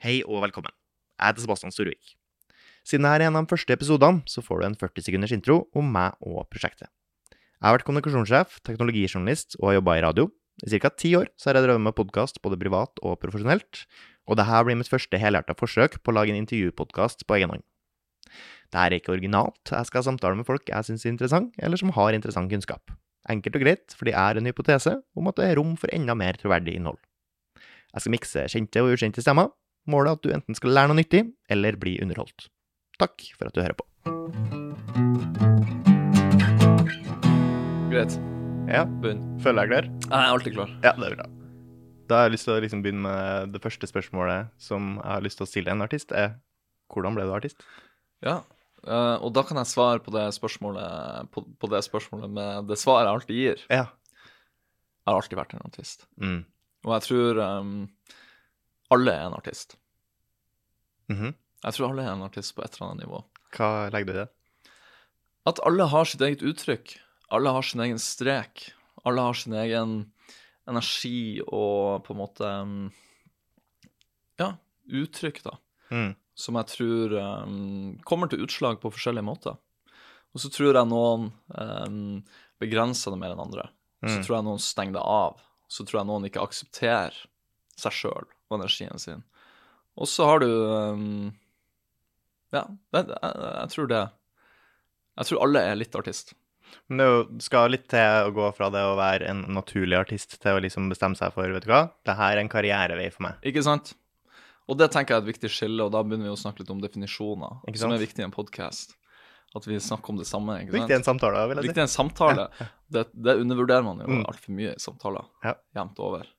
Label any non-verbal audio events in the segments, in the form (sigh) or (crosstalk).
Hei og velkommen. Jeg heter Sebastian Storvik. Siden dette er en av de første episodene, så får du en 40 sekunders intro om meg og prosjektet. Jeg har vært kommunikasjonssjef, teknologijournalist og har jobba i radio. I ca. ti år så har jeg drevet med podkast både privat og profesjonelt, og dette blir mitt første helhjerta forsøk på å lage en intervjupodkast på egen hånd. Dette er ikke originalt, jeg skal samtale med folk jeg syns er interessant, eller som har interessant kunnskap. Enkelt og greit, fordi jeg har en hypotese om at det er rom for enda mer troverdig innhold. Jeg skal mikse kjente og ukjente stemmer. Målet er at du enten skal lære noe nyttig, eller bli underholdt. Takk for at du hører på. Greit. Ja, Begynn. føler jeg klar? Jeg er alltid klar. Ja, det er bra. Da har jeg lyst til å liksom begynne med det første spørsmålet som jeg har lyst til å stille en artist, er hvordan ble du artist? Ja. Uh, og da kan jeg svare på det spørsmålet på, på det spørsmålet med det svaret jeg alltid gir. Ja. Jeg har alltid vært en artist. Mm. Og jeg tror um, alle er en artist. Mhm. Jeg tror alle er en artist på et eller annet nivå. Hva legger du i det? At alle har sitt eget uttrykk. Alle har sin egen strek. Alle har sin egen energi og på en måte um, Ja, uttrykk, da. Mm. som jeg tror um, kommer til utslag på forskjellige måter. Og så tror jeg noen um, begrenser det mer enn andre. Så Mm. tror jeg noen stenger det av. Så tror jeg noen ikke aksepterer seg sjøl og energien sin. Og så har du um, Ja, jeg, jeg tror det. Jeg tror alle er litt artist. Men det skal litt til å gå fra det å være en naturlig artist til å liksom bestemme seg for, vet du hva, det her er en karrierevei for meg. Ikke sant? Og det tenker jeg er et viktig skille, og da begynner vi å snakke litt om definisjoner, som er viktig i en podkast. At vi snakker om det samme. ikke sant? Viktig i en samtale, vil jeg si. Viktig i en samtale. Det, det undervurderer man jo Mm. altfor mye i samtaler. Ja. Jevnt over.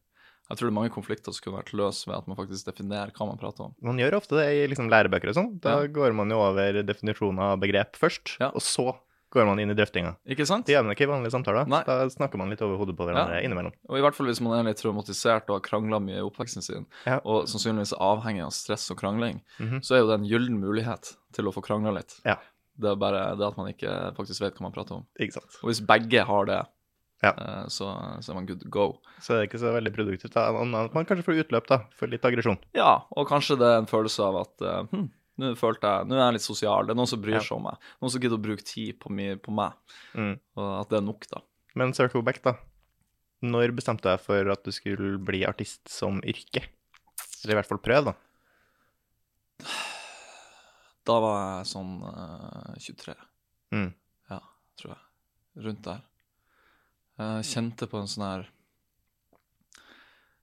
Jeg tror det er mange konflikter som kunne vært løst ved at man faktisk definerer hva man prater om. Man gjør ofte det i liksom lærebøker og sånn. Da Ja. går man jo over definisjoner av begrep først, Ja. og så går man inn i drøftinga. Ikke sant? Det gjør man ikke i vanlige samtaler. Nei. Da snakker man litt over hodet på hverandre Ja. innimellom. Og i hvert fall hvis man er litt traumatisert og har krangla mye i oppveksten sin, Ja. og sannsynligvis avhengig av stress og krangling, Mhm. så er jo det en gyllen mulighet til å få krangla litt. Ja. Det er bare det at man ikke faktisk vet hva man prater om. Ikke sant. Og hvis begge har det, Ja. eh, så, så er man good to go. Så det er ikke så veldig produktivt. da. Man kanskje får utløp da, for litt aggresjon. Ja, og kanskje det er en følelse av at eh, hm, nå følte jeg, nå er jeg litt sosial, det er noen som bryr Ja. seg om meg, noen som gidder å bruke tid på, mi, på meg, Mm. og at det er nok, da. Men circle back, da. Når bestemte du deg for at du skulle bli artist som yrke? Eller i hvert fall prøve, da. Da var jeg sånn uh, 23, Mm. tror jeg. Rundt der. Jeg kjente på en sånn her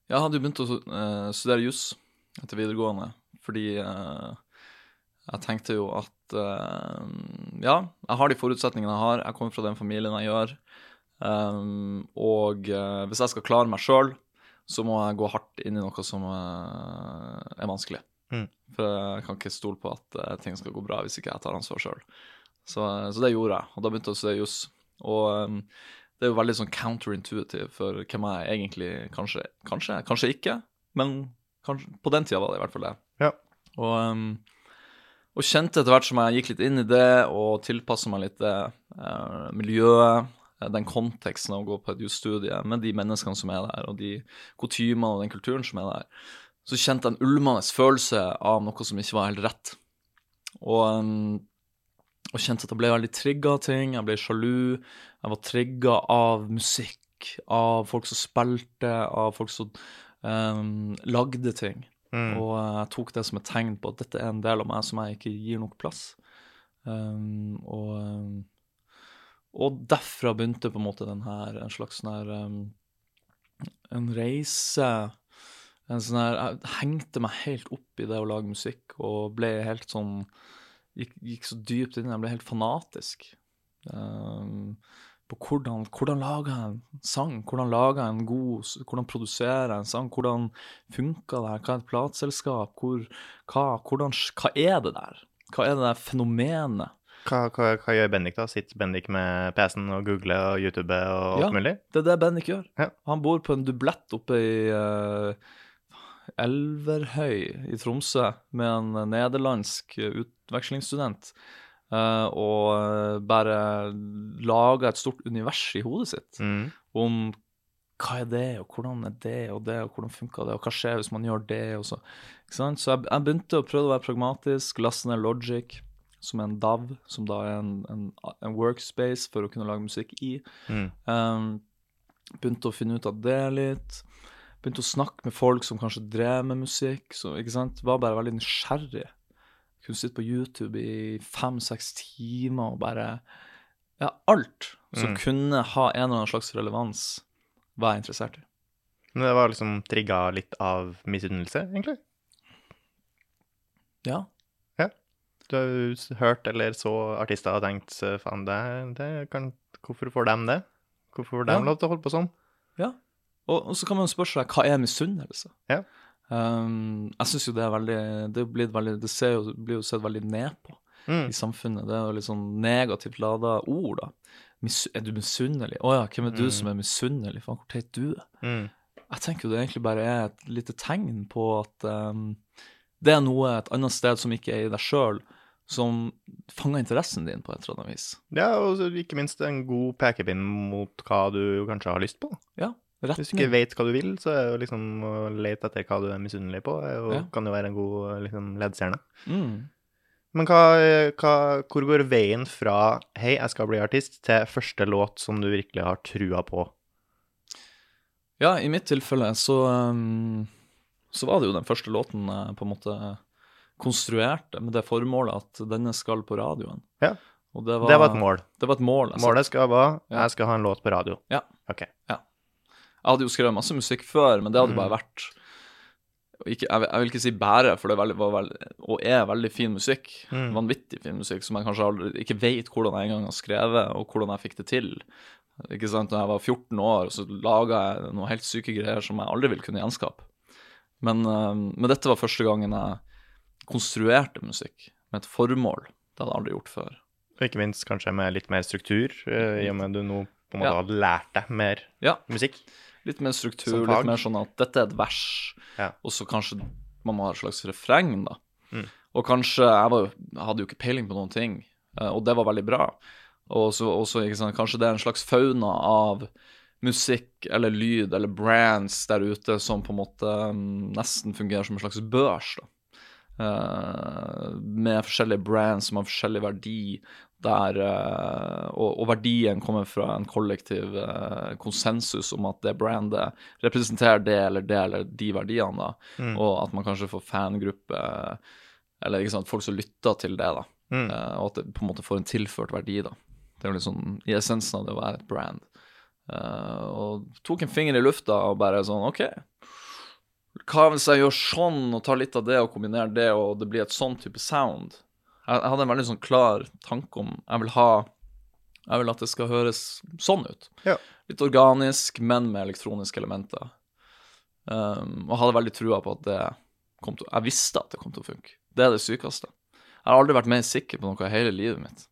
Jeg hadde jo begynt å eh, studere juss etter videregående, fordi eh, jeg tenkte jo at eh, Ja, jeg har de forutsetningene jeg har, jeg kommer fra den familien jeg gjør. Um, og uh, hvis jeg skal klare meg sjøl, så må jeg gå hardt inn i noe som uh, er vanskelig. Mm. For jeg kan ikke stole på at uh, ting skal gå bra hvis ikke jeg tar ansvar sjøl. Så, så det gjorde jeg, og da begynte jeg å studere juss. Og um, det er jo veldig sånn counterintuitive for hvem jeg egentlig kanskje Kanskje, kanskje ikke, men kanskje, på den tida var det i hvert fall det. Ja. Og, um, og kjente etter hvert som jeg gikk litt inn i det og tilpassa meg litt det uh, miljøet, eh, den konteksten av å gå på et jusstudie med de menneskene som er der, og de kutymene og den kulturen som er der, så kjente jeg en ulmende følelse av noe som ikke var helt rett. Og, um, og kjente at jeg ble veldig trigga av ting. Jeg ble sjalu. Jeg var trigga av musikk, av folk som spilte, av folk som um, lagde ting. Mm. Og jeg tok det som et tegn på at dette er en del av meg som jeg ikke gir nok plass. Um, og, um, og derfra begynte på en måte den her, en slags sånn her um, En reise en sånn her, Jeg hengte meg helt opp i det å lage musikk og ble helt sånn Gikk, gikk så dypt inn, jeg ble helt fanatisk. Um, på hvordan, hvordan lager jeg en sang? Hvordan lager jeg en god Hvordan produserer jeg en sang? Hvordan funker det her? Hva er et plateselskap? Hvor, hva, hvordan, hva er det der? Hva er det der fenomenet? Hva, hva, hva gjør Bendik, da? Sitter Bendik med PC-en og googler og YouTube og alt Ja. mulig? Det er det Bendik gjør. Ja. Han bor på en dublett oppe i uh, Elverhøy i Tromsø med en nederlandsk utvekslingsstudent. Uh, og eh, bare laga et stort univers i hodet sitt Mm. om hva er det, og hvordan er det, og det, og hvordan funka det, og hva skjer hvis man gjør det, og så ikke sant? Så jeg, jeg begynte å prøve å være pragmatisk, laste ned Logic, som er en DAV, som da er en, en, en workspace for å kunne lage musikk i. Mm. Um, begynte å finne ut av det litt. Begynte å snakke med folk som kanskje drev med musikk. Så, ikke sant? Var bare veldig nysgjerrig. Kunne sitte på YouTube i fem-seks timer og bare Ja, alt som Mm. kunne ha en eller annen slags relevans, var jeg interessert i. Men det var liksom trigga litt av misunnelse, egentlig? Ja. ja. Du har jo hørt eller så artister og tenkt faen, det, det kan Hvorfor får de det? Hvorfor får de Ja. lov til å holde på sånn? ja. Og, og så kan man spørre seg hva er misunnelse? Ja. Um, jeg syns jo det er veldig Det, veldig, det ser jo, blir jo sett veldig ned på. Mm. i samfunnet. Det er jo litt sånn negativt lada ord, da. Mis er du misunnelig? Å ja, hvem er du Mm. som er misunnelig? Faen, hvor teit du er. Mm. Jeg tenker jo det egentlig bare er et lite tegn på at um, det er noe et annet sted som ikke er i deg sjøl, som fanger interessen din på et eller annet vis. Ja, og ikke minst en god pekepinn mot hva du kanskje har lyst på. Ja, Hvis du ikke vet hva du vil, så er jo liksom å lete etter hva du er misunnelig på, jo, Ja. kan jo være en god liksom, ledestjerne. Mm. Men hva, hva, hvor går veien fra 'hei, jeg skal bli artist' til første låt som du virkelig har trua på? Ja, i mitt tilfelle så, um, så var det jo den første låten jeg på en måte konstruerte med det formålet at denne skal på radioen. Ja. Og det var, Det var et mål. Det var et mål. jeg Målet skal være 'jeg skal ha en låt på radio'. Ja. Ok. Jeg hadde jo skrevet masse musikk før, men det hadde Mm. bare vært ikke, jeg, jeg vil ikke si bare, for det er veldig, var veldig, og er veldig fin musikk. Mm. Vanvittig fin musikk som jeg kanskje aldri, ikke vet hvordan jeg engang har skrevet, og hvordan jeg fikk det til. Ikke sant, Når jeg var 14 år, så laga jeg noen helt syke greier som jeg aldri vil kunne gjenskape. Men, eh, men dette var første gangen jeg konstruerte musikk med et formål. Det hadde jeg aldri gjort før. Og ikke minst kanskje med litt mer struktur, eh, i og med at du nå på en måte Ja. har lært deg mer Ja, musikk. Litt mer struktur, litt mer sånn at dette er et vers, Ja. og så kanskje man må ha et slags refreng, da. Mm. Og kanskje Jeg var, jeg hadde jo ikke peiling på noen ting, eh, og det var veldig bra. Og så sant, kanskje det er en slags fauna av musikk eller lyd eller brands der ute som på en måte mm, nesten fungerer som en slags børs, da. Uh, med forskjellige brands som har forskjellig verdi, der eh, og, og verdien kommer fra en kollektiv eh, konsensus om at det brandet representerer det eller det eller de verdiene, da. Mm. Og at man kanskje får fangruppe, eller ikke sant, folk som lytter til det, da. Mm. Eh, og at det på en måte får en tilført verdi, da. Det er jo sånn i essensen av det å være et brand. Uh, og tok en finger i lufta og bare sånn OK, hva hvis jeg gjør sånn og tar litt av det og kombinerer det, og det blir et sånn type sound? Jeg, hadde en veldig sånn klar tanke om Jeg vil ha Jeg vil at det skal høres sånn ut. Ja. Litt organisk, men med elektroniske elementer. Um, og hadde veldig trua på at det kom til Jeg visste at det kom til å funke. Det er det sykeste. Jeg har aldri vært mer sikker på noe i hele livet mitt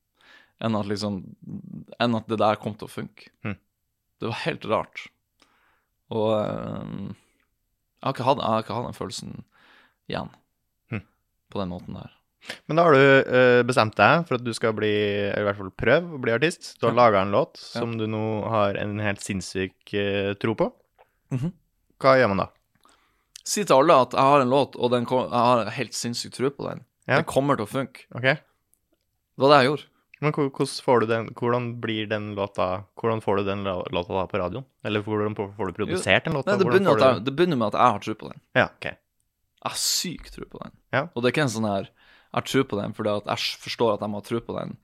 enn at liksom Enn at det der kom til å funke. Mm. Det var helt rart. Og um, jeg, har hatt, jeg har ikke hatt den følelsen igjen mm. på den måten der. Men da har du eh, bestemt deg for at du skal bli, eller i hvert fall prøve å bli artist. Du har Ja. laga en låt Ja. som du nå har en helt sinnssyk eh, tro på. Mhm. Hva gjør man da? Si til alle at jeg har en låt, og den kom, jeg har helt sinnssyk tro på den. Ja. Den kommer til å funke. Okay. Det var det jeg gjorde. Men hvordan får du den, hvordan blir den låta Hvordan får du den låta da på radioen? Eller hvordan får får du produsert den låta? Nei, det, begynner jeg, det begynner med at jeg har tro på den. Ja, ok. Jeg har sykt tro på den. Ja. Og det er ikke en sånn her Jeg har tro på den fordi at jeg forstår at jeg må ha tro på den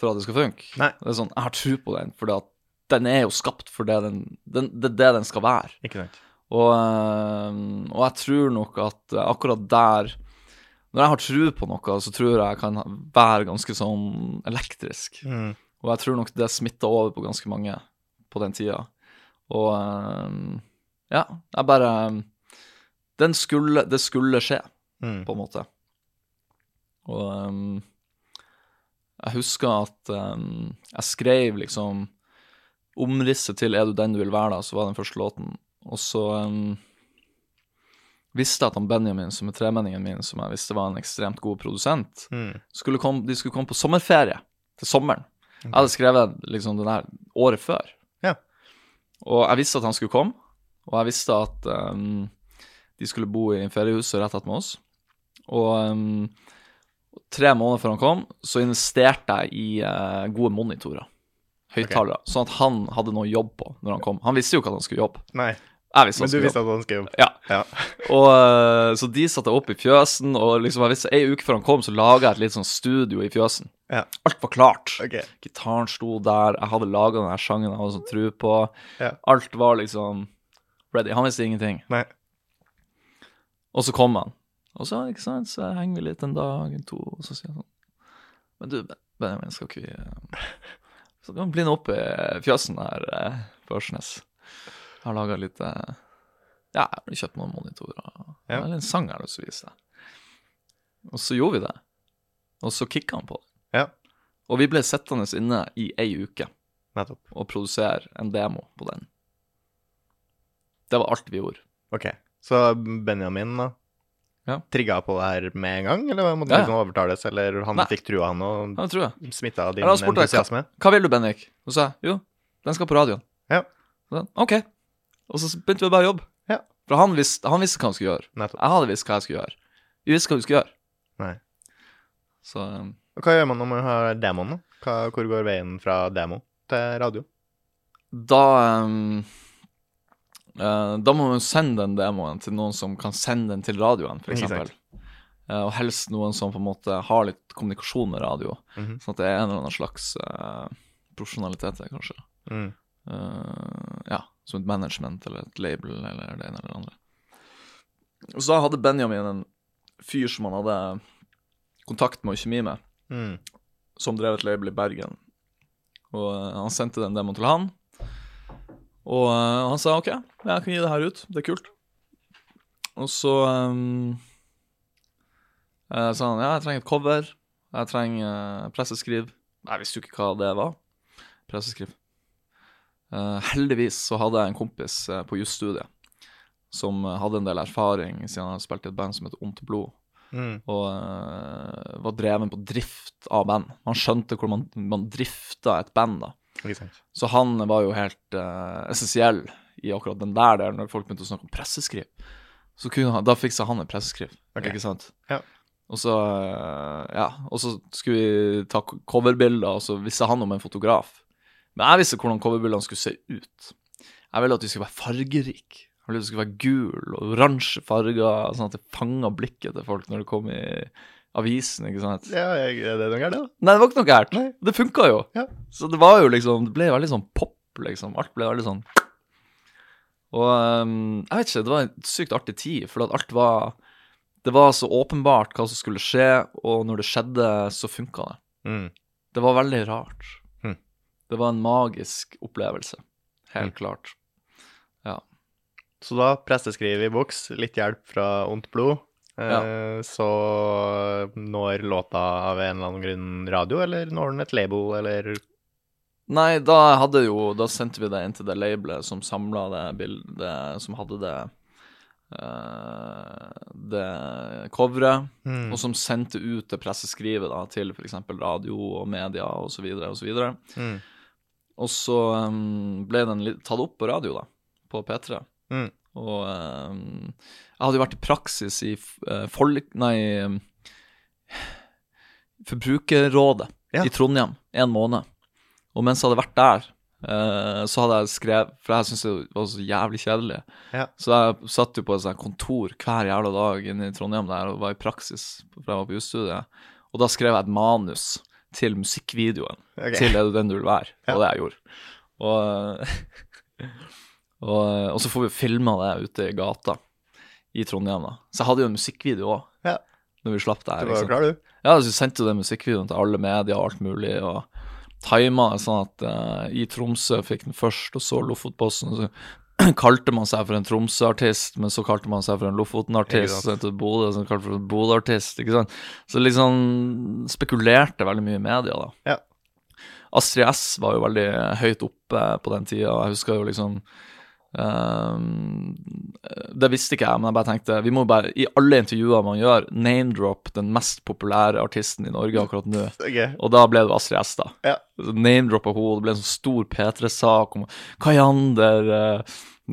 for at det skal funke. Nei. Det er sånn, Jeg har tro på den fordi at den er jo skapt for det den, den, det, det den skal være. Ikke sant? Og, øh, og jeg tror nok at akkurat der Når jeg har tro på noe, så tror jeg jeg kan være ganske sånn elektrisk. Mm. Og jeg tror nok det smitta over på ganske mange på den tida. Og øh, ja, jeg bare den skulle, Det skulle skje, Mm. på en måte. Og um, jeg husker at um, jeg skrev liksom omrisset til 'Er du den du vil være', da, så var den første låten. Og så um, visste jeg at han Benjamin, som er tremenningen min, som jeg visste var en ekstremt god produsent, Mm. skulle komme, de skulle komme på sommerferie til sommeren. Jeg hadde skrevet liksom den der året før. Ja. Og jeg visste at han skulle komme, og jeg visste at um, de skulle bo i feriehuset rett attmed oss. Og um, tre måneder før han kom, så investerte jeg i uh, gode monitorer. Høyttalere. Sånn at han hadde noe jobb på når han kom. Han visste jo ikke at han skulle jobbe. Nei, Jeg visste men du visste jobbe. at han skrev Ja. Ja. (laughs) Og, uh, så de satte opp i fjøsen, og liksom jeg visste, ei uke før han kom, så laga jeg et litt sånn studio i fjøsen. Ja. Alt var klart. Okay. Gitaren sto der, jeg hadde laga den her sangen jeg hadde sånn tro på. Ja. Alt var liksom ready. Han visste ingenting. Nei. Og så kom han. Og så, ikke sant, så henger vi litt en dag, en to, og så sier han sånn Men du, Benjamin, skal ikke vi eh, Så kan vi bli nå oppe i fjøsen her eh, på Ørsnes. Jeg har laga litt eh, Ja, jeg har kjøpt noen monitorer. Ja. Eller en sang jeg har lyst til å vise deg. Og så gjorde vi det. Og så kicka han på det. Ja, Og vi ble sittende inne i ei uke nettopp. og produsere en demo på den. Det var alt vi gjorde. Ok. Så Benjamin, da? Ja. Trigga på det her med en gang, eller måtte Ja, liksom overtales? Eller han Nei. fikk trua, han, og Ja, smitta din han spurte entusiasme? Hva vil du, Bendik? Og så sa jeg jo, den skal på radioen. Ja. Så, OK. Og så begynte vi bare å jobbe. Ja. For han visste, han visste hva han skulle gjøre. Nettopp. Jeg hadde visst hva jeg skulle gjøre. Vi visste hva vi skulle gjøre. Nei. Så um, Og hva gjør man når man har demoen, da? Hva, hvor går veien fra demo til radio? da um, eh, Da må man sende den demoen til noen som kan sende den til radioen, f.eks. Uh, og helst noen som på en måte har litt kommunikasjon med radio. Mhm. Sånn at det er en eller annen slags uh, profesjonalitet der, kanskje. Mm. Uh, ja, som et management eller et label eller det ene eller det andre. Og så hadde Benjamin en fyr som han hadde kontakt med og kjemi med, Mm. som drev et label i Bergen. Og eh, han sendte den demoen til han. Og uh, han sa OK, jeg kan gi det her ut. Det er kult. Og så um, sa han ja, jeg trenger et cover. Jeg trenger uh, presseskriv. Jeg visste jo ikke hva det var. Presseskriv. Heldigvis så hadde jeg en kompis på jusstudiet som hadde en del erfaring siden han hadde spilt i et band som heter Ondt blod Mm. og uh, var dreven på drift av band. Man skjønte hvordan man, man drifta et band, da. Så han var jo helt uh, essensiell i akkurat den der delen, når folk begynte å snakke om presseskriv. Så han, da fiksa han en presseskriv, okay. ikke sant? Ja. Og så, eh, ja, og så skulle vi ta coverbilder, og så visste han om en fotograf. Men jeg visste hvordan coverbildene skulle se ut. Jeg ville at de skulle være fargerike. Jeg ville at de skulle være gul og oransje farger, sånn at det fanga blikket til folk når det kom i avisen, ikke sant? Ja, jeg, er det noe gærent, da? Nei, det var ikke noe gærent. Nei. Det funka jo. Ja. Så det var jo liksom Det ble veldig sånn pop, liksom. Alt ble veldig sånn Og um, jeg vet ikke, det var en sykt artig tid, for at alt var Det var så åpenbart hva som skulle skje, og når det skjedde, så funka det. Mm. Det var veldig rart. Mm. Det var en magisk opplevelse. Helt mm. klart. Ja. Så da presteskriv i boks, litt hjelp fra Ondt blod. Eh, Så når låta av en eller annen grunn radio, eller når den et label, eller Nei, da hadde jo Da sendte vi det inn til det labelet som samla det bildet, som hadde det eh, Det coveret, Mm. og som sendte ut det presseskrivet da, til f.eks. radio og media osv. videre, Og, Mm. og så um, ble den tatt opp på radio, da, på P3. Mm. Og um, jeg hadde jo vært i praksis i uh, folk... Nei um, Forbrukerrådet Ja. i Trondheim en måned. Og mens jeg hadde vært der, uh, så hadde jeg skrevet For jeg syntes det var så jævlig kjedelig. Ja. Så jeg satt jo på et sånt kontor hver jævla dag inne i Trondheim der og var i praksis for jeg var på jusstudiet. Og da skrev jeg et manus til musikkvideoen okay. til Er du den du vil være? Og det jeg gjorde. Og, (laughs) og, og så får vi filma det ute i gata i Trondheim, da. Så jeg hadde jo en musikkvideo òg, Ja. når vi slapp det her. Du var jo klar, du. Ja, så sendte jo den musikkvideoen til alle medier og alt mulig, og tima det sånn at uh, i Tromsø fikk den først, og så Lofotposten, så (clears throat) kalte man seg for en Tromsø-artist, men så kalte man seg for en Lofoten-artist, så til Bodø, så kalte for en Bodø-artist, ikke sant. Så liksom spekulerte veldig mye i media, da. Ja. Astrid S var jo veldig høyt oppe på den tida, jeg husker jo liksom ehm, det visste ikke jeg, men jeg bare tenkte Vi må bare, i alle intervjuer man gjør, name-drop den mest populære artisten i Norge akkurat nå. Ok. Og da ble det Astrid S, da. Ja. name-droppa henne, det ble en sånn stor P3-sak om Kayander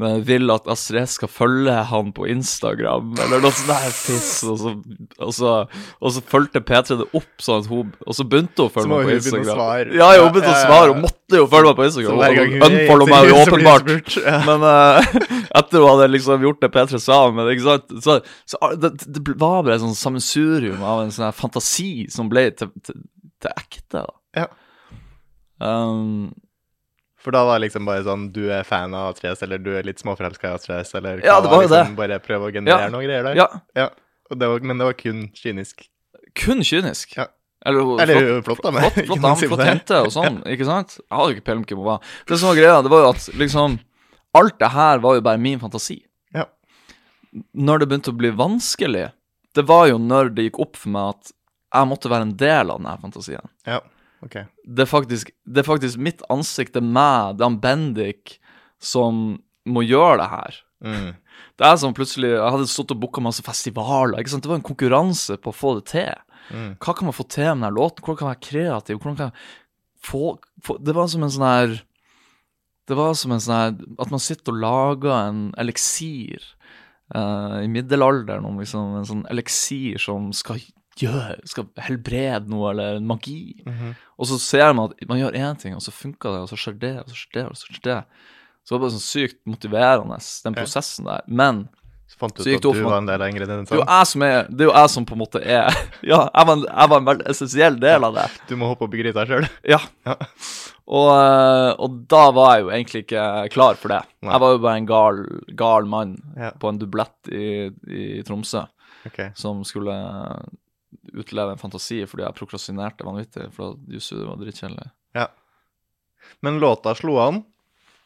eh, vil at Astrid skal følge han på Instagram, eller noe sånt der piss. Og så, og så, og så fulgte P3 det opp, sånn at hun Og så begynte hun å følge meg på Instagram. Ja, hun begynte å svare, hun måtte jo følge meg på Instagram. hun unfollow meg jo åpenbart. spurt, ja. Men uh, (laughs) etter hun hadde liksom gjort det P3 sa, men ikke sant Så, så det, det var bare et sånn sammensurium av en sånn fantasi som ble til, til, til ekte, da. Ja. Um, For da var det liksom bare sånn Du er fan av A3S, eller du er litt småforelska i A3S, eller Ja, det var liksom, det. Bare prøve å generere Ja. noen greier der? ja, Ja. Og det var, men det var kun kynisk. kun kynisk. Ja. Eller, Eller flott, flott, flott, flott noe dame, flott jente og sånn, ikke sant? Jeg hadde jo ikke peiling på hva. Det som var greia, det var jo at liksom Alt det her var jo bare min fantasi. Ja. Når det begynte å bli vanskelig, det var jo når det gikk opp for meg at jeg måtte være en del av denne fantasien. Ja, ok. Det er faktisk, det er faktisk mitt ansikt, det er meg, det er han Bendik, som må gjøre det her. Mm. Det er som plutselig Jeg hadde stått og booka masse festivaler. ikke sant? Det var en konkurranse på å få det til. Mm. Hva kan man få til med denne låten? Hvordan kan man være kreativ? Hvordan kan jeg få, få Det var som en sånn her Det var som en sånn her At man sitter og lager en eliksir Uh, i middelalderen om liksom en sånn eliksir som skal gjøre Skal helbrede noe, eller en magi. -hmm. Og så ser man at man gjør én ting, og så funker det, og så skjer det, og så skjer det, og så skjer det. Så det var bare sånn sykt motiverende, den Ja. prosessen der. Men Så fant du ut at det du var en del av det jo ingrediensene? er Det er jo jeg som på en måte er (laughs) Ja, jeg var en, jeg var en veldig essensiell del av det. Du må hoppe opp i gryta sjøl? (laughs) Ja. Ja. Og, eh, og da var jeg jo egentlig ikke klar for det. Nei. Jeg var jo bare en gal, gal mann Ja. på en dublett i, i Tromsø okay. som skulle utleve en fantasi fordi jeg prokrastinerte vanvittig, for jussu, det var dritkjedelig. Men låta slo an.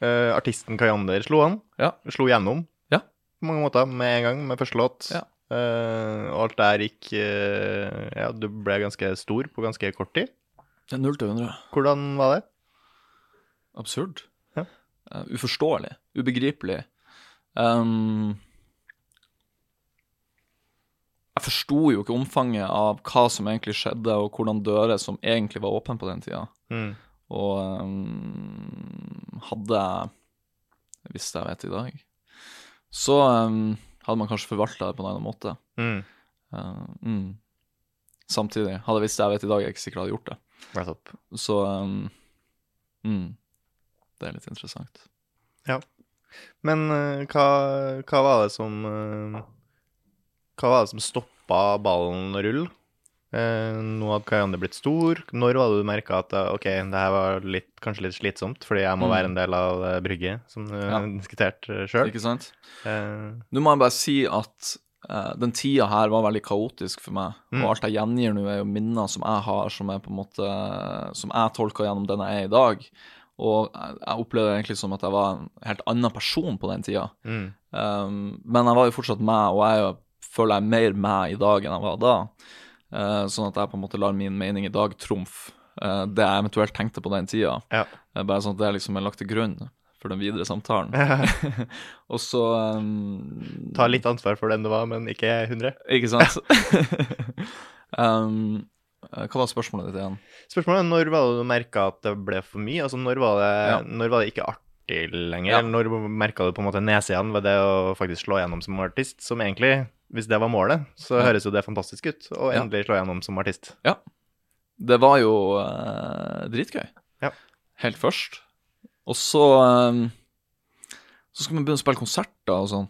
Uh, artisten Kayander slo an. Ja. Slo gjennom. Ja. På mange måter, med en gang, med første låt. Ja. Uh, og alt der gikk uh, Ja, du ble ganske stor på ganske kort tid. Er 0 til 100. Hvordan var det? Absurd. Ja. Uh, uforståelig. Ubegripelig. Um, jeg forsto jo ikke omfanget av hva som egentlig skjedde, og hvordan dører som egentlig var åpne på den tida. Mm. Og um, hadde jeg visst det jeg vet i dag, så um, hadde man kanskje forvalta det på en annen måte. Mm. Uh, mm. Samtidig, hadde jeg visst det jeg vet i dag, jeg ikke sikker jeg hadde gjort det. Så um, mm, det er litt interessant. Ja. Men uh, hva, hva var det som uh, Hva var det som stoppa ballen å rulle? Eh, nå hadde Kayander blitt stor. Når var det du merka at eh, ok, det her var litt, kanskje litt slitsomt, fordi jeg må Mm. være en del av det brygget, som du Ja. (laughs) har diskutert sjøl? Ikke sant? Eh, Nå må jeg bare si at eh, den tida her var veldig kaotisk for meg. Mm. Og alt jeg gjengir nå, er jo minner som jeg har, som er på en måte Som jeg tolker gjennom den jeg er i dag. Og jeg, jeg opplevde det egentlig som at jeg var en helt annen person på den tida. mm. Um, men jeg var jo fortsatt meg, og jeg er jo, føler jeg er mer meg i dag enn jeg var da. Uh, sånn at jeg på en måte lar min mening i dag trumfe uh, det jeg eventuelt tenkte på den tida. Ja. Uh, bare sånn at det liksom er lagt til grunn for den videre samtalen. (laughs) og så um, Ta litt ansvar for den du var, men ikke 100. Ikke sant? um, (laughs) hva var spørsmålet ditt igjen? Spørsmålet er når var det du merka at det ble for mye? Altså når var det, Ja. når var det ikke artig lenger? Ja. Eller Når merka du på en måte nedsidene ved det å faktisk slå gjennom som artist? Som egentlig, hvis det var målet, så Ja. høres jo det fantastisk ut. Ja. endelig slå gjennom som artist. Ja. Det var jo eh, dritgøy. Ja. Helt først. Og så um, Så skal man begynne å spille konserter og sånn.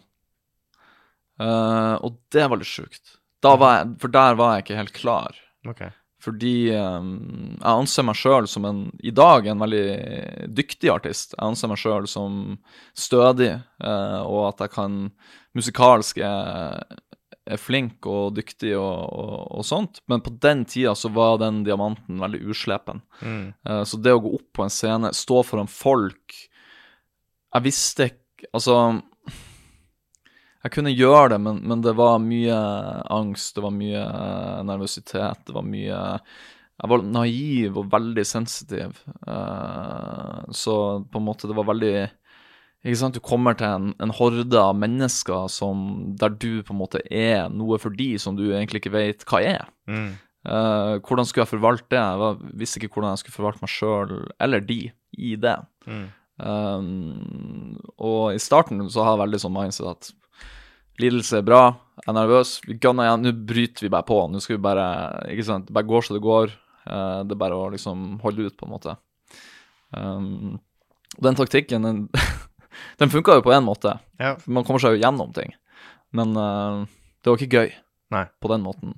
Eh, og det var litt sjukt. Da var jeg, for der var jeg ikke helt klar. Ok. Fordi um, jeg anser meg sjøl som en i dag en veldig dyktig artist. Jeg anser meg sjøl som stødig, eh, og at jeg kan musikalsk er, er flink og dyktig og, og, og sånt. Men på den tida så var den diamanten veldig uslepen. Mm. Uh, så det å gå opp på en scene, stå foran folk Jeg visste ikke Altså Jeg kunne gjøre det, men, men det var mye angst, det var mye nervøsitet, det var mye Jeg var naiv og veldig sensitiv, uh, så på en måte det var veldig Du kommer til en, en horde av mennesker som, der du på en måte er noe for de som du egentlig ikke vet hva er. Mm. Uh, hvordan skulle jeg forvalte det? Jeg visste ikke hvordan jeg skulle forvalte meg sjøl eller de i det. Mm. Um, og i starten så har jeg veldig sånn mindset at lidelse er bra, jeg er nervøs, vi gunner igjen, nå bryter vi bare på. Nå skal vi bare Ikke sant, det bare går så det går. Uh, det er bare å liksom holde ut, på en måte. Um, og den taktikken, den, (laughs) den funka jo på én måte. Ja. Man kommer seg jo gjennom ting. Men uh, det var ikke gøy Nei. på den måten.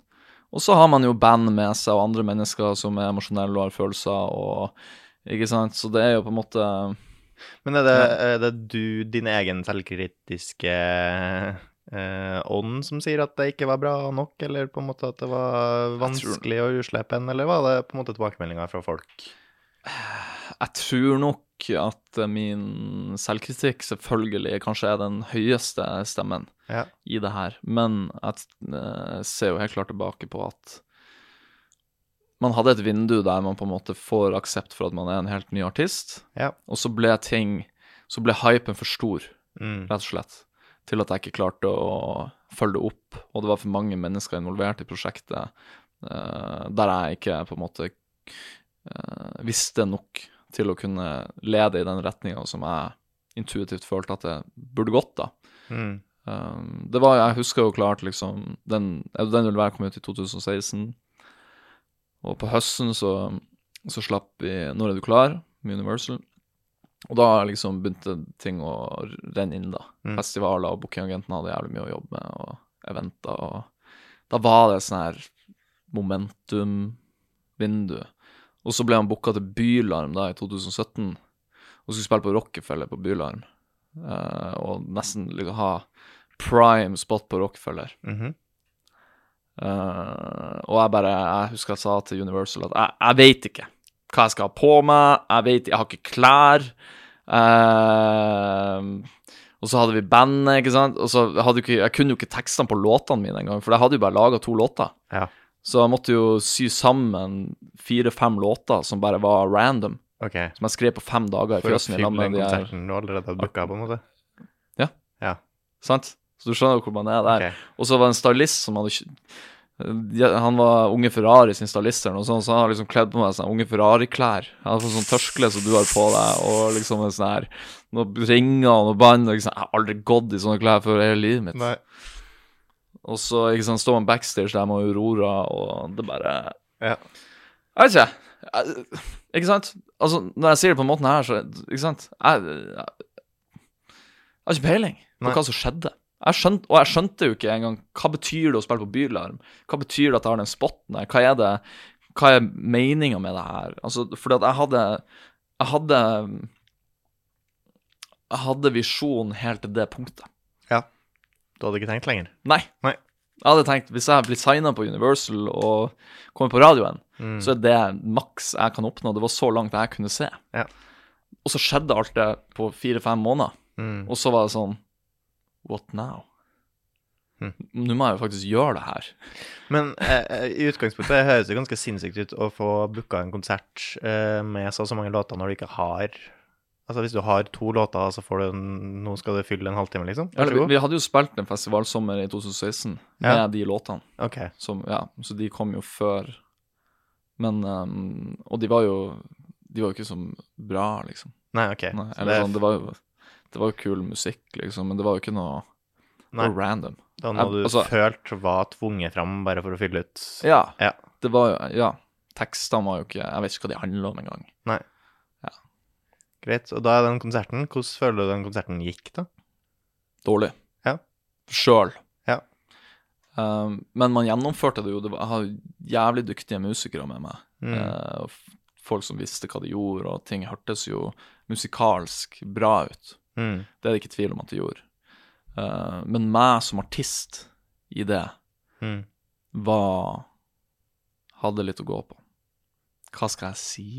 Og så har man jo band med seg, og andre mennesker som er emosjonelle og har følelser, og ikke sant. Så det er jo på en måte Men er det, er det du, din egen selvkritiske eh, ånd som sier at det ikke var bra nok, eller på en måte at det var vanskelig å uslepen, eller var det på en måte tilbakemeldinger fra folk? Jeg tror nok at min selvkritikk selvfølgelig kanskje er den høyeste stemmen Ja. i det her, men jeg eh, ser jo helt klart tilbake på at man hadde et vindu der man på en måte får aksept for at man er en helt ny artist, Ja. og så ble ting Så ble hypen for stor, Mm. rett og slett, til at jeg ikke klarte å følge det opp, og det var for mange mennesker involvert i prosjektet eh, der jeg ikke på en måte eh, visste nok til å kunne lede i den retninga som jeg intuitivt følte at det burde gått, da. Mm. Um, det var, Jeg husker jo klart liksom Den, den ville være kommet ut i 2016. Og på høsten så, så slapp vi 'Når er du klar?' med Universal. Og da liksom begynte ting å renne inn, da. Mm. Festivaler og bookingagentene hadde jævlig mye å jobbe med, og eventer. Og da var det sånn her momentum-vindu. Og så ble han booka til Bylarm da i 2017, og skulle spille på Rockefeller på Bylarm. Uh, og nesten liksom ha prime spot på Rockefeller. Mm -hmm. uh, og jeg bare Jeg husker jeg sa til Universal at jeg, jeg vet ikke hva jeg skal ha på meg. Jeg vet Jeg har ikke klær. Uh, og så hadde vi bandet, ikke sant. Og så hadde ikke Jeg kunne jo ikke tekstene på låtene mine engang, for jeg hadde jo bare laga to låter. Ja. Så jeg måtte jo sy sammen fire-fem låter som bare var random. OK. Som jeg skrev på fem dager i For å fylle den konserten du allerede hadde booka, på en måte? Ja. Sant? Så du skjønner jo hvor man er der. Okay. Og så var det en stylist som hadde Han var Unge Ferrari sin stylist eller noe sånt, så han har liksom kledd på meg sånn Unge Ferrari-klær. Han hadde fått sånn tørskle som du har på deg, og liksom en sånn her Noen ringer og noe bånd. Liksom, jeg har aldri gått i sånne klær før hele livet mitt. Nei. Og så ikke sant, står man backstage der med Aurora, og det bare Ja. Jeg vet ikke. Ikke sant? Altså, når jeg sier det på den måten her, så Ikke sant? Jeg, jeg, jeg har ikke peiling på Nei. hva som skjedde. Jeg skjønte, og jeg skjønte jo ikke engang hva betyr det å spille på Bylarm. Hva betyr det at jeg har den spotten her? Hva er det Hva er meninga med det her? Altså, fordi at jeg hadde Jeg hadde Jeg hadde visjon helt til det punktet. Du hadde ikke tenkt lenger? Nei. Nei. Jeg hadde tenkt, hvis jeg blir signa på Universal og kommer på radioen, Mm. så er det maks jeg kan oppnå. Det var så langt jeg kunne se. Ja. Og så skjedde alt det på fire-fem måneder. Mm. Og så var det sånn What now? Mm. Nå må jeg jo faktisk gjøre det her. Men eh, eh, i utgangspunktet høres det ganske sinnssykt ut å få booka en konsert eh, med så og så mange låter når du ikke har Altså hvis du har to låter, så får du en, Nå skal du fylle en halvtime, liksom? Ja, vi, vi hadde jo spilt en festivalsommer i 2016 med Ja. de låtene. OK. Som, ja, så de kom jo før. Men um, Og de var jo De var jo ikke så bra, liksom. Nei, OK. Nei, eller det, sånn, det var jo Det var jo kul musikk, liksom, men det var jo ikke noe nei, var random. det var noe du altså- følte var tvunget fram bare for å fylle ut Ja. Ja. Det var jo Ja. Tekstene var jo ikke Jeg vet ikke hva de handler om engang. Greit. Og da er den konserten Hvordan føler du den konserten gikk, da? Dårlig. Ja. Sjøl. Ja. Um, men man gjennomførte det jo. Det var, jeg har jævlig dyktige musikere med meg. Mm. Uh, folk som visste hva de gjorde, og ting hørtes jo musikalsk bra ut. Mm. Det er det ikke tvil om at det gjorde. Uh, men meg som artist i det Mm. var Hadde litt å gå på. Hva skal jeg si?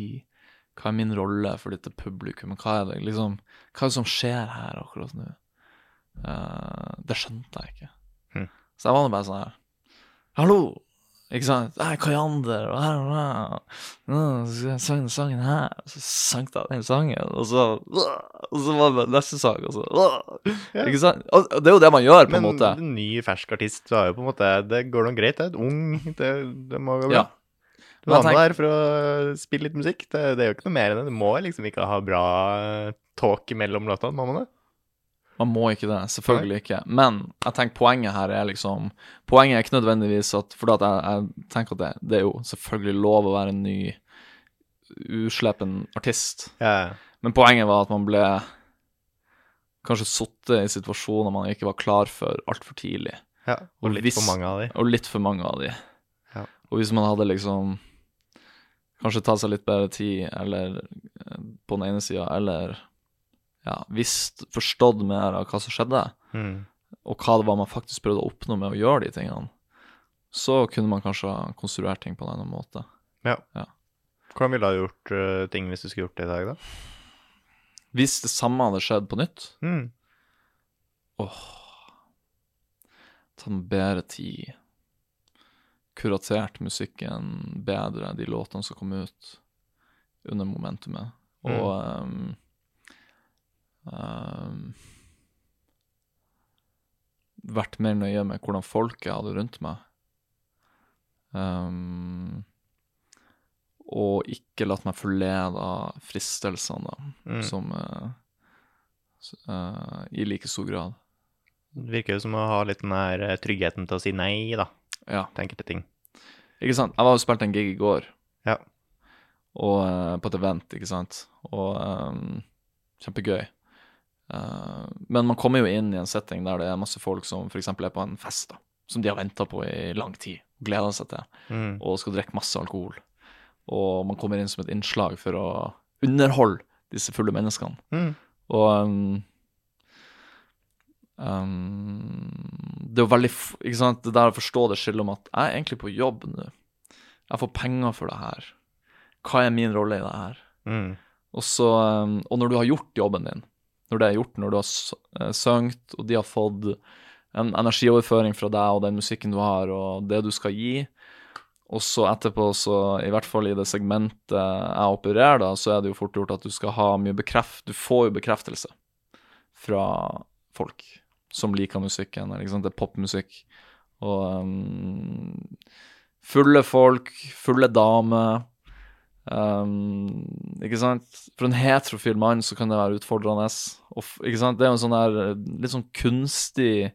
Hva er min rolle for dette publikummet? Hva er det liksom Hva er det som skjer her akkurat nå? Uh, det skjønte jeg ikke. Mm. Så jeg var bare sånn her Hallo! Ikke sant? Nei, Kajander og her og der. Nå sang jeg den sangen her. Og så sang jeg den sangen, og så Og så var det neste sang, og så Ja. Ikke sant? Og det er jo det man gjør, på en måte. Men ny, fersk artist så er jo på en måte Det går nå greit, det. Ung, det, det må gå bra. Ja. Du med tenk- der for å spille litt musikk. Det, det er jo ikke noe mer enn det. Du må liksom ikke ha bra talk mellom låtene, må man det? Man må ikke det, selvfølgelig ikke. Men jeg tenker poenget her er liksom Poenget er ikke nødvendigvis at For at jeg, jeg tenker at det, det er jo selvfølgelig lov å være en ny, uslepen artist. Ja. Men poenget var at man ble kanskje sittet i situasjoner man ikke var klar for altfor tidlig. ja. Og Og litt hvis-. Og litt for mange av de. Ja. Og hvis man hadde liksom kanskje ta seg litt bedre tid, eller eh, på den ene sida, eller ja, visst, forstått mer av hva som skjedde, Mm. og hva det var man faktisk prøvde å oppnå med å gjøre de tingene, så kunne man kanskje ha konstruert ting på en annen måte. Hvordan ville du ha gjort uh, ting hvis du skulle gjort det i dag, da? Hvis det samme hadde skjedd på nytt, Mm. Ta meg bedre tid, kuratert musikken bedre, de låtene som kom ut under momentumet, og mm. um, um, vært mer nøye med hvordan folk jeg hadde rundt meg. Um, og ikke latt meg forlede av fristelsene, da, Mm. som uh, eh, I like stor grad. Det virker jo som å ha litt den her eh, tryggheten til å si nei, da, Ja. til enkelte ting. Ikke sant? Jeg var og spilte en gig i går, Ja. og uh, på et event, ikke sant? Og um, kjempegøy. Uh, men man kommer jo inn i en setting der det er masse folk som f.eks. er på en fest, da, som de har venta på i lang tid, gleda seg til, Mm. og skal drikke masse alkohol. Og man kommer inn som et innslag for å underholde disse fulle menneskene. Mm. Og um, um, Det er jo veldig Ikke sant, det der å forstå det skillet om at jeg er egentlig på jobb nå. Jeg får penger for det her. Hva er min rolle i det her? Mm. Og, så, um, og når du har gjort jobben din, når det er gjort, når du har eh, sunget, og de har fått en energioverføring fra deg og den musikken du har, og det du skal gi, og så etterpå, så i hvert fall i det segmentet jeg opererer, da, så er det jo fort gjort at du skal ha mye bekreft Du får jo bekreftelse fra folk som liker musikken, eller ikke sant, det er popmusikk. Og um, fulle folk, fulle damer um, Ikke sant? For en heterofil mann så kan det være utfordrende. Og, ikke sant? Det er jo en sånn der litt sånn kunstig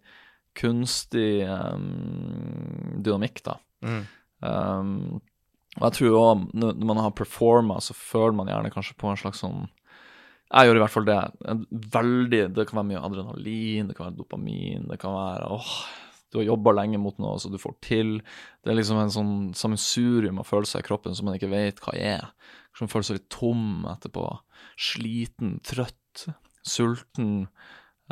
Kunstig um, dynamikk, da. Mm. Um, og jeg tror òg når man har performa, så føler man gjerne kanskje på en slags sånn Jeg gjør i hvert fall det. Veldig, det kan være mye adrenalin, det kan være dopamin, det kan være åh, du har jobba lenge mot noe, så du får til. Det er liksom en sånn sammensurium av følelser i kroppen som man ikke vet hva er. Som føles litt tom etterpå. Sliten, trøtt, sulten.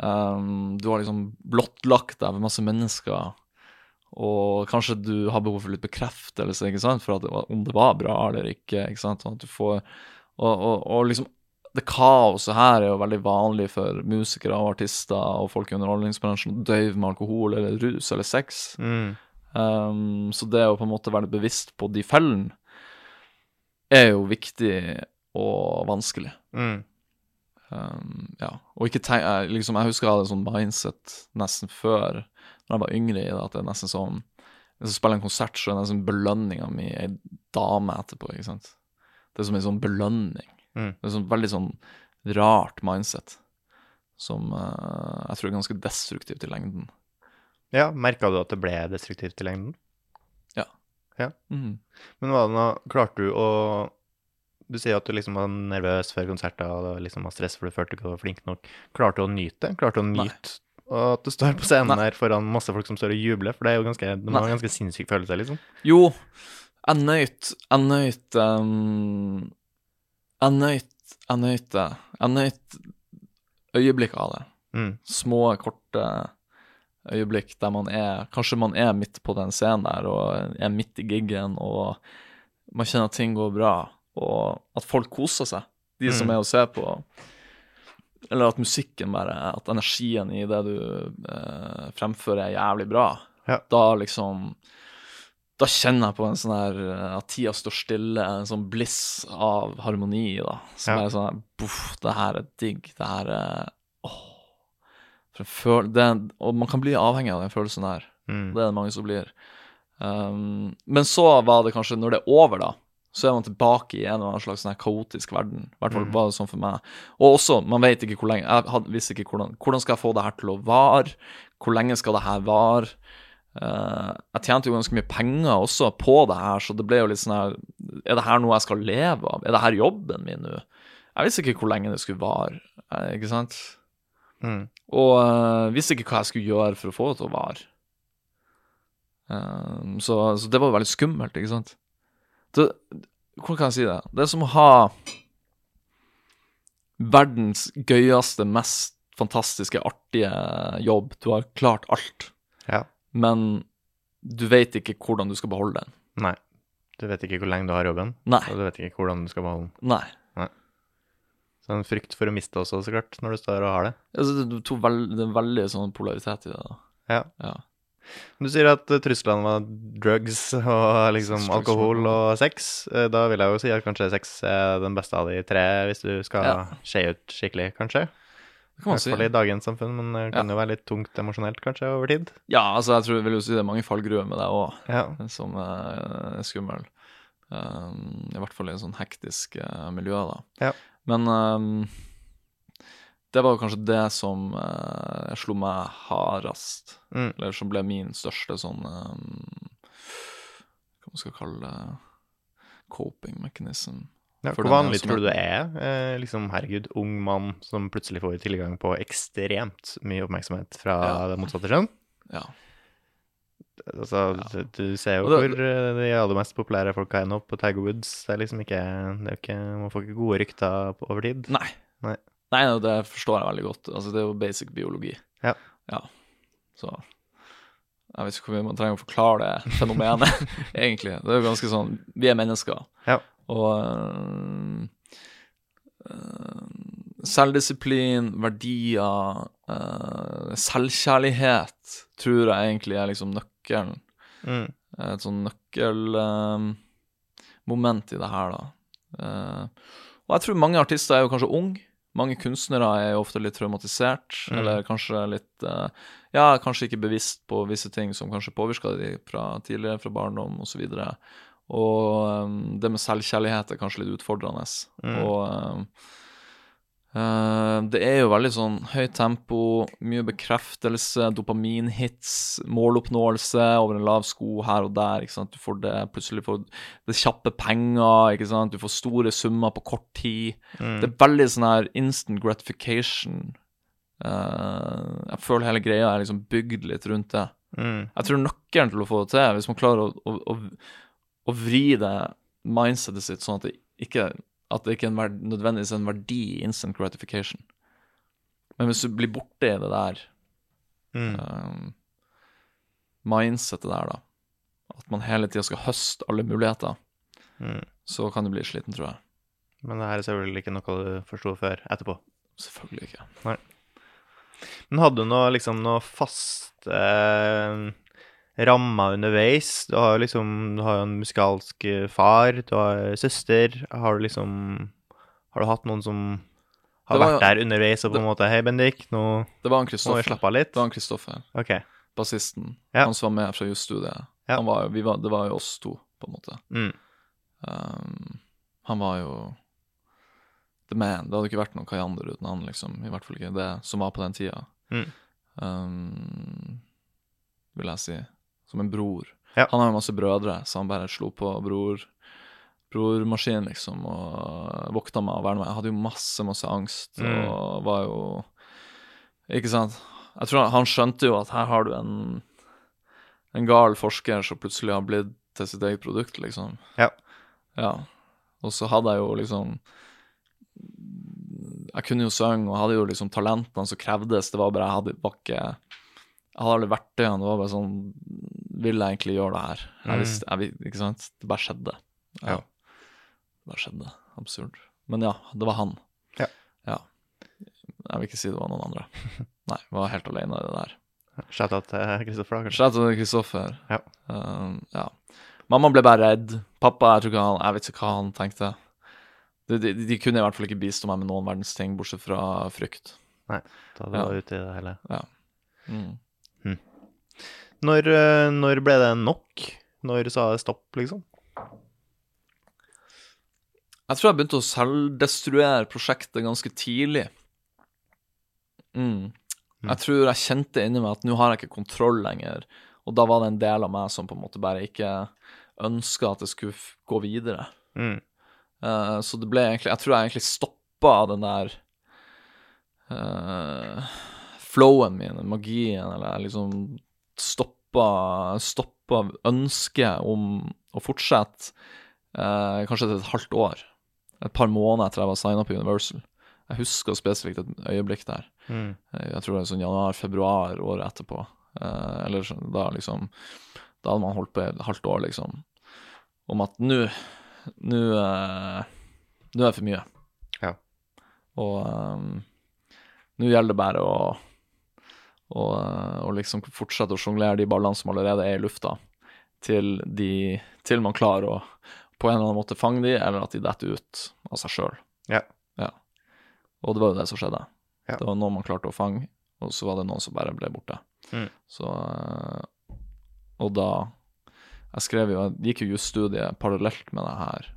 Um, du har liksom blottlagt deg ved masse mennesker. Og kanskje du har behov for litt bekreftelse ikke sant? for at om det var bra eller ikke. ikke sant? Sånn at du får, og, og, og liksom Det kaoset her er jo veldig vanlig for musikere og artister og folk i underholdningsbransjen å døyve med alkohol eller rus eller sex. Mm. Um, så det å på en måte være bevisst på de fellene er jo viktig og vanskelig. Mm. Um, ja, og ikke tenk, liksom, jeg husker jeg hadde en sånn mindset nesten før, da jeg var yngre i det, at det er nesten sånn Hvis jeg spiller en konsert, så er det nesten belønninga mi ei dame etterpå, ikke sant. Det er som en sånn belønning. Mm. Det er sånn veldig sånn rart mindset som uh, jeg tror er ganske destruktivt i lengden. Ja, merka du at det ble destruktivt i lengden? Mm. Men hva nå, klarte du å Du sier at du liksom var nervøs før konserter og liksom var stress for du følte ikke du var flink nok. Klarte du å nyte det? Klarte du å nyte nyte at du står på scenen Nei. her foran masse folk som står og jubler? For det er jo ganske, det må en ganske sinnssyk følelse, liksom. Jo, jeg nøyt Jeg nøyt um, Jeg nøyt Jeg nøyt det. Jeg nøyt øyeblikk av det. Mm. Små, korte øyeblikk der man er Kanskje man er midt på den scenen der og er midt i giggen, og man kjenner at ting går bra, og at folk koser seg, de som Mm. er og ser på. Eller at musikken bare At energien i det du eh, fremfører, er jævlig bra. Ja. Da liksom da kjenner jeg på en sånn her eh, at tida står stille, en sånn bliss av harmoni, da. Som Ja. er sånn her, Boff, det her er digg. Det her er Åh. Føl det, og man kan bli avhengig av den følelsen der. Mm. Det er det mange som blir. Um, men så var det kanskje, når det er over, da, så er man tilbake i en eller annen slags sånn kaotisk verden. I hvert fall Mm. var det sånn for meg. Og også, man vet ikke hvor lenge Jeg hadde, visste ikke hvordan Hvordan skal jeg få det her til å vare? Hvor lenge skal det her vare? Eh, jeg tjente jo ganske mye penger også på det her, så det ble jo litt sånn her Er det her noe jeg skal leve av? Er det her jobben min nå? Jeg visste ikke hvor lenge det skulle vare, eh, ikke sant? Mm. Og uh, visste ikke hva jeg skulle gjøre for å få det til å vare. Uh, så, så det var veldig skummelt, ikke sant? Det, hvordan kan jeg si det? Det er som å ha verdens gøyeste, mest fantastiske, artige jobb. Du har klart alt, Ja. Men du vet ikke hvordan du skal beholde den. Nei. Du vet ikke hvor lenge du har jobben, Nei. og du vet ikke hvordan du skal beholde den. Nei. Så en frykt for å miste også, så klart, når du står og har det. Altså, det, er veld, det er veldig sånn polaritet i det. da. Ja. Ja. Du sier at eh, truslene var drugs (laughs) og liksom alkohol og sex. Eh, Da vil jeg jo si at kanskje sex er den beste av de tre, hvis du skal Ja. skje ut skikkelig, kanskje. I hvert fall i dagens samfunn, men det kan jo være litt tungt emosjonelt kanskje over tid. Ja, altså, jeg tror jeg vil jo si det er mange fallgruer med deg òg. Ja. som eh, er skummel. Um, I hvert fall i et sånn hektisk uh, miljø, da. Ja. Men um, det var kanskje det som uh, slo meg hardest, Mm. eller som ble min største sånn um, Hva man skal kalle det coping mechanism. Ja, hvor vanlig tror du det er? Eh, liksom, herregud, ung mann som plutselig får tilgang på ekstremt mye oppmerksomhet fra Ja. det motsatte kjønn. Ja. Altså, Ja. du, du ser jo det- hvor eh, de aller mest populære folka er nå på Tiger Woods. Det er liksom ikke, det er ikke Man får ikke gode rykter på- over tid. Nei. Nei. Nei, det forstår jeg veldig godt. Altså, det er jo basic biologi. Ja. Ja. Så jeg vet ikke hvor mye man trenger å forklare det fenomenet, (laughs) egentlig. Det er jo ganske sånn Vi er mennesker. Ja. Og øh, øh, selvdisiplin, verdier, øh, selvkjærlighet tror jeg egentlig er liksom nøkkelen. Mm. Et sånn nøkkelmoment i det her, da. Eh, og jeg tror mange artister er jo kanskje unge. Mange kunstnere er jo ofte litt traumatisert, Mm. eller kanskje litt eh, Ja, kanskje ikke bevisst på visse ting som kanskje påvirka de fra tidligere, fra barndom osv. Og, så og eh, det med selvkjærlighet er kanskje litt utfordrende. Mm. Og eh, det er jo veldig sånn høyt tempo, mye bekreftelse, dopaminhits, måloppnåelse over en lav sko her og der. ikke sant? Du får det plutselig får det kjappe penger, ikke sant? du får store summer på kort tid. Mm. Det er veldig sånn her instant gratification. Uh, jeg føler hele greia er liksom bygd litt rundt det. Mm. Jeg tror nøkkelen til å få det til, hvis man klarer å, å, å, å vri det mindsetet sitt sånn at det ikke, at det ikke er nødvendigvis en verdi i instant gratification. Men hvis du blir borte i det der Mm. um, mindsetet der, da, at man hele tida skal høste alle muligheter, Mm. så kan du bli sliten, tror jeg. Men det her er selvfølgelig ikke noe du forsto før etterpå. Selvfølgelig ikke. Men hadde du noe, liksom, noe fast eh, rammer underveis? Du har jo liksom Du har jo en musikalsk eh, far, du har søster. Har du liksom Har du hatt noen som har var vært der underveis og på en måte Hei, Bendik, nå Det var han må vi slappe av litt? Det var han Kristoffer, OK. bassisten. Ja. Han som var med fra jusstudiet. Ja. Var, var, det var jo oss to, på en måte. Mm. Um, han var jo the man. Det hadde ikke vært noen Kajander uten han, liksom. I hvert fall ikke det som var på den tida. Mm. Um, vil jeg si. Som en bror. Ja. Han har jo masse brødre, så han bare slo på bror brormaskin, liksom, og vokta meg og verna meg. Jeg hadde jo masse, masse angst, Mm. og var jo Ikke sant? Jeg tror han skjønte jo at her har du en en gal forsker som plutselig har blitt til sitt eget produkt, liksom. Ja. Ja. Og så hadde jeg jo liksom Jeg kunne jo synge og hadde jo liksom talentene som krevdes. Det var bare jeg hadde ikke Jeg hadde det igjen. Det var bare sånn Vil jeg egentlig gjøre det her? Jeg Mm. visste, jeg, ikke sant? Det bare skjedde. Ja. Det bare skjedde. Absurd. Men ja, det var han. Ja. ja. Jeg vil ikke si det var noen andre. (laughs) Nei, jeg var helt alene i det der. Shout-out til Kristoffer, da, kanskje. Shout out til Kristoffer. Ja. Um, ja. Mamma ble bare redd. Pappa, jeg tror ikke han Jeg vet ikke hva han tenkte. De, de, de kunne i hvert fall ikke bistå meg med noen verdens ting, bortsett fra frykt. Nei, Da du Ja. var ute i det hele. Ja. Mm. Når, eh, når ble det nok? Når sa det stopp, liksom? Jeg tror jeg begynte å selvdestruere prosjektet ganske tidlig. Mm. Jeg tror jeg kjente inni meg at nå har jeg ikke kontroll lenger. Og da var det en del av meg som på en måte bare ikke ønska at det skulle gå videre. Mm. Uh, så det ble egentlig Jeg tror jeg egentlig stoppa den der uh, flowen min, magien, eller liksom stoppa, stoppa ønsket om å fortsette eh, kanskje til et halvt år. Et par måneder etter jeg var signa på Universal. Jeg husker spesifikt et øyeblikk der. Mm. Jeg tror det er sånn januar-februar året etterpå. Eh, eller så- da liksom Da hadde man holdt på et halvt år, liksom. Om at nå Nå eh, er det for mye. Ja. Og eh, nå gjelder det bare å å, og liksom fortsette å sjonglere de ballene som allerede er i lufta, til, de, til man klarer å på en eller annen måte fange de, eller at de detter ut av seg sjøl. Ja. ja. Og det var jo det som skjedde. Ja. Det var noen man klarte å fange, og så var det noen som bare ble borte. Mm. Så eh, Og da Jeg skrev jo Jeg gikk jo jusstudiet parallelt med det her,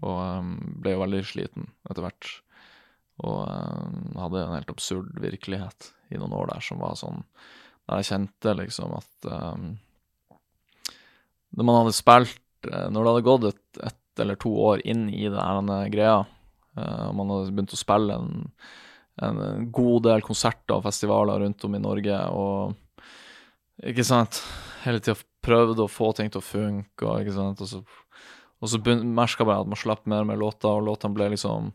og eh, ble jo veldig sliten etter hvert. Og eh, hadde en helt absurd virkelighet i noen år der som var sånn Der jeg kjente liksom at um, Når man hadde spilt eh, Når det hadde gått et, et eller to år inn i denne greia, eh, og man hadde begynt å spille en, en god del konserter og festivaler rundt om i Norge, og ikke sant Hele tida prøvde å få ting til å funke, og ikke sant, og så, og så merka jeg bare at man slapp mer og mer låter, og låtene ble liksom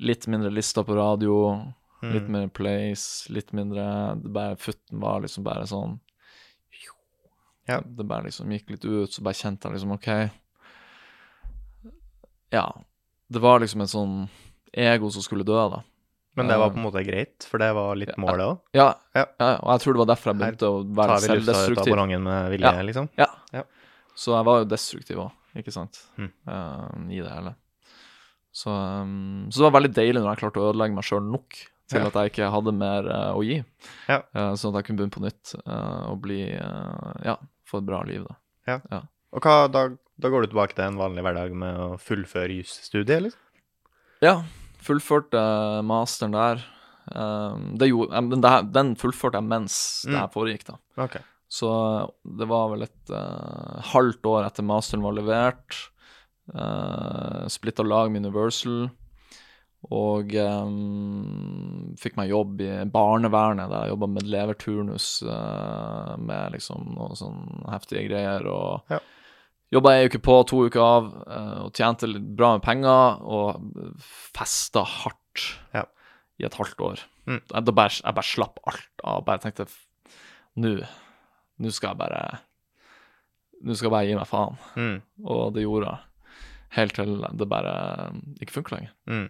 litt mindre lista på radio, Mm. litt mer plays, litt mindre det bare, Futten var liksom bare sånn Ja. Det bare liksom gikk litt ut, så bare kjente jeg liksom OK. Ja. Det var liksom et sånn ego som skulle dø, da. Men det var på en måte greit, for det var litt målet òg. Ja, Ja. ja, og jeg tror det var derfor jeg begynte å være Tar vi lufta ut av ballongen med vilje, Ja. liksom? Ja. Ja. Så jeg var jo destruktiv òg, ikke sant, Mm. uh, i det hele. Så, um, så det var veldig deilig når jeg klarte å ødelegge meg sjøl nok til Ja. at jeg ikke hadde mer uh, å gi. Ja. Uh, sånn at jeg kunne begynne på nytt uh, og bli eh, Ja, få et bra liv, da. Ja, Og hva, da, da går du tilbake til en vanlig hverdag med å fullføre jusstudiet, eller? Ja, fullførte masteren der. Um, det gjorde, eh, det den fullførte jeg mens det her Mm. foregikk, da. Okay. Så det var vel et eh, halvt år etter masteren var levert. Uh, Splitta lag med Universal. Og um, fikk meg jobb i barnevernet, der jeg jobba med leverturnus uh, med liksom noen sånn heftige greier. Og Ja. jobba ei uke på, to uker av, uh, og tjente litt bra med penger. Og festa hardt Ja. i et halvt år. Mm. Jeg, bare, jeg bare slapp alt av. Bare tenkte nå Nå skal jeg bare Nå skal jeg bare gi meg faen. Mm. Og det gjorde jeg. Helt til det bare ikke funker lenger. Mm.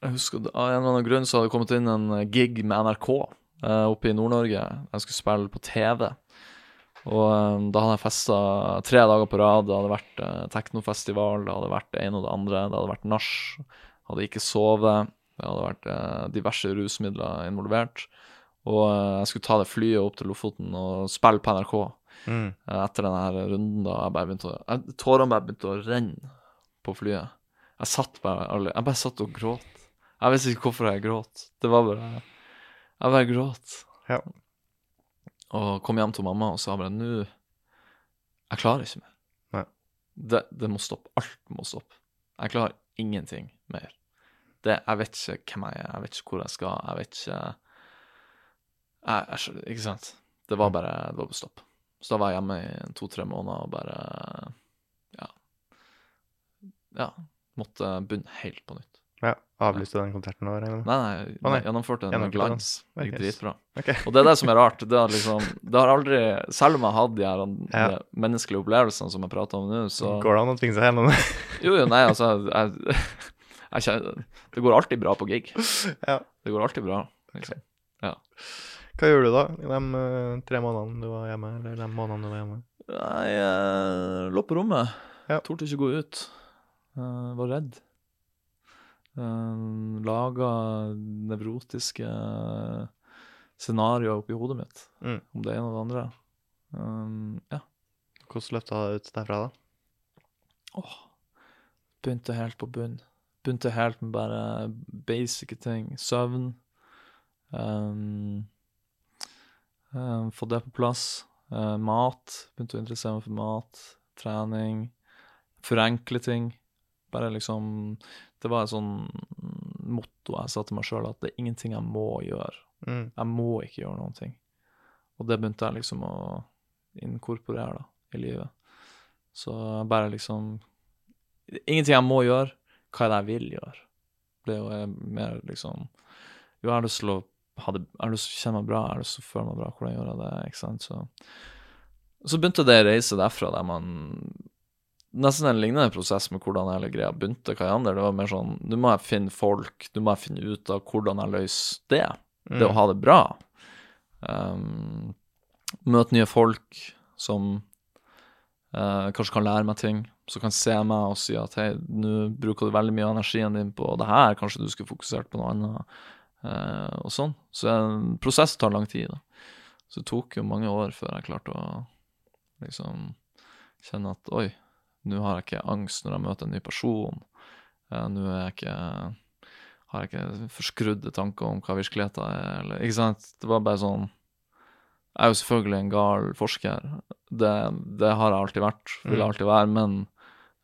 Jeg husker Av en eller annen grunn så hadde det kommet inn en eh, gig med NRK eh, oppe i Nord-Norge. Jeg skulle spille på TV. Og eh, da hadde jeg festa tre dager på rad. Det hadde vært eh, teknofestival, det hadde vært det ene og det andre. Det hadde vært nach. Hadde ikke sovet. Det hadde vært eh, diverse rusmidler involvert. Og eh, jeg skulle ta det flyet opp til Lofoten og spille på NRK. Mm. Etter denne her runden da jeg bare begynte å Tårene bare begynte å renne på flyet. Jeg satt bare aldri, Jeg bare satt og gråt. Jeg vet ikke hvorfor jeg gråt. Det var bare Jeg bare gråt. Ja. Og kom hjem til mamma og sa bare Nå Jeg klarer ikke mer. Nei. Det, det må stoppe. Alt må stoppe. Jeg klarer ingenting mer. Det, jeg vet ikke hvem jeg er, jeg vet ikke hvor jeg skal, jeg vet ikke jeg, jeg, Ikke sant? Det var bare Det var stopp. Så da var jeg hjemme i to-tre måneder og bare Ja. Ja. Måtte begynne helt på nytt. Ja. Avlyste den konserten jeg? Nei, nei, nei. gjennomførte en med glans. Det gikk dritbra. Okay. (laughs) Og det er det som er rart. Det, er liksom, det har aldri Selv om jeg har hatt de her Ja. menneskelige opplevelsene som jeg prater om nå, så Går det an å tvinge seg gjennom det? (laughs) Jo, jo, nei, altså jeg, jeg jeg, Det går alltid bra på gig. Ja. Det går alltid bra. Liksom. Hva gjorde du da i de eh, tre månedene du var hjemme, eller de månedene du var hjemme? Nei, jeg lå på rommet. Ja. Torde ikke gå ut. Jeg var redd. Uh, laga nevrotiske scenarioer oppi hodet mitt Mm. om det ene og det andre. Um, ja. Hvordan løfta det ut derfra, da? Åh. Begynte helt på bunn. Begynte helt med bare basic ting. Søvn. Um, um, Få det på plass. Uh, mat. Begynte å interessere meg for mat. Trening. Forenkle ting. Bare liksom Det var et sånn motto jeg sa til meg sjøl, at det er ingenting jeg må gjøre. Mm. Jeg må ikke gjøre noen ting. Og det begynte jeg liksom å inkorporere da, i livet. Så bare liksom Ingenting jeg må gjøre, hva er det jeg vil gjøre? Det er jo eh, mer liksom Jo, jeg har lyst til å ha det Jeg har lyst til å kjenne meg bra, er har lyst til å føle meg bra. Hvordan gjør jeg det? Ikke sant? Så, så begynte det å reise derfra, der man Nesten en lignende prosess med hvordan hele greia begynte. Andre, det var mer sånn Nå må jeg finne folk, nå må jeg finne ut av hvordan jeg løser det det å Mm. ha det bra. Um, møte nye folk som uh, kanskje kan lære meg ting, som kan se meg og si at hei, nå bruker du veldig mye av energien din på det her, kanskje du skulle fokusert på noe annet, og sånn. Så en prosess tar lang tid. da. Så det tok jo mange år før jeg klarte å liksom kjenne at oi, nå har jeg ikke angst når jeg møter en ny person. Eh, nå er jeg ikke har jeg ikke forskrudde tanker om hva virkeligheten er, eller Ikke sant? Det var bare sånn Jeg er jo selvfølgelig en gal forsker. Det, det har jeg alltid vært, vil jeg Mm. alltid være, men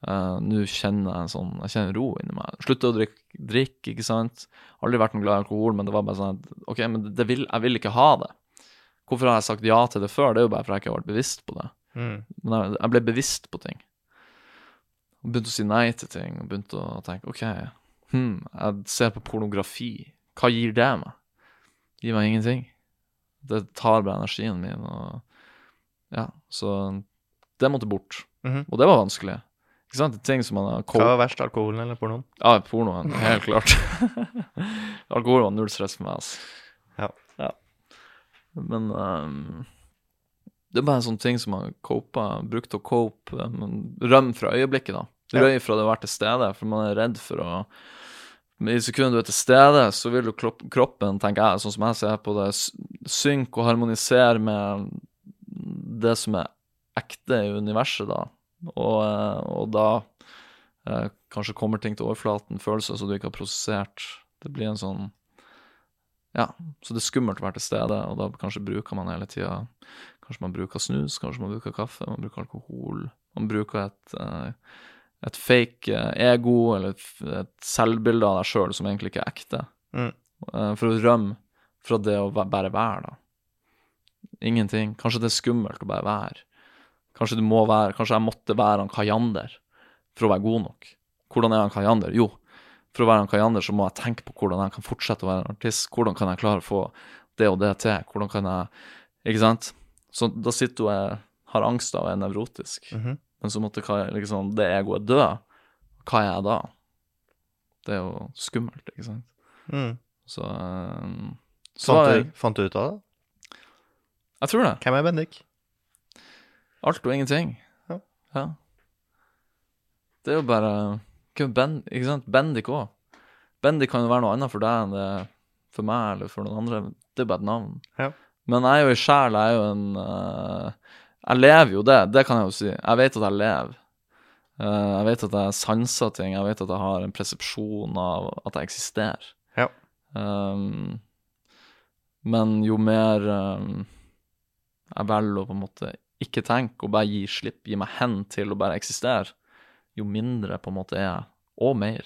eh, nå kjenner jeg en sånn Jeg kjenner ro inni meg. Slutta å drikke, drikk, ikke sant. Aldri vært noe glad i alkohol, men det var bare sånn at OK, men det vil, jeg vil ikke ha det. Hvorfor har jeg sagt ja til det før? Det er jo bare fordi jeg ikke har vært bevisst på det. Mm. Men jeg, jeg ble bevisst på ting. Og begynte å si nei til ting, og begynte å tenke OK, hmm, jeg ser på pornografi. Hva gir det meg? Gir meg ingenting. Det tar bare energien min, og Ja, så det måtte bort. Mhm. Og det var vanskelig. Ikke sant? Det ting som man har Hva var verst, alkoholen eller pornoen? Ja, pornoen, helt klart. (laughs) Alkohol var null stress for meg, altså. Ja. Men um, det er bare en sånn ting som man copa, brukte å cope, eh, men rømme fra øyeblikket, da. Ja. Røy fra det å være til stede, for man er redd for å i sekundet du er til stede, så vil jo kroppen, tenker jeg, sånn som jeg ser på det, synke og harmonisere med det som er ekte i universet, da. Og, eh, og da eh, kanskje kommer ting til overflaten, følelser som du ikke har prosessert. Det blir en sånn Ja, så det er skummelt å være til stede, og da kanskje bruker man hele tida Kanskje man bruker snus, kanskje man bruker kaffe, man bruker alkohol. Man bruker et, eh, et fake eh, ego, eller et, et selvbilde av deg sjøl som egentlig ikke er ekte. Mm. Eh, For å rømme fra det å bare være, da. Ingenting. Kanskje det er skummelt å bare være. Kanskje du må være Kanskje jeg måtte være han Kajander for å være god nok. Hvordan er han Kajander? Jo, for å være han Kajander så må jeg tenke på hvordan jeg kan fortsette å være en artist. Hvordan kan jeg klare å få det og det til? Hvordan kan jeg Ikke sant? Så da sitter du og har angst og er nevrotisk. Mhm. Men så måtte liksom, det egoet dø. Hva er jeg da? Det er jo skummelt, ikke sant? Mm. Så, eh, så Fant, du, jeg, fant du ut av det? jeg tror det. Hvem er Bendik? Alt og ingenting. Ja. Ja. Det er jo bare ben, Ikke sant? Bendik òg. Bendik kan jo være noe annet for deg enn det er for meg eller for noen andre. Det er bare et navn. Ja. Men jeg er jo i sjel, jeg er jo en uh, Jeg lever jo det, det kan jeg jo si. Jeg vet at jeg lever. Uh, jeg vet at jeg sanser ting, jeg vet at jeg har en persepsjon av at jeg eksisterer. Ja. Um, men jo mer um, jeg velger å på en måte ikke tenke og bare gi slipp, gi meg hen til å bare eksistere, jo mindre på en måte er jeg, og mer.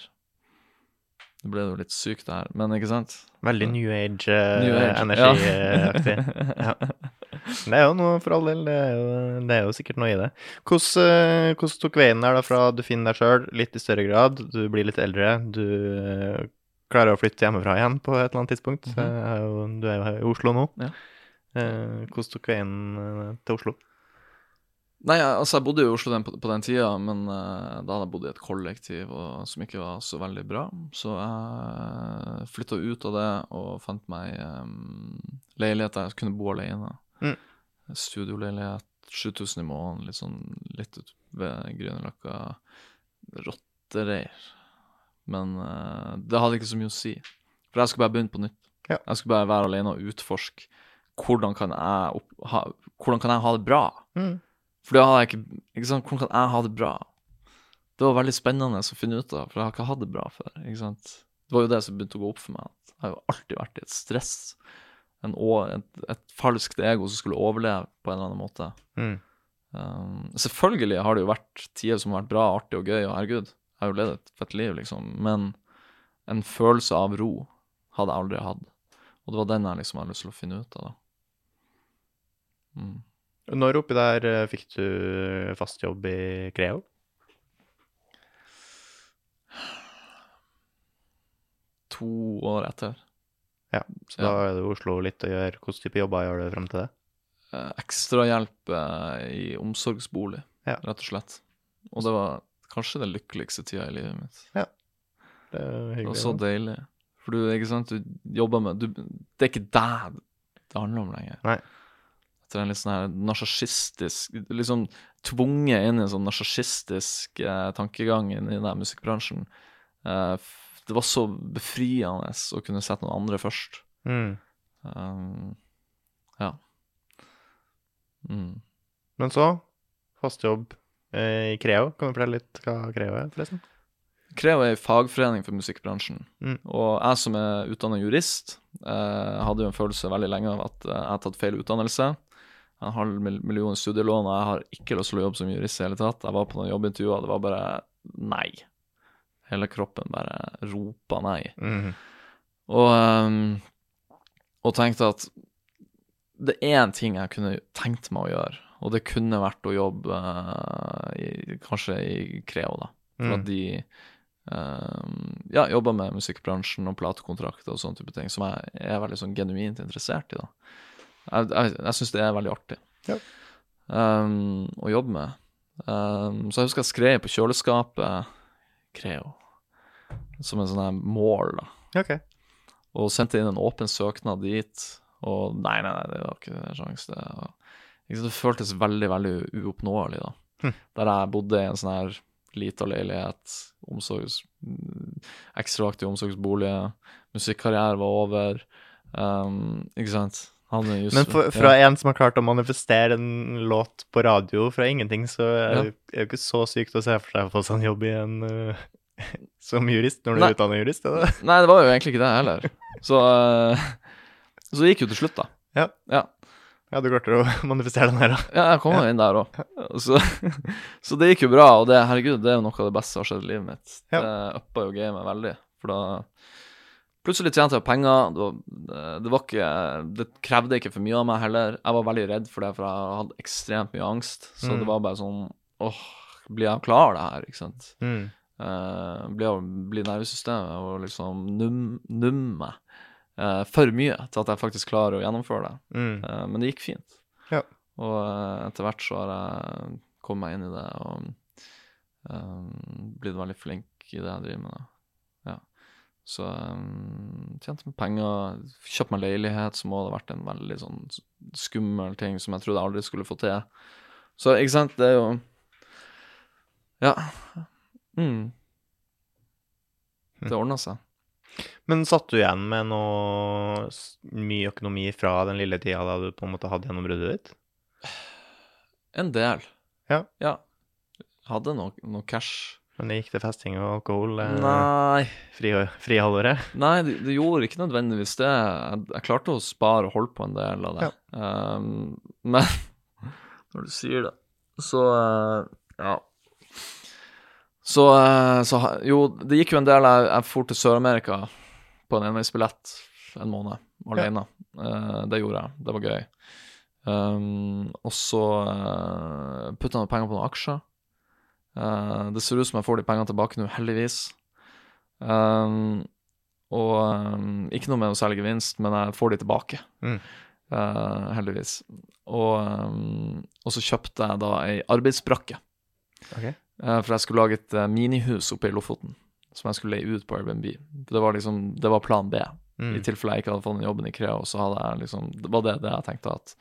Det ble jo litt sykt det her, men ikke sant? Veldig New Age-energiaktig. Age, (laughs) ja. Det er jo noe, for all del. Det er jo, det er jo sikkert noe i det. Hvordan, eh, hvordan tok veien der da fra du finner deg sjøl litt i større grad, du blir litt eldre, du eh, klarer å flytte hjemmefra igjen på et eller annet tidspunkt? Mm Eh, er Du er jo her i Oslo nå. Ja. Eh, Hvordan tok veien eh, til Oslo? Nei, altså jeg bodde jo i Oslo den, på, på den tida, men uh, da hadde jeg bodd i et kollektiv og, som ikke var så veldig bra. Så jeg flytta ut av det og fant meg um, leilighet der jeg kunne bo alene. Mm. Studioleilighet, 7000 i måneden, litt sånn litt ut ved Grünerløkka. Rottereir. Men uh, det hadde ikke så mye å si. For jeg skulle bare begynne på nytt. Ja. Jeg skulle bare være alene og utforske hvordan kan jeg, opp, ha, hvordan kan jeg ha det bra. Mm. For da hadde jeg ikke Ikke sant, hvordan kan jeg ha det bra? Det var veldig spennende å finne ut av, for jeg har ikke hatt det bra før. ikke sant? Det var jo det som begynte å gå opp for meg. at Jeg har jo alltid vært i et stress. En, et, et falskt ego som skulle overleve på en eller annen måte. Mm. Um, selvfølgelig har det jo vært tider som har vært bra, artig og gøy, og herregud, jeg har jo levd et fett liv, liksom. Men en følelse av ro hadde jeg aldri hatt. Og det var den jeg liksom hadde lyst til å finne ut av, da. Mm. Når oppi der eh, fikk du fast jobb i Creo? To år etter. Ja, så da er det Oslo litt å gjøre. Hvilken type jobber gjør du frem til det? eh, ekstrahjelp eh, i omsorgsbolig, Ja. rett og slett. Og det var kanskje den lykkeligste tida i livet mitt. Ja, Det er Det var så deilig. For du, ikke sant, du jobber med du, Det er ikke deg det handler om lenger. Nei. Etter en litt sånn her narsissistisk Liksom tvunget inn i en sånn narsissistisk eh, tankegang i den musikkbransjen. Eh, det var så befriende å kunne sette noen andre først. Mm. Um, ja. Mm. Men så, fast jobb eh, i Creo. Kan du fortelle litt hva Creo er, forresten? Creo er en fagforening for musikkbransjen. Mm. Og jeg som er utdannet jurist, eh, hadde jo en følelse veldig lenge av at eh, jeg har tatt feil utdannelse. En halv million studielån, og jeg har ikke lyst til å jobbe som jurist i hele tatt. Jeg var på noen jobbintervjuer, og det var bare nei. Hele kroppen bare ropa nei. Mm. Og, um, og tenkte at det er en ting jeg kunne tenkt meg å gjøre, og det kunne vært å jobbe uh, i, kanskje i Creo, da. For Mm. at de um, ja, jobber med musikkbransjen og platekontrakter og sånne type ting, som jeg er veldig sånn genuint interessert i. da. Jeg, jeg, jeg syns det er veldig artig Ja. um, å jobbe med. Um, så jeg husker jeg skrev på kjøleskapet Creo, som en sånn mål, da Ok. og sendte inn en åpen søknad dit. Og nei, nei, nei, det var ikke en sjanse. Det, det føltes veldig, veldig uoppnåelig, da. Hm. Der jeg bodde i en sånn her lita leilighet, omsorgs... Ekstraaktiv omsorgsbolig, musikkarriere var over. Um, ikke sant? Men for, fra en som har klart å manifestere en låt på radio fra ingenting, så er Ja. det jo ikke så sykt å se for seg å få seg en jobb i en eh, (laughs) som jurist når du Nei. er utdannet jurist, er det? Nei, det var jo egentlig ikke det heller. Så, uh, så det gikk jo til slutt, da. Ja. ja. Ja, du klarte å (laughs) manifestere den her, da. Ja, jeg kom jo inn der òg. Så, (laughs) så det gikk jo bra, og det, herregud, det er jo noe av det beste som har skjedd i livet mitt. Ja. Det uppa jo gamet veldig, for da Plutselig tjente jeg penger. Det, var, det, var ikke, det krevde ikke for mye av meg heller. Jeg var veldig redd for det, for jeg hadde ekstremt mye angst. Så Mm. det var bare sånn åh, blir jeg klar det her, ikke sant? Mm. Uh, blir, blir nervesystemet og liksom num, numme eh, for mye til at jeg faktisk klarer å gjennomføre det. Mm. Uh, men det gikk fint. Ja. Og eh, etter hvert så har jeg kommet meg inn i det og eh, blitt veldig flink i det jeg driver med. Da. Så um, tjente meg penger, kjøpt meg leilighet, som også hadde vært en veldig sånn skummel ting som jeg trodde jeg aldri skulle få til. Så ikke sant, det er jo Ja. Mm. Det ordna seg. Men satt du igjen med noe mye økonomi fra den lille tida da du på en måte hadde gjennombruddet ditt? En del. Ja. ja. Hadde noe, noe cash. Men det gikk til festing og alkohol? Eh, Nei. fri, frihalvåret? Nei, det, det gjorde ikke nødvendigvis det. Jeg, jeg klarte å spare og holde på en del av det. Um, men (laughs) når du sier det, så uh, Ja. Så, uh, så Jo, det gikk jo en del. Jeg, jeg for til Sør-Amerika på en enveisbillett en måned alene. Uh, det gjorde jeg. Det var gøy. Um, og så uh, putta jeg penger på noen aksjer. Uh, det ser ut som jeg får de pengene tilbake nå, heldigvis. Um, og um, ikke noe med noe særlig gevinst, men jeg får de tilbake. Mm. Uh, heldigvis. Og, um, og så kjøpte jeg da ei arbeidsbrakke. Okay. Uh, for jeg skulle lage et minihus oppe i Lofoten som jeg skulle leie ut på Airbnb. Det var liksom, det var plan B. Mm. I tilfelle jeg ikke hadde fått den jobben i Krea, så hadde jeg liksom Det var det, det jeg tenkte at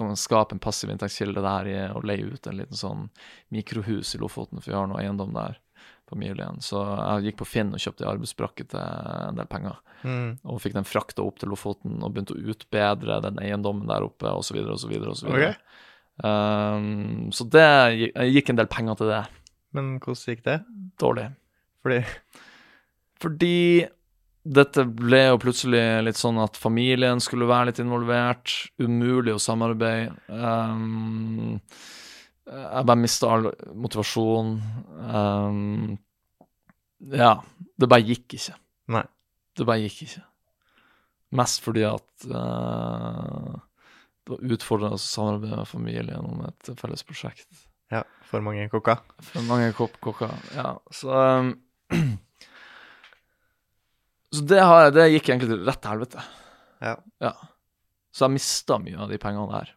kan man skape en passiv inntektskilde der i å leie ut en liten sånn mikrohus i Lofoten, for vi har noe eiendom der, familien. Så jeg gikk på Finn og kjøpte ei arbeidsbrakke til en del penger. Mm. Og fikk den frakta opp til Lofoten og begynte å utbedre den eiendommen der oppe, osv., osv., så Ok. Um, så det jeg gikk en del penger til det. Men hvordan gikk det? Dårlig. Fordi Fordi dette ble jo plutselig litt sånn at familien skulle være litt involvert. Umulig å samarbeide. Um, jeg bare mista all motivasjon. Um, ja. Det bare gikk ikke. Nei. Det bare gikk ikke. Mest fordi at uh, det var utfordrende å samarbeide med familien om et felles prosjekt. Ja, for mange kokker. For mange kopp kokker. Ja, så um, (clears throat) Så det, har, jeg- det gikk egentlig til rett til helvete. Ja. Så jeg mista mye av de pengene der.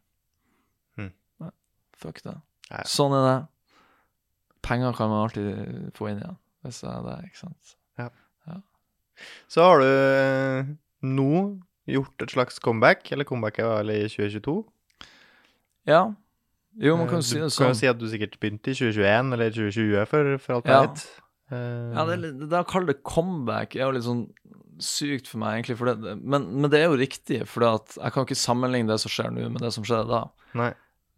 Nei, fuck det. Ja. Sånn er det. Penger kan man alltid få inn igjen, hvis det er det, ikke sant. Ja. Så har du eh, nå gjort et slags comeback, eller comebacket var i 2022? Ja. Jo, man Eh, kan jo si du kan jo sånn. si at du sikkert begynte i 2021 eller 2020, for, for alt jeg Ja. vet. Uh, Ja, det, det å kalle det comeback er jo litt sånn sykt for meg, egentlig. For det, men, men det er jo riktig, for jeg kan ikke sammenligne det som skjer nå, med det som skjedde da. Nei.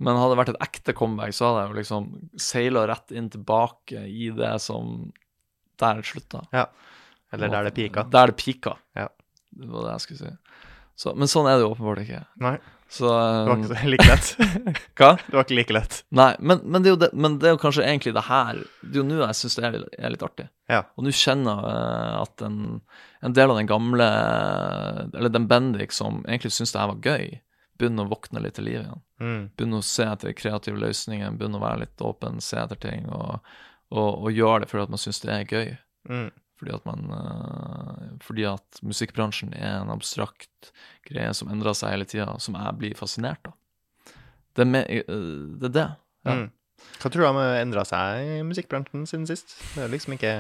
Men hadde det vært et ekte comeback, så hadde jeg jo liksom seila rett inn tilbake i det som Der det slutta. Eller der det pika. Der det pika. Ja. Det var det jeg skulle si. Så, men sånn er det jo åpenbart ikke. Nei, Så det var um, ikke like lett. (laughs) Hva? Det var ikke like lett. Nei, men, men, det er det, men det er jo kanskje egentlig det her Det er jo nå jeg syns det er, er litt artig. Ja. Og nå kjenner jeg eh, at en, en del av den gamle Eller den Bendik som egentlig syntes det her var gøy, begynner å våkne litt til liv igjen. Mm. Begynner å se etter kreative løsninger, begynner å være litt åpen, se etter ting, og, og, og gjøre det fordi at man syns det er gøy. Mm. Fordi at man eh, Fordi at musikkbransjen er en abstrakt greie som endrer seg hele tida, som jeg blir fascinert av. Det eh, det, er det. Ja. Mm. Hva tror du har endra seg i musikkbransjen siden sist? Det er liksom ikke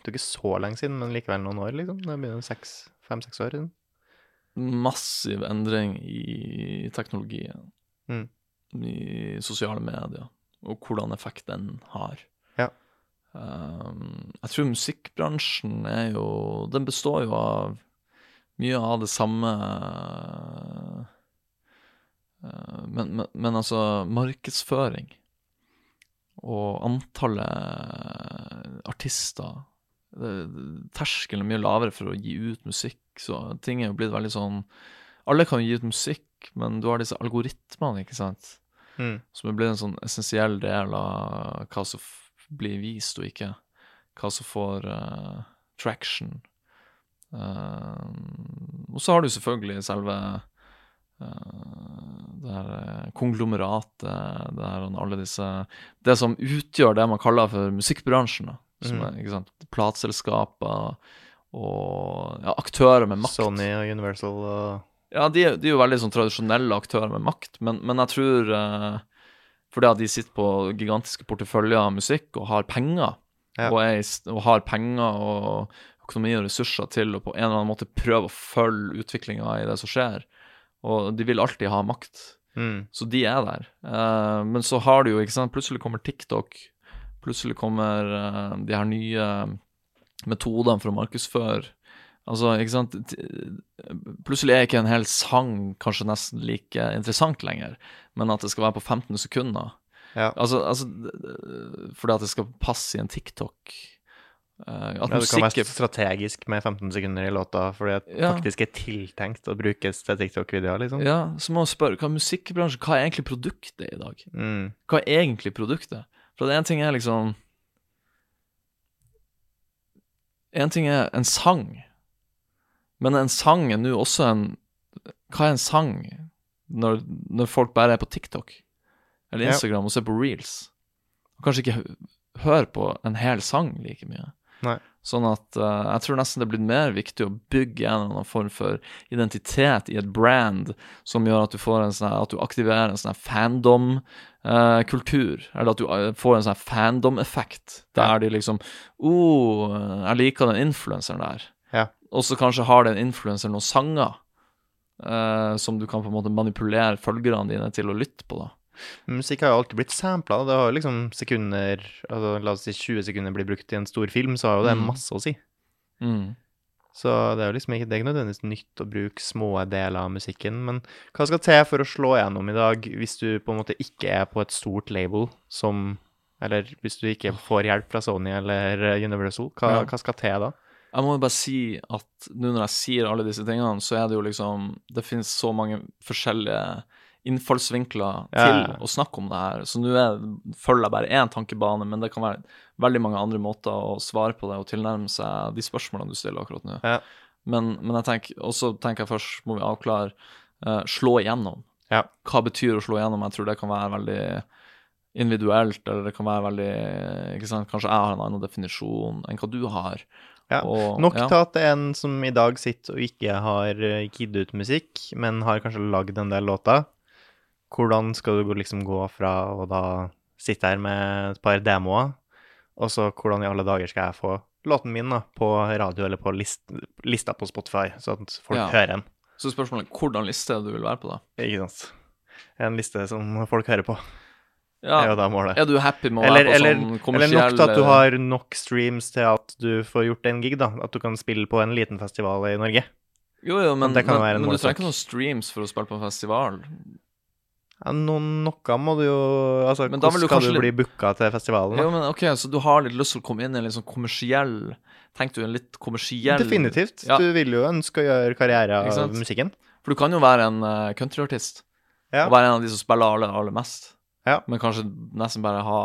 Det er ikke så lenge siden, men likevel noen år, liksom. Det begynner seks, fem-seks år siden. Massiv endring i teknologien, Mm. i sosiale medier, og hvordan effekt den har. Um, jeg tror musikkbransjen er jo Den består jo av mye av det samme uh, men, men, men altså, markedsføring og antallet artister Terskelen er mye lavere for å gi ut musikk, så ting er jo blitt veldig sånn Alle kan jo gi ut musikk, men du har disse algoritmene, ikke sant? Mm. som er blitt en sånn essensiell del av hva som blir vist og ikke. Hva som får uh, traction. Uh, og så har du selvfølgelig selve uh, det her konglomeratet, det her alle disse Det som utgjør det man kaller for musikkbransjen, da. Som mm. er, plateselskaper og ja, aktører med makt. Sony og Universal og Ja, de, de er jo veldig sånn tradisjonelle aktører med makt, men, men jeg tror eh, fordi at de sitter på gigantiske porteføljer av musikk og har penger, Ja. og, er, og har penger og økonomi og ressurser til å på en eller annen måte prøve å følge utviklinga i det som skjer, og de vil alltid ha makt. mm. Så de er der. Uh, men så har du jo, ikke sant, plutselig kommer TikTok. Plutselig kommer uh, de her nye metodene for å markedsføre. Altså, ikke sant Plutselig er ikke en hel sang kanskje nesten like interessant lenger, men at det skal være på 15 sekunder. Ja. Altså, altså Fordi at det skal passe i en TikTok. Eh, at Ja, det kan være strategisk med 15 sekunder i låta, fordi det Ja. faktisk er tiltenkt å brukes til TikTok-videoer, liksom. Ja, så må man spørre hva er musikkbransjen Hva er egentlig produktet i dag? Mm. Hva er egentlig produktet? For en ting er liksom En ting er en sang, men en sang er nå også en Hva er en sang når, når folk bare er på TikTok eller Ja. Instagram og ser på reels? Og kanskje ikke hører på en hel sang like mye. Nei. Sånn at uh, jeg tror nesten det er blitt mer viktig å bygge en eller annen form for identitet i et brand som gjør at du får en sånne, at du aktiverer en sånn fandom-kultur. eller at du eh, får en sånn fandom-effekt, der de liksom oh, jeg liker den influenseren der. Og så kanskje har den influenseren noen sanger. eh, som du kan på en måte manipulere følgerne dine til å lytte på, da. Musikk har jo alltid blitt sampla. Det har jo liksom sekunder altså La oss si 20 sekunder blir brukt i en stor film, så har jo det Mm. masse å si. Mm. Så det er jo liksom ikke, det er ikke nødvendigvis nytt å bruke små deler av musikken, men hva skal til for å slå gjennom i dag, hvis du på en måte ikke er på et stort label som Eller hvis du ikke får hjelp fra Sony eller Universal, hva, Ja. hva skal til da? Jeg må jo bare si at nå når jeg sier alle disse tingene, så er det jo liksom Det finnes så mange forskjellige innfallsvinkler til ja, å snakke om det her. Så nå er- følger jeg bare én tankebane, men det kan være veldig mange andre måter å svare på det og tilnærme seg de spørsmålene du stiller akkurat nå. Ja. Men, men jeg tenker, også tenker jeg først må vi avklare uh, slå igjennom. Ja. Hva betyr å slå igjennom? Jeg tror det kan være veldig individuelt, eller det kan være veldig ikke sant? Kanskje jeg har en annen definisjon enn hva du har. Ja, Og- Nok ja. til at det er en som i dag sitter og ikke har eh, gitt ut musikk, men har kanskje lagd en del låter. Hvordan skal du liksom gå fra å da sitte her med et par demoer, og så hvordan i alle dager skal jeg få låten min da, på radio eller på list, lista på Spotify, så at folk Ja. hører den. Så spørsmålet er hvordan liste du vil være på, da. Ikke sant? En liste som folk hører på, Ja, er jo da målet. Er du happy med å Eller, være på eller, sånn eller nok til at du har nok streams til at du får gjort en gig, da. At du kan spille på en liten festival i Norge. Jo, jo, men, det men, men du trenger ikke noen streams for å spille på en festival. Ja, no, noe må du jo Altså, Men hvordan du skal du bli booka til festivalen? Jo, men ok, Så du har litt lyst til å komme inn i en litt sånn kommersiell Tenk du en litt kommersiell Definitivt. Ja. Du vil jo ønske å gjøre karriere av musikken. For du kan jo være en uh, countryartist Ja. og være en av de som spiller aller, aller mest. Ja. Men kanskje nesten bare ha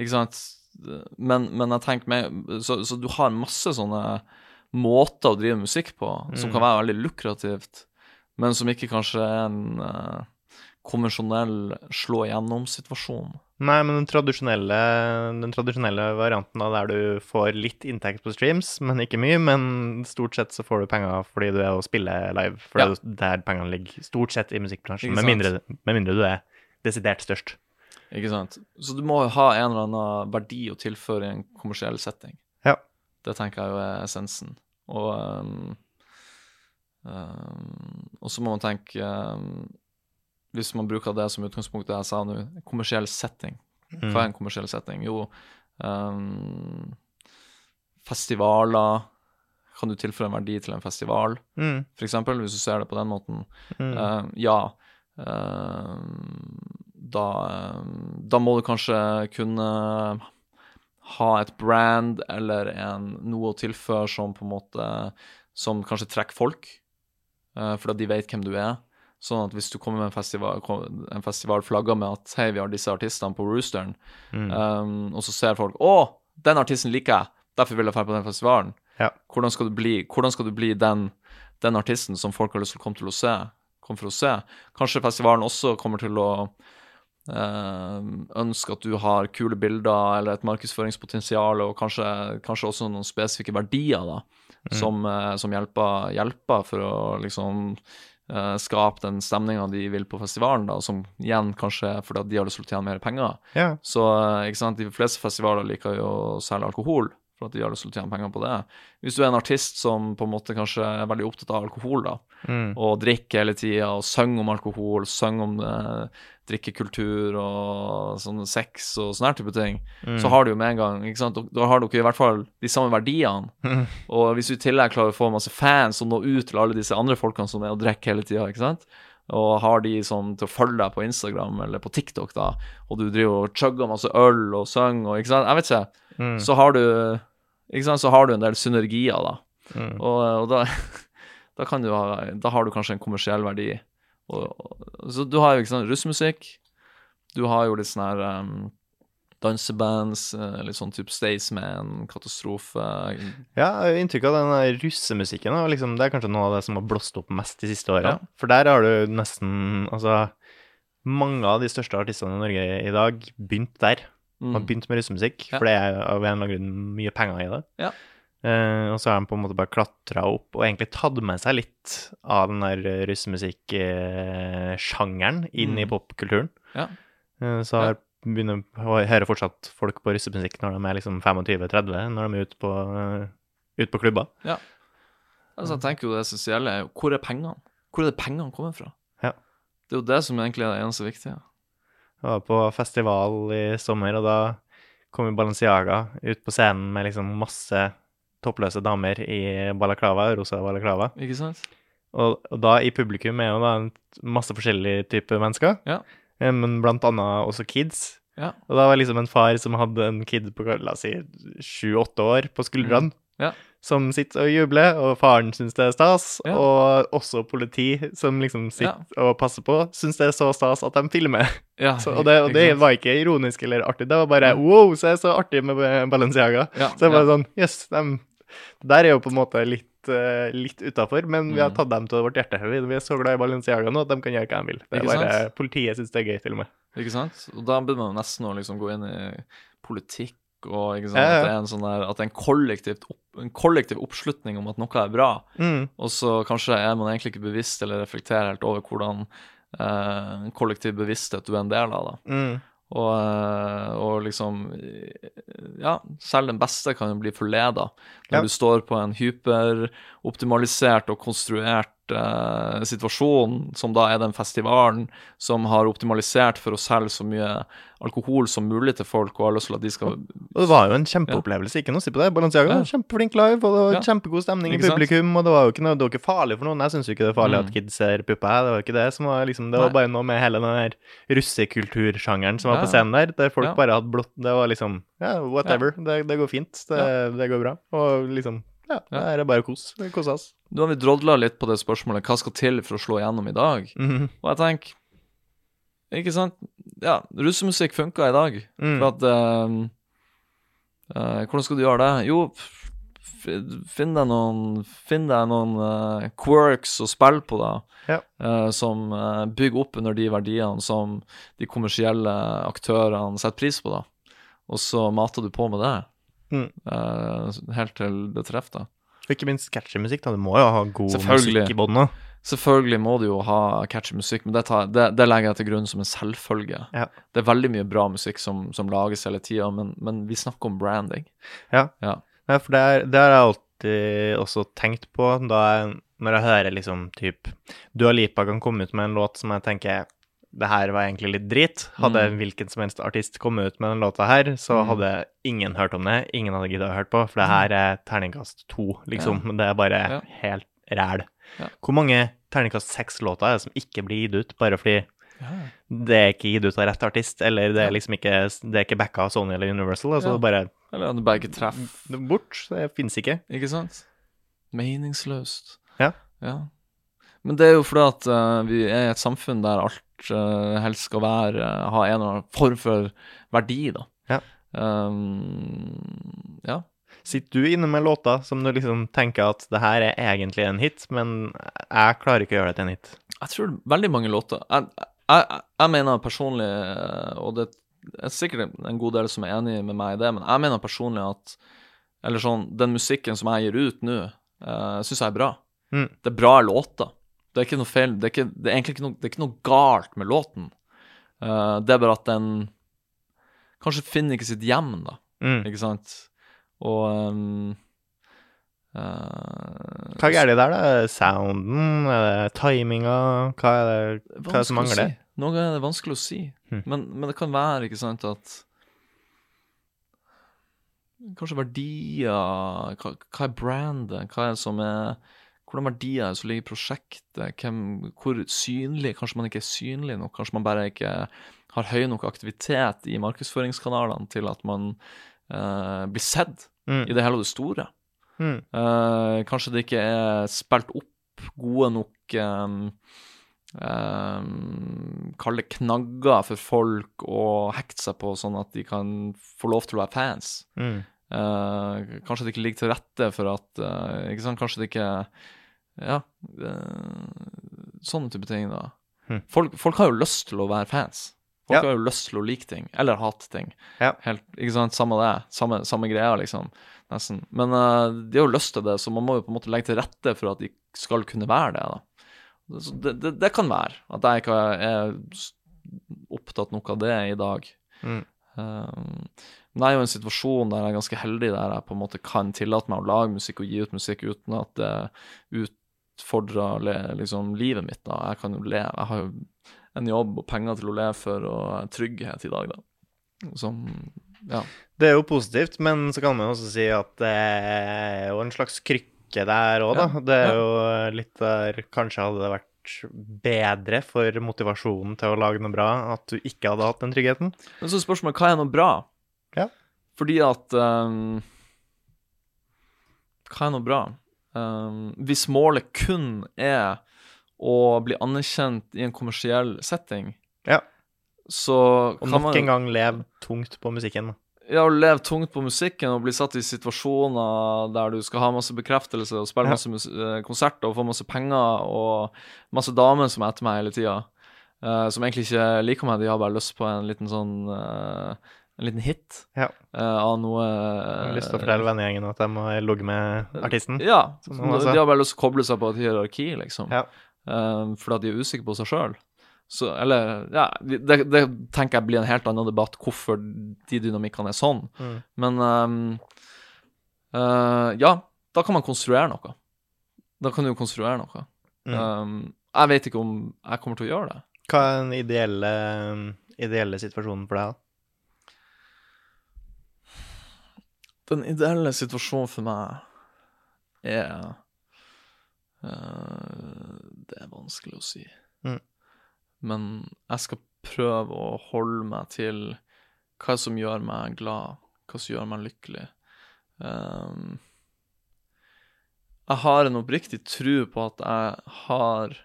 Ikke sant? Men, men jeg tenker meg så, så du har masse sånne måter å drive musikk på som Mm. kan være veldig lukrativt, men som ikke kanskje er en uh, konvensjonell slå igjennom-situasjon. Nei, men den tradisjonelle, den tradisjonelle varianten av der du får litt inntekt på streams, men ikke mye, men stort sett så får du penger fordi du er og spiller live, for Ja. det er der pengene ligger. Stort sett i musikkbransjen, med mindre, med mindre du er desidert størst. Ikke sant? Så du må ha en eller annen verdi å tilføre i en kommersiell setting. Ja. Det tenker jeg jo er essensen. Og um, um, Og så må man tenke um, Hvis man bruker det som utgangspunkt, det jeg sa nå, kommersiell setting. Hva er en kommersiell setting? Jo, festivaler Kan du tilføre en verdi til en festival, Mm, eksempel, hvis du ser det på den måten? mm. Uh, ja. eh, da, eh, da må du kanskje kunne ha et brand eller en, noe å tilføre som på en måte Som kanskje trekker folk, uh, fordi de vet hvem du er. Sånn at hvis du kommer med en festival, en festival flagger med at hei, vi har disse artistene på Roosteren, Mm. um, og så ser folk å, den artisten liker jeg, derfor vil jeg dra på den festivalen. Ja. Hvordan skal du bli, hvordan skal du bli den, den artisten som folk har lyst til å komme til å se? Komme for å se? Kanskje festivalen også kommer til å eh, ønske at du har kule bilder eller et markedsføringspotensial, og kanskje, kanskje også noen spesifikke verdier da, som, eh, som hjelper, hjelper for å liksom eh, skape den stemninga de vil på festivalen, da, som igjen kanskje er fordi at de har lyst til å tjene mer penger. Ja. Så eh, ikke sant, de fleste festivaler liker jo å selge alkohol, for at de har lyst til å tjene penger på det. Hvis du er en artist som på en måte kanskje er veldig opptatt av alkohol, da, Mm. og drikker hele tida, og synger om alkohol, synger om eh, drikkekultur og sånn sex og sånne type ting, Mm. så har du jo med en gang ikke sant? Da- har dere i hvert fall de samme verdiene. Mm. Og hvis du i tillegg klarer å få masse fans som når ut til alle disse andre folkene som er og drikker hele tida, ikke sant, og har de sånn til å følge deg på Instagram eller på TikTok, da, og du driver og chugger masse øl og synger og ikke sant, jeg vet ikke, Mm. så har du ikke sant, så har du en del synergier, da. Mm. Og, og da, (laughs) da kan du ha Da har du kanskje en kommersiell verdi. Og, og, så du har jo ikke sånn russmusikk. Du har jo litt sånn her um, dansebands, eh, litt sånn type Staysman, katastrofe Ja, jeg har inntrykk av den russemusikken. Liksom, det er kanskje noe av det som har blåst opp mest de siste åra. Ja. For der har du nesten Altså, mange av de største artistene i Norge i dag begynte der. Mm. Har begynt med russemusikk, Ja. for det er av en eller annen grunn mye penger i det. Ja. Eh, og så har de på en måte bare klatra opp og egentlig tatt med seg litt av den der russemusikksjangeren inn i Mm. popkulturen. Ja. Eh, så har begynner å høre fortsatt folk på russemusikk når de er liksom 25-30, når de er ute på, eh, ut på klubber. Altså, jeg tenker jo det essensielle er jo hvor er pengene? Hvor er det pengene kommer fra? Ja. Det er jo det som egentlig er det eneste viktige. Jeg var på festival i sommer, og da kom Balenciaga ut på scenen med liksom masse toppløse damer i balaklava, rosa balaklava. Ikke sant? Og, og da i publikum er jo da masse forskjellige typer mennesker, Ja. eh, men blant annet også kids. Ja. Og da var liksom en far som hadde en kid på la oss si sju-åtte år på skuldrene, Mm. Ja. som sitter og jubler, og faren syns det er stas, og også politi som liksom sitter og passer på, syns det er så stas at de filmer. Ja, (laughs) Så, og det, og det var ikke ironisk eller artig, det var bare wow, så er det så artig med Balenciaga. ja, Så det bare sånn, jøss, yes, det der er jo på en måte litt, uh, litt utafor, men vi har Mm. tatt dem til vårt hjerte. Vi vi er så glad i Balenciaga nå at de kan gjøre hva de vil. Det er bare? Politiet syns det er gøy, til og med. Ikke sant? Og da begynner man nesten å liksom gå inn i politikk og ikke sant? Ja, ja. At det er en sånn der, at det er en, opp, en kollektiv oppslutning om at noe er bra, Mm. og så kanskje er man egentlig ikke bevisst eller reflekterer helt over hvordan eh, kollektiv bevissthet du er en del av. da. Mm. Og, eh, og liksom Ja, selv den beste kan jo bli forleda når Ja. du står på en hyperoptimalisert og konstruert eh, situasjon, som da er den festivalen som har optimalisert for å selge så mye alkohol som mulig til folk, og har lyst til at de skal Og det var jo en kjempeopplevelse, ikke noe å si på det. Balenciaga Ja. kjempeflink live, og det var Ja. kjempegod stemning i publikum, og det var jo ikke, noe, det var ikke farlig for noen. Jeg syns jo ikke det er farlig Mm. at kids ser pupper, det var ikke det som var liksom Det var Nei. bare noe med hele den der russekultursjangeren som var Ja, på scenen der, der folk bare hadde blått Det var liksom Ja, whatever. Det, det går fint. Det, det går bra. Og liksom Ja, det her er bare kos. Kose oss. Nå har vi drodla litt på det spørsmålet hva skal til for å slå igjennom i dag? Mhm. Og jeg tenker Ikke sant? Ja, russemusikk funka i dag. Mm. For at eh, uh, Hvordan skal du gjøre det? Jo, finn deg noen Finn deg noen uh, quirks å spille på, da. Ja. Uh, som bygger opp under de verdiene som de kommersielle aktørene setter pris på, da. Og så mater du på med det. Mm. Uh, helt til det treffer da. Og ikke minst catchy musikk, da. Du må jo ha god musikk i båndet. Selvfølgelig må du jo ha catchy musikk, men det, tar, det, det legger jeg til grunn som en selvfølge. Ja. Det er veldig mye bra musikk som, som lages hele tida, men, men vi snakker om branding. Ja. Ja. ja for det, er, det har jeg alltid også tenkt på da jeg, når jeg hører liksom typ Dua Lipa kan komme ut med en låt som jeg tenker det her var egentlig litt drit. Hadde Mm. hvilken som helst artist kommet ut med den låta her, så Mm. hadde ingen hørt om det. Ingen hadde giddet å høre på, for det her er terningkast to, liksom. Ja. Det er bare Ja. helt ræl. Ja. Hvor mange terningkast seks-låter er det som ikke blir gitt ut, bare fordi det er ikke gitt ut av rett artist, eller det er liksom ikke Det er ikke backa av Sony eller Universal, altså det bare Eller det bare ikke treffer, er bort. Det fins ikke. ikke sant? Meningsløst. Ja. ja. Men det er jo fordi at uh, vi er i et samfunn der alt helst skal være eh, ha en eller annen form for verdi, da. Ja. Um, ja. Sitter du inne med låter som du liksom tenker at det her er egentlig en hit, men jeg klarer ikke å gjøre det til en hit? Jeg tror veldig mange låter Jeg, jeg, jeg mener personlig, eh, og det er sikkert en god del som er enig med meg i det, men jeg mener personlig at Eller sånn, den musikken som jeg gir ut nå, uh, syns jeg er bra. Mm. Det er bra låter. Det er ikke noe feil Det er, ikke, det er egentlig ikke noe, det er ikke noe galt med låten. Uh, det er bare at den kanskje finner ikke sitt hjem, da. Mm. Ikke sant? Og um, uh, Hva er galt der, da? Sounden? Er det timinga? Hva er det, hva er det som mangler? Si. Noe er det vanskelig å si. mm. Men, men det kan være, ikke sant, at Kanskje verdier hva, hva er brandet? Hva er det som er Hvordan verdier er som ligger i prosjektet? Hvem, hvor synlig Kanskje man ikke er synlig nok? Kanskje man bare ikke har høy nok aktivitet i markedsføringskanalene til at man eh, blir sett Mm. i det hele og det store? Mm. Eh, kanskje det ikke er spilt opp gode nok um, um, Kall det knagger for folk å hekte seg på, sånn at de kan få lov til å være fans. Mm. Eh, kanskje det ikke ligger til rette for at eh, Ikke sant, kanskje det ikke Ja. eh, sånne type ting, da. Hmm. Folk, folk har jo lyst til å være fans. Folk Ja. har jo lyst til å like ting, eller hate ting. Ja. Helt, ikke sant, Samme det. Samme, samme greia, liksom. Nesten. Men uh, de har jo lyst til det, så man må jo på en måte legge til rette for at de skal kunne være det. da. Så det, det, det kan være at jeg ikke er opptatt nok av det i dag. Mm. Um, men jeg er jo i en situasjon der jeg er ganske heldig, der jeg på en måte kan tillate meg å lage musikk og gi ut musikk uten at det ut, utfordrer liksom livet mitt, da. Jeg kan jo leve. Jeg har jo en jobb og penger til å leve for, og trygghet i dag, da. Som Ja. Det er jo positivt, men så kan man også si at det er jo en slags krykke der òg, da. Ja, Det er jo litt der Kanskje hadde det vært bedre for motivasjonen til å lage noe bra at du ikke hadde hatt den tryggheten. Men så er spørsmålet hva er noe bra? Ja. Fordi at um, Hva er noe bra? Ehm, hvis målet kun er å bli anerkjent i en kommersiell setting, Ja. så Og nok man en gang leve tungt på musikken. ja, å leve tungt på musikken og bli satt i situasjoner der du skal ha masse bekreftelse og spille Ja. masse eh, konserter og få masse penger og masse damer som er etter meg hele tida, uh, som egentlig ikke liker meg, de har bare lyst på en liten sånn eh, En liten hit Ja. uh, av noe har lyst til å fortelle vennegjengen at de må logge med artisten. Ja. Som så de har bare lyst til å koble seg på et hierarki, liksom. Ja. Uh, fordi at de er usikre på seg sjøl. Så, eller Ja, det, det tenker jeg blir en helt annen debatt, hvorfor de dynamikkene er sånn. Mm. Men um, uh, ja, da kan man konstruere noe. Da kan du konstruere noe. Mm. Um, jeg vet ikke om jeg kommer til å gjøre det. Hva er den ideelle, ideelle situasjonen for deg, da? Den ideelle situasjonen for meg er uh, Det er vanskelig å si. Mm. Men jeg skal prøve å holde meg til hva som gjør meg glad, hva som gjør meg lykkelig. Um, jeg har en oppriktig tro på at jeg har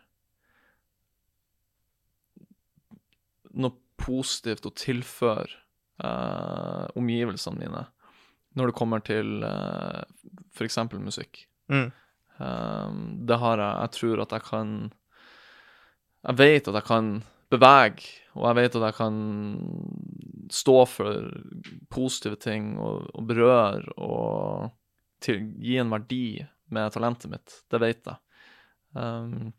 noe positivt å tilføre uh, omgivelsene mine når det kommer til uh, f.eks. musikk. Mm. Um, det har jeg Jeg tror at jeg kan Jeg vet at jeg kan bevege, og jeg vet at jeg kan stå for positive ting og, og berøre og til, gi en verdi med talentet mitt. Det vet jeg. Um,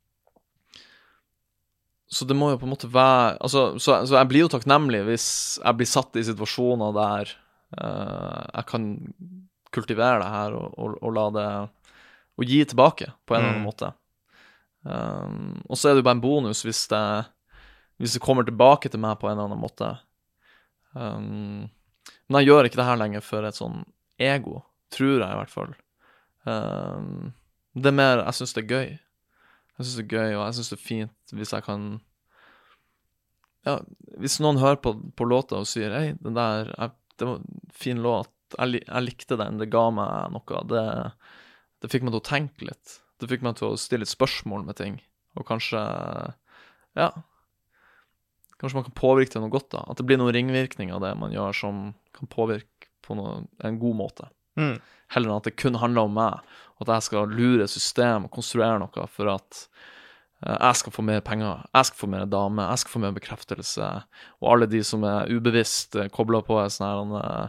så det må jo på en måte være altså, så, så jeg blir jo takknemlig hvis jeg blir satt i situasjoner der eh, jeg kan kultivere det her og, og, og la det Og gi tilbake på en eller annen Mm. måte. Um, og så er det jo bare en bonus hvis det, hvis det kommer tilbake til meg på en eller annen måte. Um, men jeg gjør ikke det her lenger for et sånn ego, tror jeg i hvert fall. Um, det er mer Jeg syns det er gøy. Jeg syns det er gøy, og jeg syns det er fint hvis jeg kan Ja, hvis noen hører på, på låta og sier Hei, den der jeg, Det var en fin låt. Jeg, jeg likte den. Det ga meg noe. Det, det fikk meg til å tenke litt. Det fikk meg til å stille litt spørsmål med ting. Og kanskje Ja. Kanskje man kan påvirke til noe godt, da. At det blir noen ringvirkninger av det man gjør, som kan påvirke på noe, en god måte Mm. heller enn at det kun handler om meg, og at jeg skal lure system og konstruere noe for at jeg skal få mer penger, jeg skal få mer dame, jeg skal få mer bekreftelse, og alle de som er ubevisst uh, kobla på et sånn eh,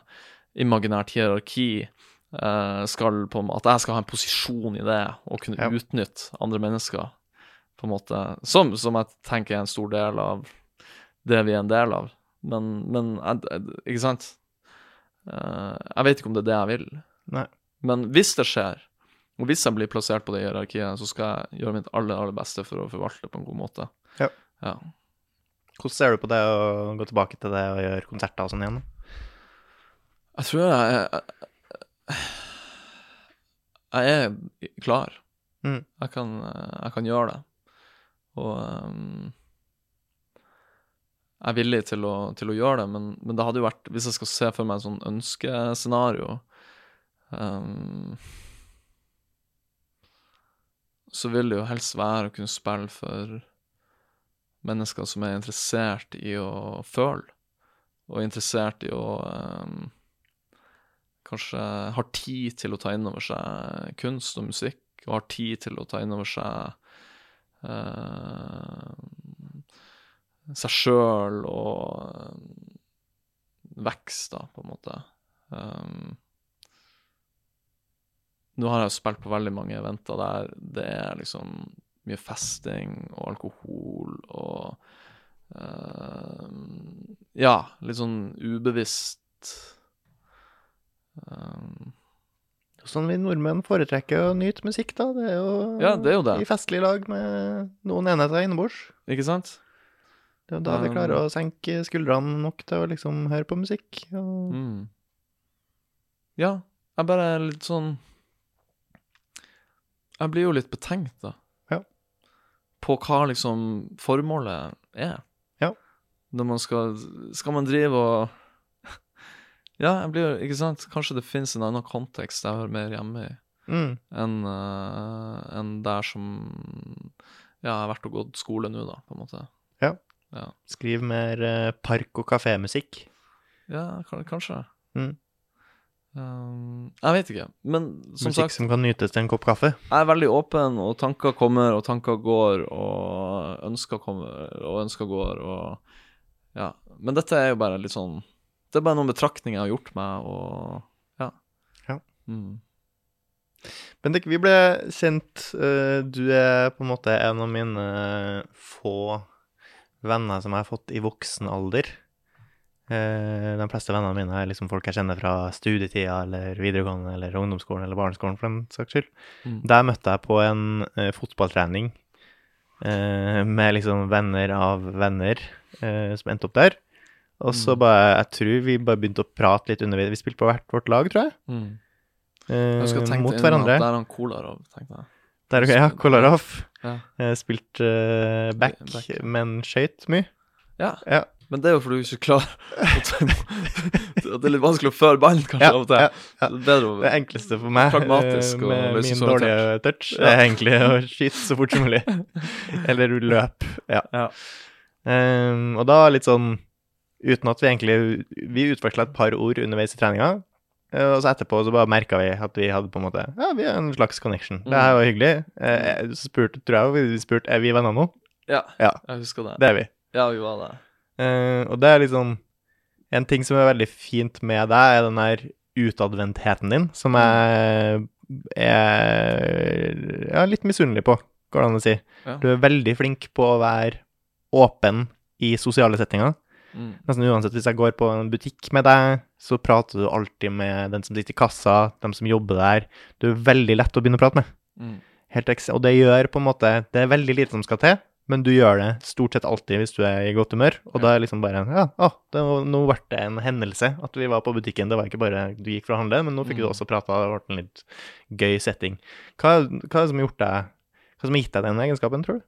imaginært hierarki, eh, skal på At jeg skal ha en posisjon i det, og kunne Ja. utnytte andre mennesker, på en måte, som, som jeg tenker er en stor del av det vi er en del av. Men, men ikke sant? Eh, jeg vet ikke om det er det jeg vil. Nei. Men hvis det skjer, og hvis jeg blir plassert på det hierarkiet, så skal jeg gjøre mitt aller, aller beste for å forvalte på en god måte. Ja. Ja. Hvordan ser du på det å gå tilbake til det og gjøre konserter og sånn igjen? Jeg tror jeg Jeg, Jeg er klar. Mm. Jeg, kan, jeg kan gjøre det. Og um, jeg er villig til å, til å gjøre det, men, men det hadde jo vært Hvis jeg skal se for meg et sånn ønskescenario ehm, Så vil det jo helst være å kunne spille for mennesker som er interessert i å føle, og interessert i å um, kanskje har tid til å ta inn over seg kunst og musikk, og har tid til å ta inn over seg uh, seg sjøl og eh, vekst, da, på en måte. Um, nå har jeg spilt på veldig mange eventer der det er liksom mye festing og alkohol og uh, Ja, litt sånn ubevisst um, sånn vi nordmenn foretrekker å nyte musikk, da. Det er jo, Ja, det er jo det. i festlig lag med noen enheter innebords. Ikke sant? Det er jo da vi Um, klarer å senke skuldrene nok til å liksom høre på musikk. Og... Mm. Ja, jeg bare er litt sånn Jeg blir jo litt betenkt, da. Ja. På hva liksom formålet er. Ja. Når man skal Skal man drive og (laughs) Ja, jeg blir jo Ikke sant? Kanskje det fins en annen kontekst jeg hører mer hjemme i, Mm. enn uh, en der som Ja, jeg har vært og gått skole nå, da, på en måte. Ja. Ja, Skriv mer uh, park- og kafémusikk. ja kanskje. Mm. Um, jeg vet ikke. Men som Musikk sagt som kan nytes til en kopp kaffe. Jeg er veldig åpen, og tanker kommer, og tanker går, og ønsker kommer, og ønsker går, og Ja. Men dette er jo bare litt sånn Det er bare noen betraktninger jeg har gjort meg, og Ja. Ja. Mm. Bendik, vi ble kjent eh, Du er på en måte en av mine få venner som jeg har fått i voksen alder. Eh, de fleste vennene mine er liksom folk jeg kjenner fra studietida eller videregående eller ungdomsskolen eller barneskolen, for den saks skyld. Mm. Der møtte jeg på en uh, fotballtrening uh, med liksom venner av venner uh, som endte opp der. Og så Mm. bare Jeg tror vi bare begynte å prate litt underveis. Vi spilte på hvert vårt lag, tror jeg. Mm. eh, Jeg skal tenke mot inn hverandre. at det er han Kolarov, tenkte jeg. Der, ja, Kolarov. Ja. Spilt eh, back, Back. men skøyt mye. ja. Ja. Men det er jo fordi du ikke klarer (laughs) det er litt vanskelig å føre ballen, kanskje, av og til. Det Det enkleste for meg Pragmatisk eh, med min dårlige touch er egentlig å skyte så fort som mulig. (laughs) Eller løp. Ja. Ja. Ehm, og da litt sånn Uten at vi egentlig Vi utveksla et par ord underveis i treninga. eh, Og så etterpå så bare merka vi at vi hadde på en måte Ja, vi har en slags connection. Det her var hyggelig. Eh, Så spurte, tror jeg vi spurte er vi venner nå. ja. Ja. Jeg husker det. Det er vi. Ja, vi var det. Eh, og det er liksom En ting som er veldig fint med deg, er den der utadvendtheten din, som jeg er ja, litt misunnelig på, går det an å si. Ja. Du er veldig flink på å være åpen i sosiale settinger. Mm. Nesten uansett, hvis jeg går på en butikk med deg, så prater du alltid med den som sitter i kassa, dem som jobber der. Du er veldig lett å begynne å prate med. Mm. Helt og det gjør på en måte Det er veldig lite som skal til, men du gjør det stort sett alltid hvis du er i godt humør. Og da er liksom bare Ja, å, det var, nå ble det en hendelse at vi var på butikken. Det var ikke bare du gikk for å handle, men nå fikk du Mm. også prata. Det ble en litt gøy setting. Hva, hva er det som har gjort deg Hva som har gitt deg den egenskapen, tror du?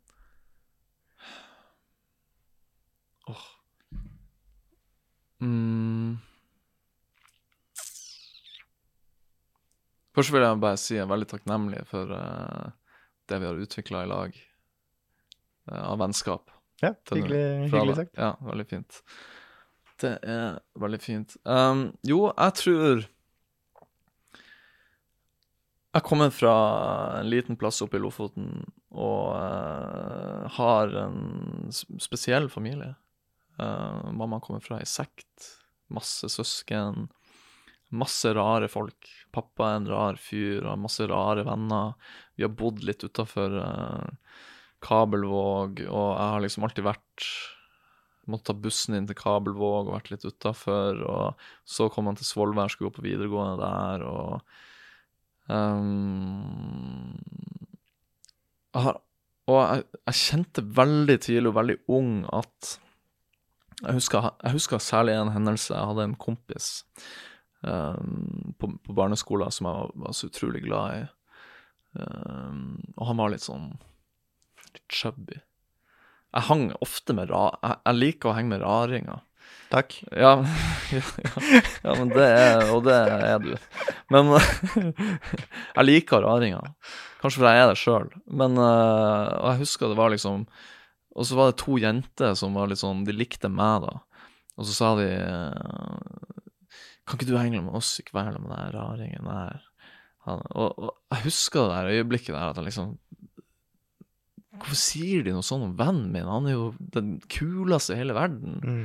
Mm. Først vil jeg bare si jeg er veldig takknemlig for uh, det vi har utvikla i lag av vennskap. Ja, hyggelig, hyggelig sagt. Ja, veldig fint. Det er veldig fint. Um, jo, jeg tror Jeg kommer fra en liten plass oppe i Lofoten og uh, har en spesiell familie. Uh, mamma kommer fra ei sekt. Masse søsken. Masse rare folk. Pappa er en rar fyr, har masse rare venner. Vi har bodd litt utafor Kabelvåg, og jeg har liksom alltid vært Måtte ta bussen inn til Kabelvåg og vært litt utafor. Og så kom han til Svolvær, skulle gå på videregående der, og ehm, jeg Og jeg, jeg kjente veldig tidlig og veldig ung at jeg husker, jeg husker særlig en hendelse. Jeg hadde en kompis um, på, på barneskolen som jeg var, var så utrolig glad i. Um, og han var litt sånn litt chubby. Jeg hang ofte med ra... Jeg, jeg liker å henge med raringer. Takk. Ja, ja, (laughs) ja, ja, men det er Og det er du. Men (laughs) jeg liker raringer. Kanskje fordi jeg er det sjøl. Men eh, Og jeg husker det var liksom Og så var det to jenter som var litt sånn De likte meg, da. Og så sa de Kan ikke du henge med oss i kveld med den raringen der? Og, og jeg husker det der øyeblikket der at jeg liksom Hvorfor sier de noe sånn om vennen min? Han er jo den kuleste i hele verden. Mm.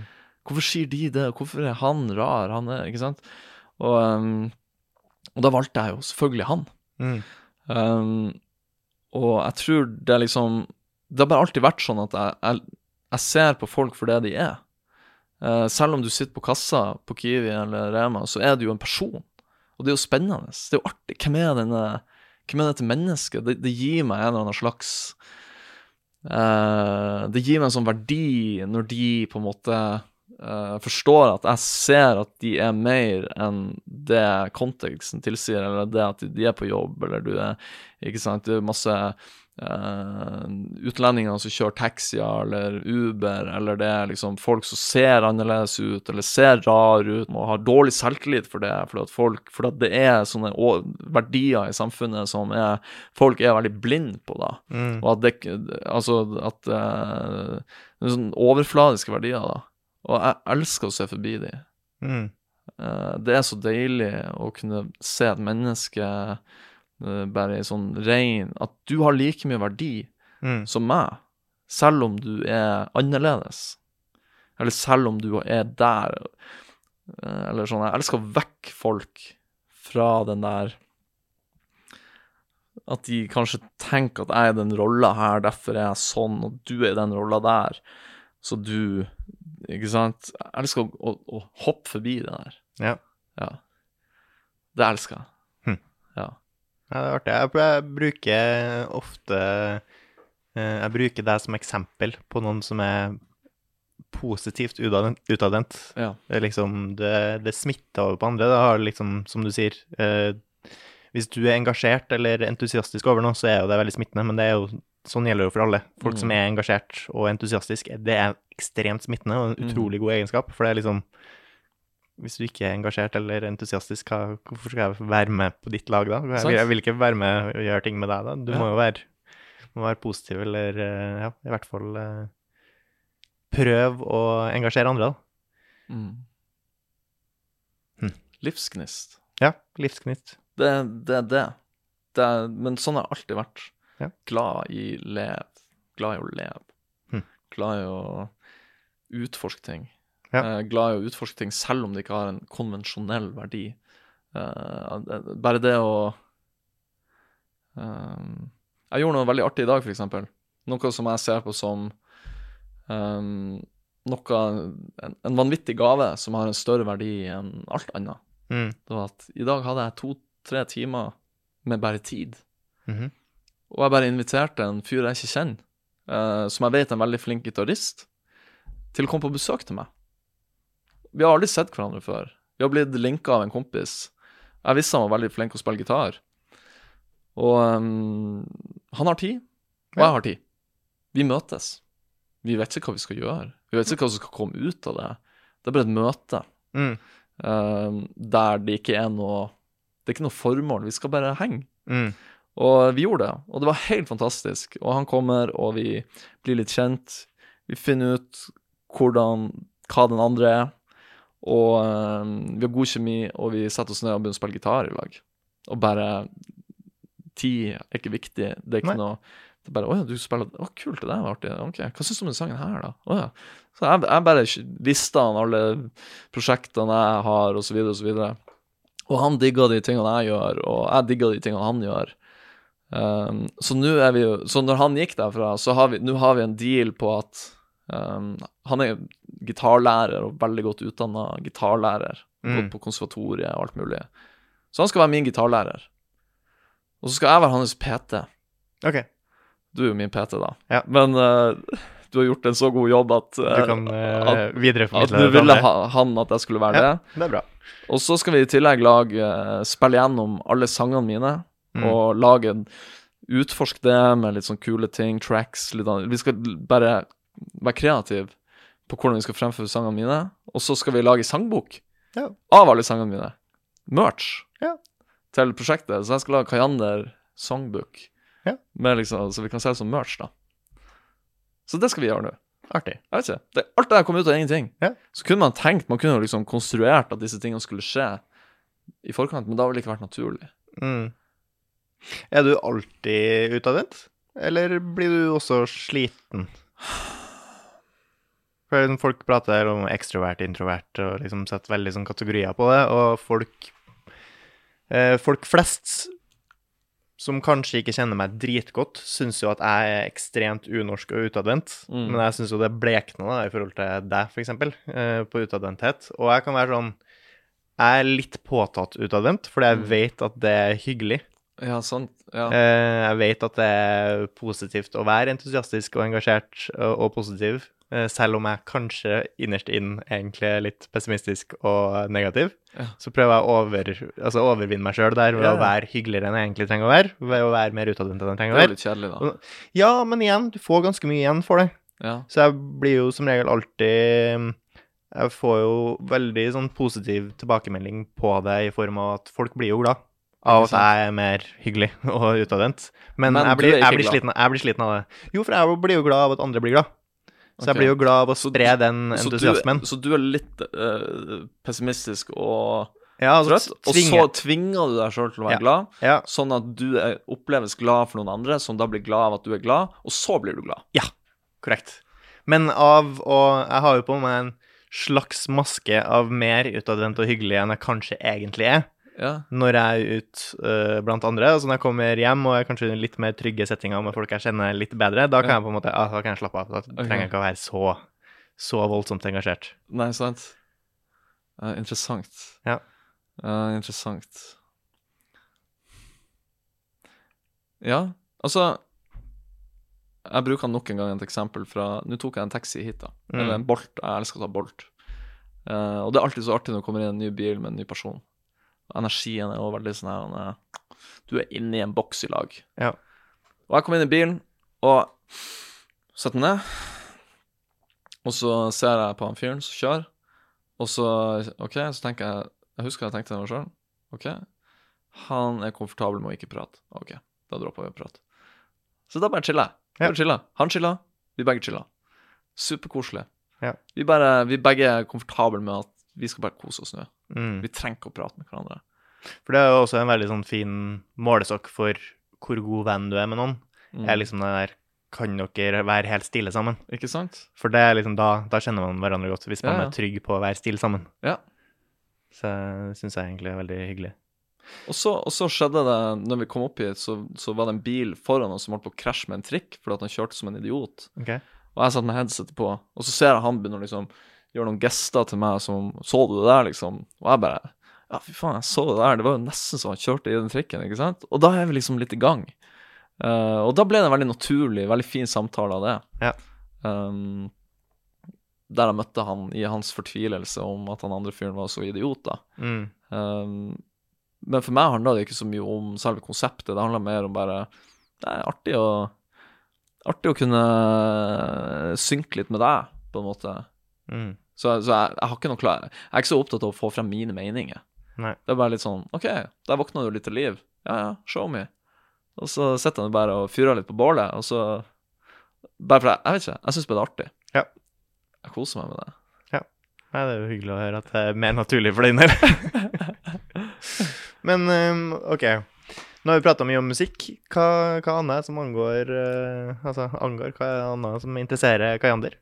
Hvorfor sier de det? Hvorfor er han rar? Han er, ikke sant? Og, um, og da valgte jeg jo selvfølgelig han. Mm. Um, og jeg tror det er liksom Det har bare alltid vært sånn at jeg, jeg, jeg ser på folk for det de er. Uh, selv om du sitter på kassa på Kiwi eller Rema, så er du jo en person. Og det er jo spennende. Det er jo artig. Hvem er, denne, hvem er dette mennesket? Det, det gir meg en eller annen slags Det gir meg en sånn verdi når de på en måte eh, forstår at jeg ser at de er mer enn det konteksten tilsier, eller det at de er på jobb, eller du er Ikke sant. Du er masse eh, utlendinger som kjører taxier eller Uber, eller det er liksom folk som ser annerledes ut, eller ser rar ut, og har dårlig selvtillit for det, fordi at folk For at det er sånne verdier i samfunnet som er folk er veldig blinde på, da. Mm. Og at det Altså at uh, er sånne overfladiske verdier, da. Og jeg elsker å se forbi de. Mm. Uh, det er så deilig å kunne se et menneske eh, bare i sånn rein At du har like mye verdi Mm. som meg, selv om du er annerledes. Eller selv om du er der. Eh, Eller sånn Jeg elsker å vekke folk fra den der At de kanskje tenker at jeg er den rolla her, derfor er jeg sånn, og du er den rolla der. Så du Ikke sant? Jeg elsker å, å, å hoppe forbi det der. Ja. Ja. Det elsker jeg. Hm. Ja. Ja, det er artig. Jeg, bruker ofte eh, Jeg bruker deg som eksempel på noen som er positivt utadvendt. Ja. Det, liksom, det, det smitter over på andre. Det har liksom, som du sier eh, Hvis du er engasjert eller entusiastisk over noe, så er jo det veldig smittende, men det er jo sånn gjelder det jo for alle. Folk som Mm. er engasjert og entusiastisk, det er ekstremt smittende og en Mm. utrolig god egenskap. For det er liksom Hvis du ikke er engasjert eller entusiastisk, hvorfor skal jeg være med på ditt lag da? Jeg, jeg vil ikke være med og gjøre ting med deg da. Du Ja. må jo være, må være positiv, eller eh, ja, i hvert fall eh, prøv å engasjere andre, da. Mm. Hm. Livsgnist. Ja, livsgnist. Det, det er det. det det. men sånn har jeg alltid vært. Ja. Glad i lev. Glad i å leve. Hm. Glad i å utforske ting. Ja. Eh, glad i å utforske ting selv om det ikke har en konvensjonell verdi. Eh, bare det å eh, Jeg gjorde noe veldig artig i dag, eksempel. Noe som jeg ser på som um, noe en, en vanvittig gave som har en større verdi enn alt annet. Mm. Det var at i dag hadde jeg to-tre timer med bare tid. Mhm. Og jeg bare inviterte en fyr jeg ikke kjenner, uh, som jeg vet er en veldig flink gitarist, til å komme på besøk til meg. Vi har aldri sett hverandre før. Vi har blitt linka av en kompis. Jeg visste han var veldig flink til å spille gitar. Og um, han har tid, og jeg har tid. Vi møtes. Vi vet ikke hva vi skal gjøre. Vi vet ikke hva som skal komme ut av det. Det er bare et møte Mm. um, der det ikke er noe Det er ikke noe formål. Vi skal bare henge. Mm. Og vi gjorde det, og det var helt fantastisk. Og han kommer, og vi blir litt kjent. Vi finner ut hvordan, hva den andre er. Og eh, vi har god kjemi, og vi setter oss ned og begynner å spille gitar i lag. Og bare Tid er ikke viktig. Det er ikke Nei. noe det er bare 'Å ja, du spiller Å, kult, det der var artig. Ok, hva syns du om den sangen her, da?' Å ja. Så jeg, jeg bare lista han alle prosjektene jeg har, og så videre, og så videre. Og han digga de tingene jeg gjør, og jeg digga de tingene han gjør. Um, så nå er vi jo Så når han gikk derfra, så har vi nå har vi en deal på at um, Han er gitarlærer og veldig godt utdanna gitarlærer. Mm. Gått på konservatoriet og alt mulig. Så han skal være min gitarlærer. Og så skal jeg være hans PT. OK. Du er jo min PT, da. Ja. Men uh, du har gjort en så god jobb at, Du uh, kan uh, at, at videreformidle du det til ville ha, han at jeg skulle være Ja. det. Det er bra. Og så skal vi i tillegg lage spille gjennom alle sangene mine, Mm. og lage en Utforsk det med litt sånn kule ting, tracks litt annet. Vi skal bare være kreative på hvordan vi skal fremføre sangene mine, og så skal vi lage sangbok Ja. av alle sangene mine. Merch Ja. til prosjektet. Så jeg skal lage Kajander songbook, Ja. med liksom, så vi kan selge som merch, da. Så det skal vi gjøre nå. Artig. Jeg vet ikke. Det, alt det her kom ut av ingenting. Ja. Så kunne man tenkt, man kunne jo liksom konstruert at disse tingene skulle skje i forkant, men da ville det ikke vært naturlig. Mm. Er du alltid utadvendt, eller blir du også sliten? For folk prater om ekstrovert, introvert, og liksom setter veldig sånn kategorier på det, og folk eh, Folk flest som kanskje ikke kjenner meg dritgodt, syns jo at jeg er ekstremt unorsk og utadvendt. Mm. Men jeg syns jo det blekner da, i forhold til deg, eksempel, eh, på utadvendthet. Og jeg kan være sånn Jeg er litt påtatt utadvendt, fordi jeg Mm. vet at det er hyggelig. Ja, sant. Ja. Eh, Jeg vet at det er positivt å være entusiastisk og engasjert og, og positiv, selv om jeg kanskje innerst inn egentlig er litt pessimistisk og negativ. Ja. Så prøver jeg å over, altså overvinne meg sjøl der ved Ja, å være hyggeligere enn jeg egentlig trenger å være. Ved å være mer utadvendt enn jeg trenger å være. Det er litt kjedelig, da. Ja, men igjen, du får ganske mye igjen for det. Ja. Så jeg blir jo som regel alltid Jeg får jo veldig sånn positiv tilbakemelding på det i form av at folk blir jo glad av at jeg er mer hyggelig og utadvendt. Men, Men jeg, blir, jeg, blir sliten, jeg blir sliten av det. Jo, for jeg blir jo glad av at andre blir glad. Så jeg blir jo glad av å Så- spre den Så du, entusiasmen. så du er litt uh, pessimistisk og Ja, altså, trøtt, og så tvinger du deg sjøl til å være Ja. glad, Ja, sånn at du er, oppleves glad for noen andre, som da blir glad av at du er glad, og så blir du glad. Ja, korrekt. Men av å Jeg har jo på meg en slags maske av mer utadvendt og hyggelig enn jeg kanskje egentlig er. Ja. når jeg er ute uh, blant andre. Altså når jeg kommer hjem og er kanskje i litt mer trygge settinger med folk jeg kjenner litt bedre, da kan jeg på en måte ah, da kan jeg slappe av. Da trenger jeg ikke å være så, så voldsomt engasjert. Nei, sant? Uh, interessant. Ja. Uh, interessant. Ja, altså Jeg bruker nok en gang et eksempel fra Nå tok jeg en taxi hit, da. Mm. Eller en Bolt. Jeg elsker å ta Bolt. Uh, og det er alltid så artig når det kommer inn en ny bil med en ny person. Energien er jo veldig sånn her er- Du er inne i en boks i lag. Ja. Og jeg kom inn i bilen og setter meg ned. Og så ser jeg på han fyren som kjører, og så OK, så tenker jeg Jeg husker jeg tenkte det meg sjøl. OK, han er komfortabel med å ikke prate. OK, da dropper vi å prate. Så da bare chiller jeg. Ja. Chiller. Han chiller, vi begge chiller. Superkoselig. Ja. Vi, bare, vi begge er komfortable med at vi skal bare kose oss nå. Mm. Vi trenger ikke å prate med hverandre. For det er jo også en veldig sånn fin målestokk for hvor god venn du er med noen. Mm. Er liksom det der Kan dere være helt stille sammen? Ikke sant? For det er liksom da, da kjenner man hverandre godt, hvis man Ja, ja. er trygg på å være stille sammen. Ja. Så det syns jeg egentlig er veldig hyggelig. Og så, og så skjedde det, når vi kom opp hit, så, så var det en bil foran oss som holdt på å krasje med en trikk fordi at han kjørte som en idiot. Ok? Og jeg satt med headsetet på, og så ser jeg han begynner liksom gjøre noen gester til meg som Så du det der, liksom? Og jeg bare Ja, fy faen, jeg så det der. Det var jo nesten så han kjørte i den trikken, ikke sant? Og da er vi liksom litt i gang. Uh, og da ble det en veldig naturlig, veldig fin samtale av det. Ja. Um, der jeg møtte han i hans fortvilelse om at han andre fyren var så idiot, da. Mm. Um, men for meg handla det ikke så mye om selve konseptet, det handla mer om bare Det er artig å Artig å kunne synke litt med deg, på en måte. Mm. Så, så jeg, jeg har ikke noe klar Jeg er ikke så opptatt av å få frem mine meninger. Nei. Det er bare litt sånn OK, der våkna du litt til liv. Ja, ja, show me. Og så sitter han bare og fyrer litt på bålet, og så Bare for jeg, jeg vet ikke, jeg syns bare det er artig. Ja. Jeg koser meg med det. Nei, det er jo hyggelig å høre at det er mer naturlig for din del. (laughs) Men um, OK. Nå har vi prata mye om musikk. Hva, hva annet det som angår uh, Altså angår, hva det annet som interesserer Kayander?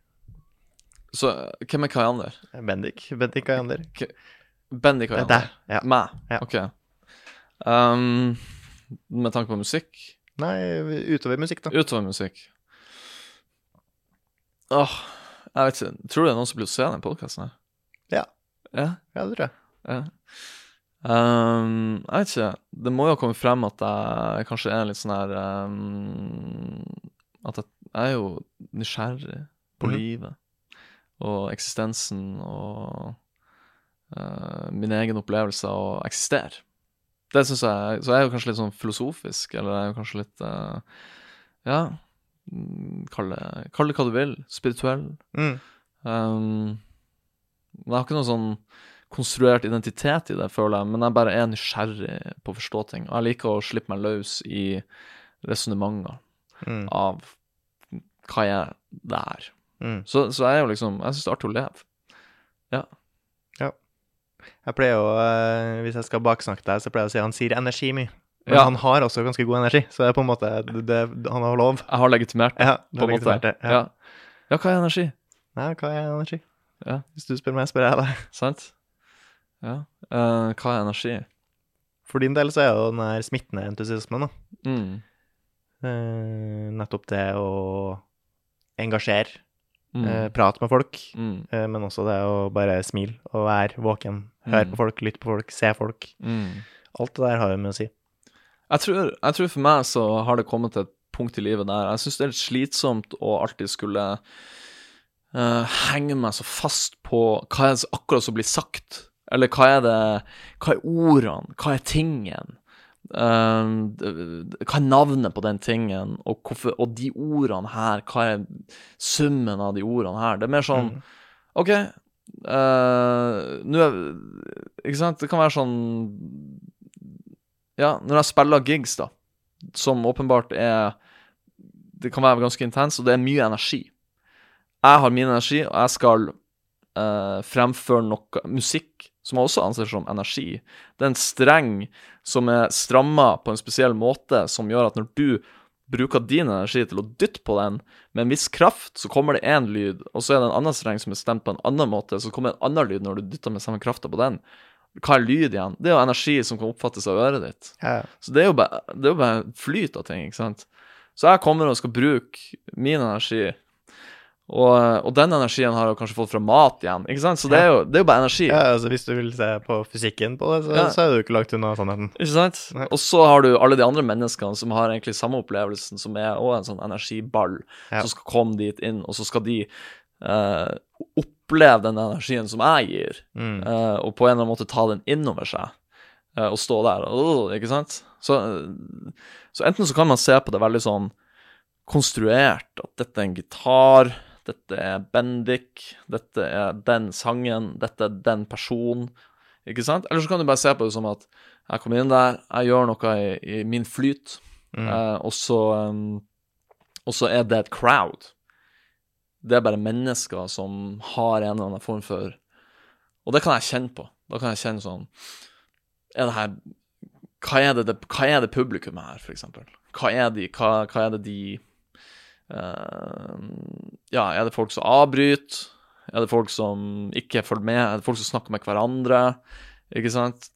Så hvem er Kayander? Bendik. Bendik Kayander. Bendik Det er Kayander? deg. Ja. Meg? Ja. OK. Um, med tanke på musikk? Nei, utover musikk, da. Utover musikk Åh, jeg vet ikke. Tror du det er noen som blir å se den podkasten her? Ja. Ja? Ja, det tror jeg. ja. Um, jeg vet ikke. Det må jo ha kommet frem at jeg kanskje er litt sånn her um, At jeg, jeg er jo nysgjerrig på mm. livet og eksistensen og uh, min egen opplevelse av å eksistere. Det syns jeg Så jeg er jo kanskje litt sånn filosofisk, eller jeg er jo kanskje litt uh, Ja, mm, kall det, kall det hva du vil. Spirituell. Mm. Um, men jeg har ikke noen sånn konstruert identitet i det, føler jeg, men jeg bare er nysgjerrig på å forstå ting. Og jeg liker å slippe meg løs i resonnementer Mm. av hva er der. Mm. Så, så jeg er jo liksom Jeg syns det er artig å leve. Jeg pleier jo, eh, hvis jeg skal baksnakke deg, så pleier jeg å si han sier energi mye. Men Ja. han har også ganske god energi, så det er på en måte det, Han har lov. Jeg har legitimert det, Ja, på en måte. det. Ja. Ja. ja, hva er energi? Nei, hva er energi? Ja. Hvis du spør meg, spør jeg deg. (laughs) Sant? Ja. Uh, hva er energi? For din del så er jo den der smittende entusiasmen, da. Mm. Uh, nettopp det å engasjere Mm. eh, prate med folk, Mm. eh, men også det å bare smile og være våken. Høre Mm. på folk, lytte på folk, se folk. Mm. Alt det der har jo mye å si. Jeg tror, jeg tror for meg så har det kommet til et punkt i livet der jeg syns det er litt slitsomt å alltid skulle uh, henge meg så fast på hva er det akkurat som blir sagt, eller hva er det Hva er ordene, hva er tingen? Eh, d- hva er navnet på den tingen, og, hvorfor, og de ordene her, hva er summen av de ordene her? Det er mer sånn Mm. OK, uh, nå Ikke sant? Det kan være sånn Ja, når jeg spiller gigs, da, som åpenbart er Det kan være ganske intens, og det er mye energi. Jeg har min energi, og jeg skal eh, fremføre noe musikk som jeg også anser som energi. Det er en streng som er stramma på en spesiell måte, som gjør at når du bruker din energi til å dytte på den med en viss kraft, så kommer det én lyd, og så er det en annen streng som er stemt på en annen måte, så kommer det en annen lyd når du dytter med samme krafta på den. Hva er lyd igjen? Det er jo energi som kan oppfattes av øret ditt. Ja. Så det er jo bare, det er jo bare flyt av ting, ikke sant. Så jeg kommer og skal bruke min energi, og, og den energien har jeg kanskje fått fra mat igjen, ikke sant. Så det er jo, det er jo bare energi. ja, altså Hvis du vil se på fysikken på det, så, Ja. så er du ikke langt unna sannheten. Ikke sant? Nei. Og så har du alle de andre menneskene som har egentlig samme opplevelsen, som er òg en sånn energiball, Ja. som skal komme dit inn, og så skal de eh, oppleve den energien som jeg gir, Mm. eh, og på en eller annen måte ta den innover seg, eh, og stå der, og, ikke sant? Så, så enten så kan man se på det veldig sånn konstruert, at dette er en gitar, dette er Bendik, dette er den sangen, dette er den personen, ikke sant? Eller så kan du bare se på det som at jeg kommer inn der, jeg gjør noe i, i min flyt, Mm. eh, og så um, og så er det et crowd. Det er bare mennesker som har en eller annen form for Og det kan jeg kjenne på. Da kan jeg kjenne sånn Er det her Hva er det, det, hva er det publikummet her, for eksempel? Hva er de Hva, hva er det de Ja, er det folk som avbryter? Er det folk som ikke følger med? Er det folk som snakker med hverandre? Ikke sant?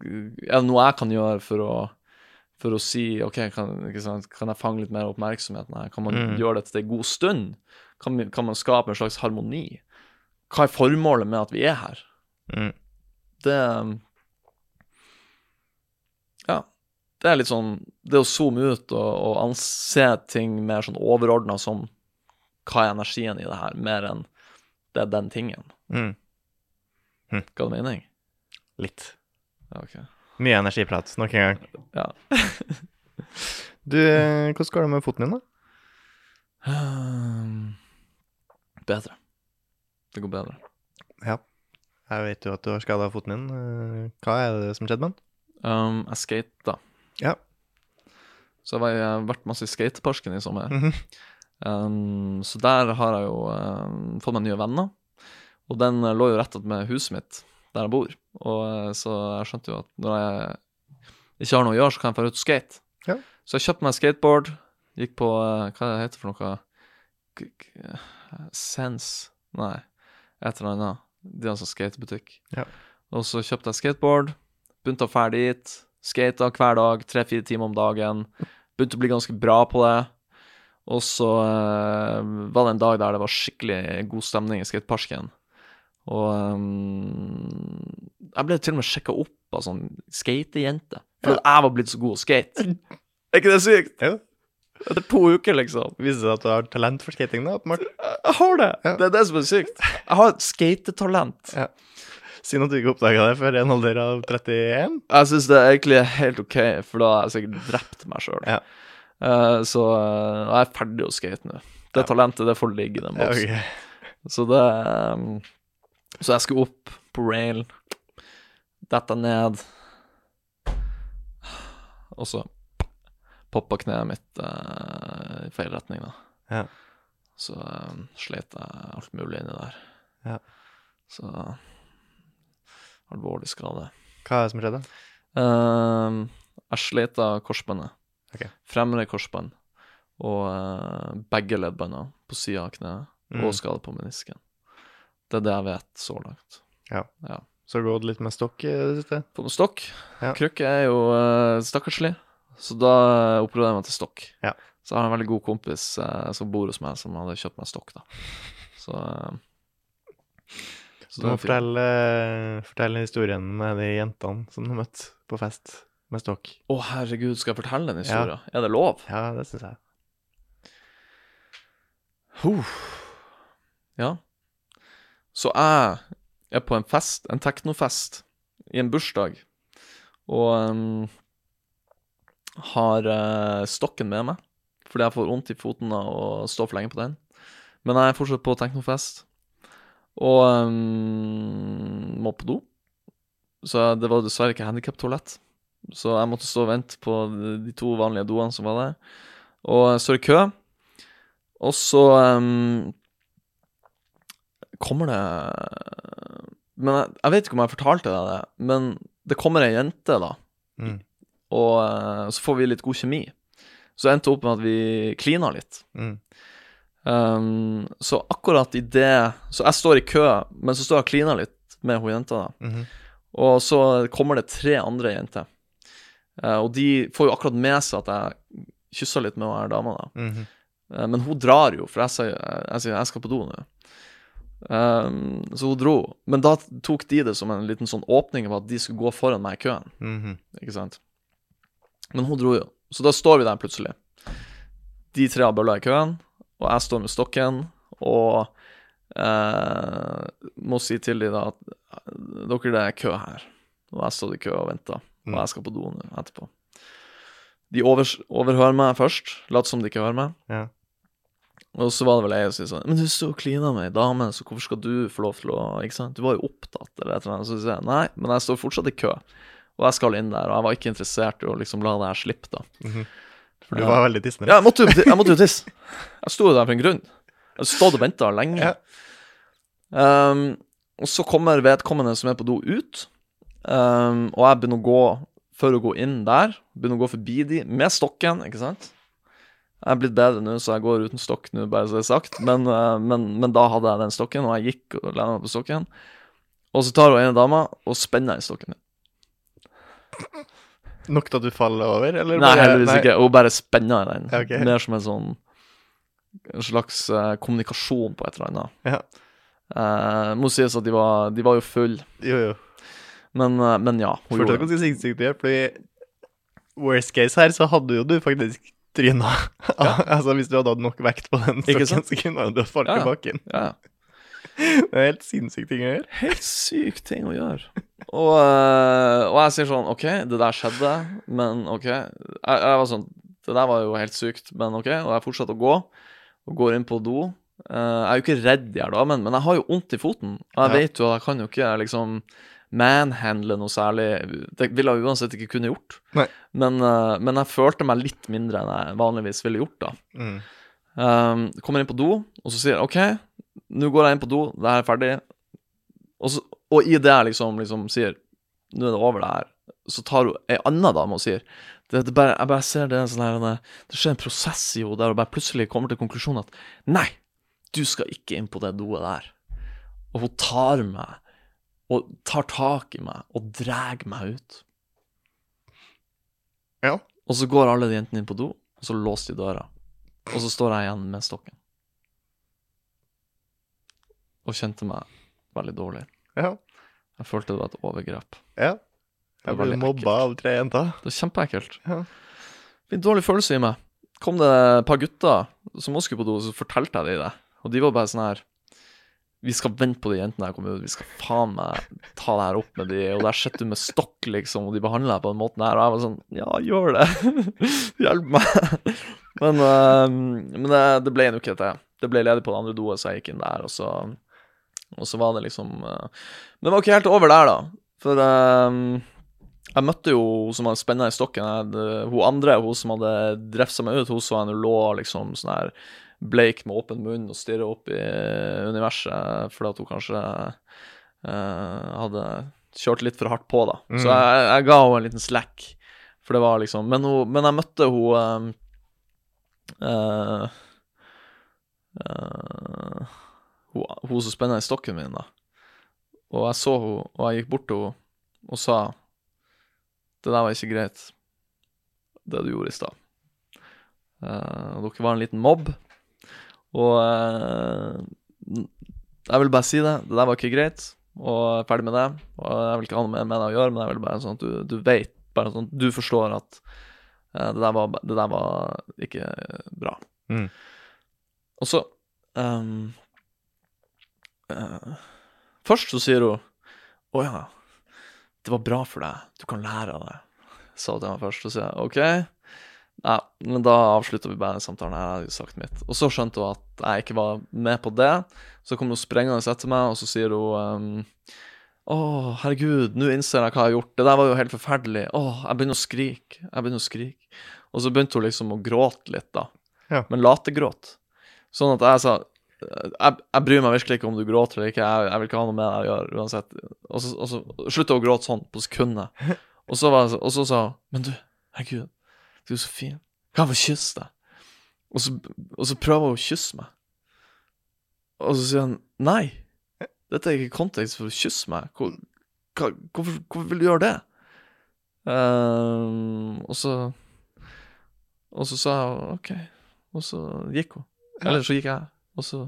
Er det noe jeg kan gjøre for å for å si OK, kan, kan jeg fange litt mer oppmerksomhet? Nei. Kan man Mm. gjøre dette til en god stund? Kan, kan man skape en slags harmoni? Hva er formålet med at vi er her? Mm. Det Ja. Det er litt sånn Det å zoome ut og, og anse ting mer sånn overordna som hva er energien i det her, mer enn det er den tingen. Mm. Ga det mening? Litt. Ja, ok. Mye energiprat nok en gang. Ja. (laughs) Du, hvordan går det med foten din, da? Um, (sighs) bedre. Det går bedre. Ja. Jeg vet jo at du har skada foten din. Eh, Hva er det som skjedde med den? Um, jeg skata. Ja. Så jeg har vært masse i skateparken i sommer. Mhm. Um, så der har jeg jo um, fått meg nye venner. Og den eh, lå jo rett med huset mitt, der jeg bor. Og eh, Så jeg skjønte jo at når jeg ikke har noe å gjøre, så kan jeg dra ut og skate. Ja. Så jeg kjøpte meg skateboard. Gikk på uh, Hva det for noe? Sense Nei, et eller annet. De har sånn skatebutikk. Ja. Og så kjøpte jeg skateboard. Begynte å fære dit. Skata hver dag, tre-fire timer om dagen. Begynte å bli ganske bra på det. Og så eh, var det en dag der det var skikkelig god stemning i skateparken. Og ehm, jeg ble til og med sjekka opp av sånn skatejente. For at jeg var blitt så god å skate. Er ikke det sykt? Ja. Etter to uker, liksom. Viser det at du har talent for skating, da? åpenbart? Jeg har det! Ja. Det er det som er sykt. Jeg har et skatetalent. Ja. Synd at du ikke oppdaga det før en alder av 31. Jeg syns det er egentlig helt OK, for da har jeg sikkert drept meg sjøl. Ja. så uh, jeg er ferdig å skate nå. Det Ja. talentet, det får ligge i den boksen. ok. Så det um, Så jeg skulle opp på rail, dette ned, og så poppa kneet mitt uh, i feil retning, da. Ja. Så um, slet jeg alt mulig inni der. Ja. Så alvorlig skade. Hva er det som skjedde? Uh, jeg slet av korsbåndet. Ok. Fremre korsbånd og uh, begge leddbåndene på sida av kneet, Mm. og skade på menisken. Det er det jeg vet så langt. Ja. Så gått litt med stokk i det siste? På noe stokk. Ja. Krykke er jo uh, stakkarslig, så da opererer jeg meg til stokk. Ja. Så jeg har en veldig god kompis uh, som bor hos meg, som hadde kjøpt meg stokk, da. Så, eh, så Du må er fint. fortelle, fortelle historien med de jentene som du møtte på fest med stokk. Å, herregud, skal jeg fortelle en historie? Er det lov? Ja, det syns jeg. Huh. Ja. Så jeg er på en fest, en teknofest, i en bursdag, og um, har uh, stokken med meg, fordi jeg får vondt i foten av å stå for lenge på den. Men jeg er fortsatt på teknofest, og um, må på do. Så det var dessverre ikke handikaptoalett, så jeg måtte stå og vente på de- to vanlige doene som var der. Og jeg står i kø. Og så um, kommer det Men jeg, jeg vet ikke om jeg fortalte deg det, men det kommer ei jente, da, Mm. og uh, så får vi litt god kjemi. Så endte det opp med at vi klina litt. Mm. Ehm, så akkurat i det Så jeg står i kø, men så står jeg og kliner litt med hun jenta, da. Mhm. Og så kommer det tre andre jenter. Uh, og de får jo akkurat med seg at jeg kyssa litt med hun dama, da. mm -hmm. uh, Men hun drar jo, for jeg sier jeg, skal på do nå. Um, så hun dro. Men da tok de det som en liten sånn åpning på at de skulle gå foran meg i køen. Mhm. Ikke sant? Men hun dro jo. Så da står vi der plutselig. De tre har bølla i køen, og jeg står med stokken og eh, må si til dem da at dere, det er kø her. Og jeg står i kø og venter, og Mm. jeg skal på do etterpå. De over, overhører meg først, later som de ikke hører meg. Ja. Og så var det vel jeg som sa sånn Men du står og kliner med ei dame, så hvorfor skal du få lov til å Ikke sant? Du var jo opptatt, eller et eller annet. Så sier jeg nei, men jeg står fortsatt i kø. Og jeg skal inn der, og jeg var ikke interessert i å liksom la det her slippe, da. Mhm. For du Ja. var veldig tissende. Ja, jeg måtte jeg måtte jo tisse. (laughs) Jeg sto der for en grunn. Jeg hadde stått og venta lenge. Ja. Um, og så kommer vedkommende som er på do, ut, um, og jeg begynner å gå for å gå inn der. Begynner å gå forbi de med stokken, ikke sant. Jeg er blitt bedre nå, så jeg går uten stokk nå, bare så det er sagt. Men, uh, men, men da hadde jeg den stokken, og jeg gikk og lente meg på stokken. Og så tar hun ene dama og spenner i stokken min. Nok til at du faller over, eller? Nei, heldigvis nei. ikke. Hun bare spenner i den. Okay. Mer som en sånn En slags uh, kommunikasjon på et eller annet. Ja. Uh, må sies at de var, de var jo full Jo, jo. men, uh, men ja. Hun Fortsatt gjorde det. ganske sinnssykt fordi worst case her, så hadde jo du faktisk tryna. (laughs) altså, hvis du hadde hatt nok vekt på den så kunne du ha falt Ja, ja. bakken. Ja, ja. Det er helt sinnssykt ting å gjøre. Helt syke ting å gjøre. Og, eh, og jeg sier sånn OK, det der skjedde, men OK. Jeg, jeg var sånn Det der var jo helt sykt, men OK. Og jeg fortsetter å gå, og går inn på do. Eh, jeg er jo ikke redd de her damene, men jeg har jo vondt i foten. Og jeg Ja. vet jo at jeg kan jo ikke liksom manhandle noe særlig. Det ville jeg uansett ikke kunne gjort. Men, eh, men jeg følte meg litt mindre enn jeg vanligvis ville gjort, da. Mm. Um, kommer inn på do, og så sier jeg OK, nå går jeg inn på do, det her er ferdig. Og, så, og i det jeg liksom, liksom sier Nå er det over, det her. Så tar hun ei anna dame og sier det, det bare, Jeg bare ser det en sånn her det, skjer en prosess i henne der hun bare plutselig kommer til konklusjonen at Nei, du skal ikke inn på det doet der. Og hun tar meg og tar tak i meg og drar meg ut. Ja. Og så går alle de jentene inn på do, og så låser de døra. Og så står jeg igjen med stokken. Og kjente meg veldig dårlig. Ja. Jeg følte det var et overgrep. ja. Jeg ble mobba av tre jenter. Det var kjempeekkelt. Ja. Fikk dårlig følelse i meg. Kom det et par gutter som også skulle på do, så fortalte jeg dem det. Og de var bare sånn her Vi skal vente på de jentene her kommer ut, vi skal faen meg ta det her opp med de, og der sitter du med stokk, liksom, og de behandler deg på den måten her, og jeg var sånn Ja, gjør det. (laughs) Hjelp meg. Men, uh, men det, det ble nå ikke det. Det ble ledig på det andre doet, så jeg gikk inn der, og så Og så var det liksom eh, Men det var ikke helt over der, da. For um, jeg møtte jo hun som hadde spenna i stokken. Jeg, hun andre, hun som hadde drefsa meg ut, hun så jeg lå liksom sånn her bleik med åpen munn og stirra opp i universet fordi at hun kanskje uh, hadde kjørt litt for hardt på, da. Mm. Så jeg, jeg ga henne en liten slack, for det var liksom Men, hun, men jeg møtte hun uh, eh, hun, hun som spenna i stokken min, da. Og jeg så henne, og jeg gikk bort til henne og sa det der var ikke greit, det du gjorde i stad. Uh, dere var en liten mobb, og uh, Jeg vil bare si det. Det der var ikke greit, og ferdig med det. Og jeg vil ikke ha noe med det å gjøre, men jeg vil bare sånn at du, du vet, bare sånn at du forstår at uh, det, der var, det der var ikke bra. Mm. Og så ehm, eh, Først så sier hun Å ja, det var bra for deg. Du kan lære av det. Sa hun til meg først. Så sier jeg OK. Nei, men da avslutter vi bare samtalen. Jeg hadde sagt mitt. Og så skjønte hun at jeg ikke var med på det. Så kom hun sprengende etter meg, og så sier hun um, Å, herregud, nå innser jeg hva jeg har gjort. Det der var jo helt forferdelig. Å, jeg begynner å skrike. Jeg begynner å skrike. Og så begynte hun liksom å gråte litt, da. Ja. Men lategråt. Sånn at jeg sa jeg, jeg bryr meg virkelig ikke om du gråter eller ikke, jeg, jeg vil ikke ha noe med deg å gjøre uansett. Og så, og så slutta hun å gråte sånn på sekundet. (laughs) Og så, var og så sa hun Men du, herregud, du er så fin. Kan jeg få kysse deg? Og så, og så prøver hun å kysse meg. Og så sier han nei. Dette er ikke kontekst for å kysse meg. Hvor, hva, hvorfor, hvorfor vil du gjøre det? Um, og så Og så sa hun OK. Og så gikk hun. Eller så gikk jeg. Og så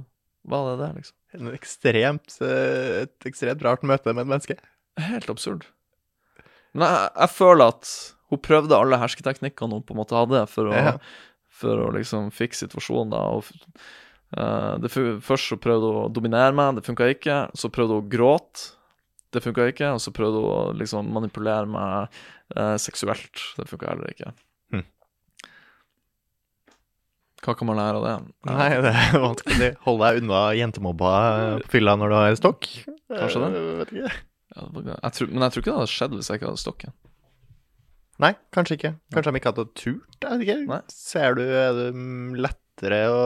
var det det, liksom. En ekstremt, eh, et ekstremt rart møte med et menneske. Helt absurd. Men jeg, jeg føler at hun prøvde alle hersketeknikkene hun på en måte hadde for å, Ja. for å liksom fikse situasjonen. da, og eh, det, Først så prøvde hun å dominere meg, det funka ikke. Så prøvde hun å gråte, det funka ikke. Og så prøvde hun å liksom manipulere meg eh, seksuelt, det funka heller ikke. Hm. Hva kan man lære av det? (laughs) Nei, det er vanskelig. Hold deg unna jentemobba på fylla når du har stokk. Kanskje det. Jeg Vet ikke. Jeg tror, men jeg tror ikke det hadde skjedd hvis jeg ikke hadde stokken. Nei, kanskje ikke. Kanskje de ikke hadde turt. Jeg vet ikke. Nei. Ser du Er det lettere å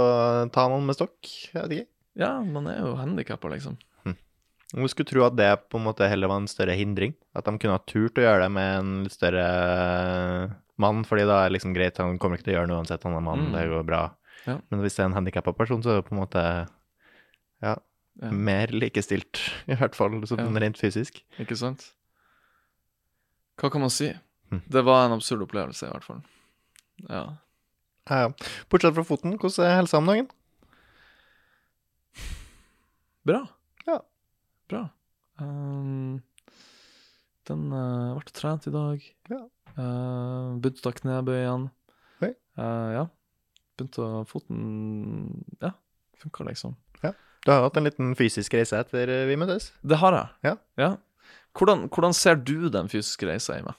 ta noen med stokk? Jeg vet ikke. Ja, man er jo handikappa, liksom. Man skulle tro at det på en måte heller var en større hindring. At de kunne ha turt å gjøre det med en litt større mann, fordi da er det liksom greit, han kommer ikke til å gjøre noe uansett, han er mann, Mm. det går bra. Ja. Men hvis det er en handikappa person, så er det på en måte ja, Ja. mer likestilt, (laughs) i hvert fall sånn rent fysisk. Ikke sant? Hva kan man si? Mm. Det var en absurd opplevelse, i hvert fall. Ja. Ja, ja. Bortsett fra foten, hvordan er helsa om dagen? Bra. Ja. Bra. Um, den uh, ble trent i dag. Ja. Uh, begynte å ta knebøy igjen. Oi. Uh, ja. Begynte å Foten Ja, funka liksom. Ja. Du har hatt en liten fysisk reise etter eh, vi møttes. Det har jeg. Ja. Hvordan, hvordan ser du den fysiske reisa i meg?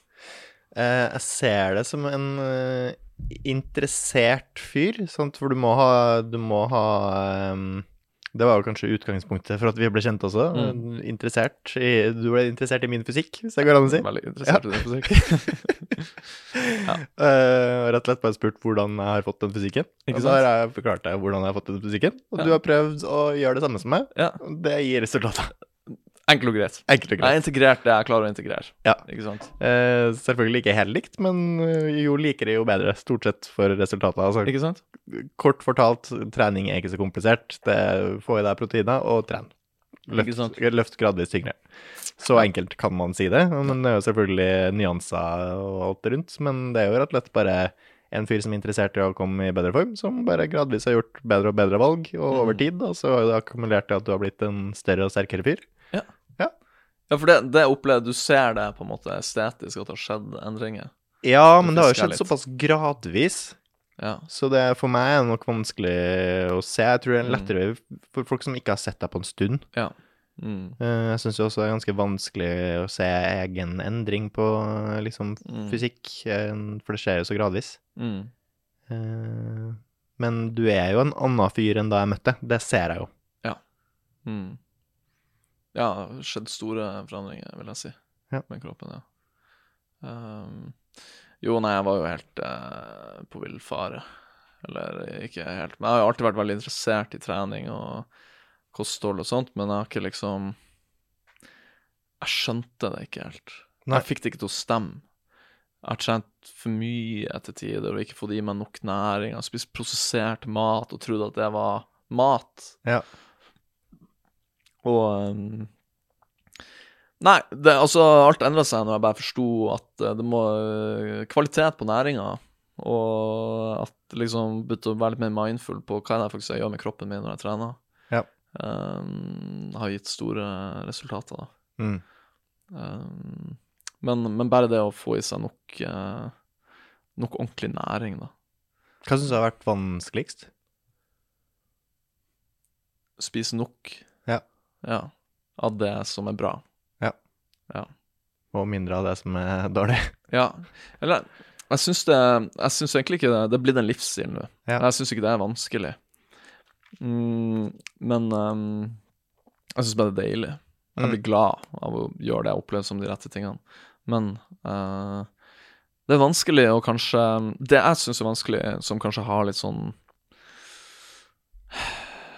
Uh, jeg ser det som en interessert fyr, sant? for du må ha, du må ha ehm, Det var jo kanskje utgangspunktet for at vi ble kjent også. Mm. Interessert i, du ble interessert i min fysikk, hvis det går an å si. Veldig interessert i den fysikk. (laughs) ja. uh, rett og slett bare spurt hvordan jeg har fått den fysikken. Ikke og så har jeg forklart deg hvordan jeg har fått den fysikken. Og Ja. du har prøvd å gjøre det samme som meg. ja. Det gir resultater. Enkelt og greit. Enkelt og greit. Jeg er integrert det jeg klarer å integrere. Ja. Ikke sant? Eh, selvfølgelig ikke helt likt, men eh, jo likere, jo bedre. Stort sett for resultatet. Altså, Ikke sant? kort fortalt, trening er ikke så komplisert. Det Få i deg proteiner og tren. Løft, sant? løft gradvis tyngre. Så enkelt kan man si det. Men det er jo selvfølgelig nyanser og alt rundt. Men det er jo rett og slett bare en fyr som er interessert i å komme i bedre form, som bare gradvis har gjort bedre og bedre valg, og over Mm. tid, Og så har det akkumulert til at du har blitt en større og sterkere fyr. Ja, for det, det opplever Du ser det på en måte estetisk at det har skjedd endringer. Ja, men det har jo skjedd litt. såpass gradvis. Ja. Så det, for meg er det nok vanskelig å se. Jeg tror det er Mm. lettere for folk som ikke har sett deg på en stund. ja. Mm. Eh, Jeg syns også det er ganske vanskelig å se egen endring på eh, liksom Mm. fysikk, eh, for det skjer jo så gradvis. Mm. Men du er jo en annen fyr enn da jeg møtte. Det ser jeg jo. Mm. Ja, det har skjedd store forandringer, vil jeg si, Ja. med kroppen, ja. Um, jo, nei, jeg var jo helt uh, på villfare. Eller ikke helt Men jeg har jo alltid vært veldig interessert i trening og kosthold og sånt, men jeg har ikke liksom Jeg skjønte det ikke helt. Nei. Jeg fikk det ikke til å stemme. Jeg har trent for mye etter tider og ikke fått i meg nok næring. Jeg har spist prosessert mat og trodd at det var mat. Ja. Og um, Nei, det, altså alt endra seg når jeg bare forsto at eh, det må eh, Kvalitet på næringa, og at liksom begynte å være litt mer mindful på hva er faktisk jeg gjør med kroppen min når jeg trener. Ja. um, har gitt store resultater, da. Mm. Um, men, men bare det å få i seg nok, uh, nok ordentlig næring, da. Hva syns du har vært vanskeligst? Spise nok Ja. ja, av det som er bra. Ja Og mindre av det som er dårlig? (laughs) Ja. Eller jeg syns det Jeg syns egentlig ikke det Det er blitt en livsstil nå. Ja. Jeg syns ikke det er vanskelig. Mm, men um, jeg syns bare det er deilig. Jeg blir Mm. glad av å gjøre det jeg opplever som de rette tingene. Men uh, det er vanskelig å kanskje Det jeg syns er vanskelig, som kanskje har litt sånn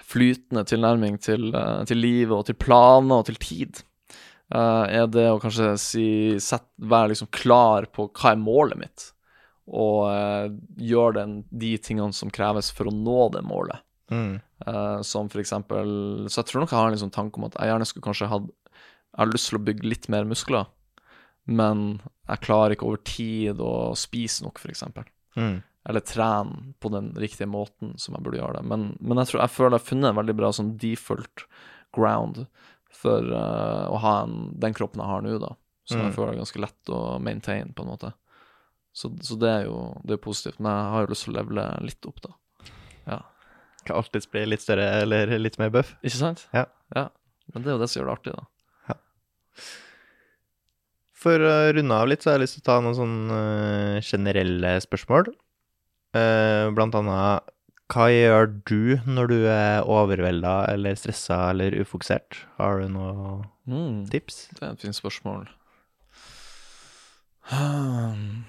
flytende tilnærming til, eh, til livet og til planer og til tid, Uh, er det å kanskje si set, Være liksom klar på hva er målet mitt, og uh, gjøre den, de tingene som kreves for å nå det målet. Mm. Uh, som for eksempel Så jeg tror nok jeg har en liksom tanke om at jeg gjerne skulle kanskje hatt Jeg har lyst til å bygge litt mer muskler, men jeg klarer ikke over tid å spise nok, for eksempel. Mm. Eller trene på den riktige måten som jeg burde gjøre det. Men, men jeg tror jeg føler jeg har funnet en veldig bra sånn default ground for uh, å ha en, den kroppen jeg har nå, da. Som Mm. jeg føler er ganske lett å maintain, på en måte. Så, så det er jo det er positivt. Men jeg har jo lyst til å levele litt opp, da. Ja. Kan alltids bli litt større eller litt mer buff. Ikke sant? Ja. ja. Men det er jo det som gjør det artig, da. For å runde av litt, så har jeg lyst til å ta noen sånne eh, generelle spørsmål. Eh, blant annet hva gjør du når du er overvelda eller stressa eller ufokusert? Har du noen Mm. tips? Det er et fint spørsmål. Hmm.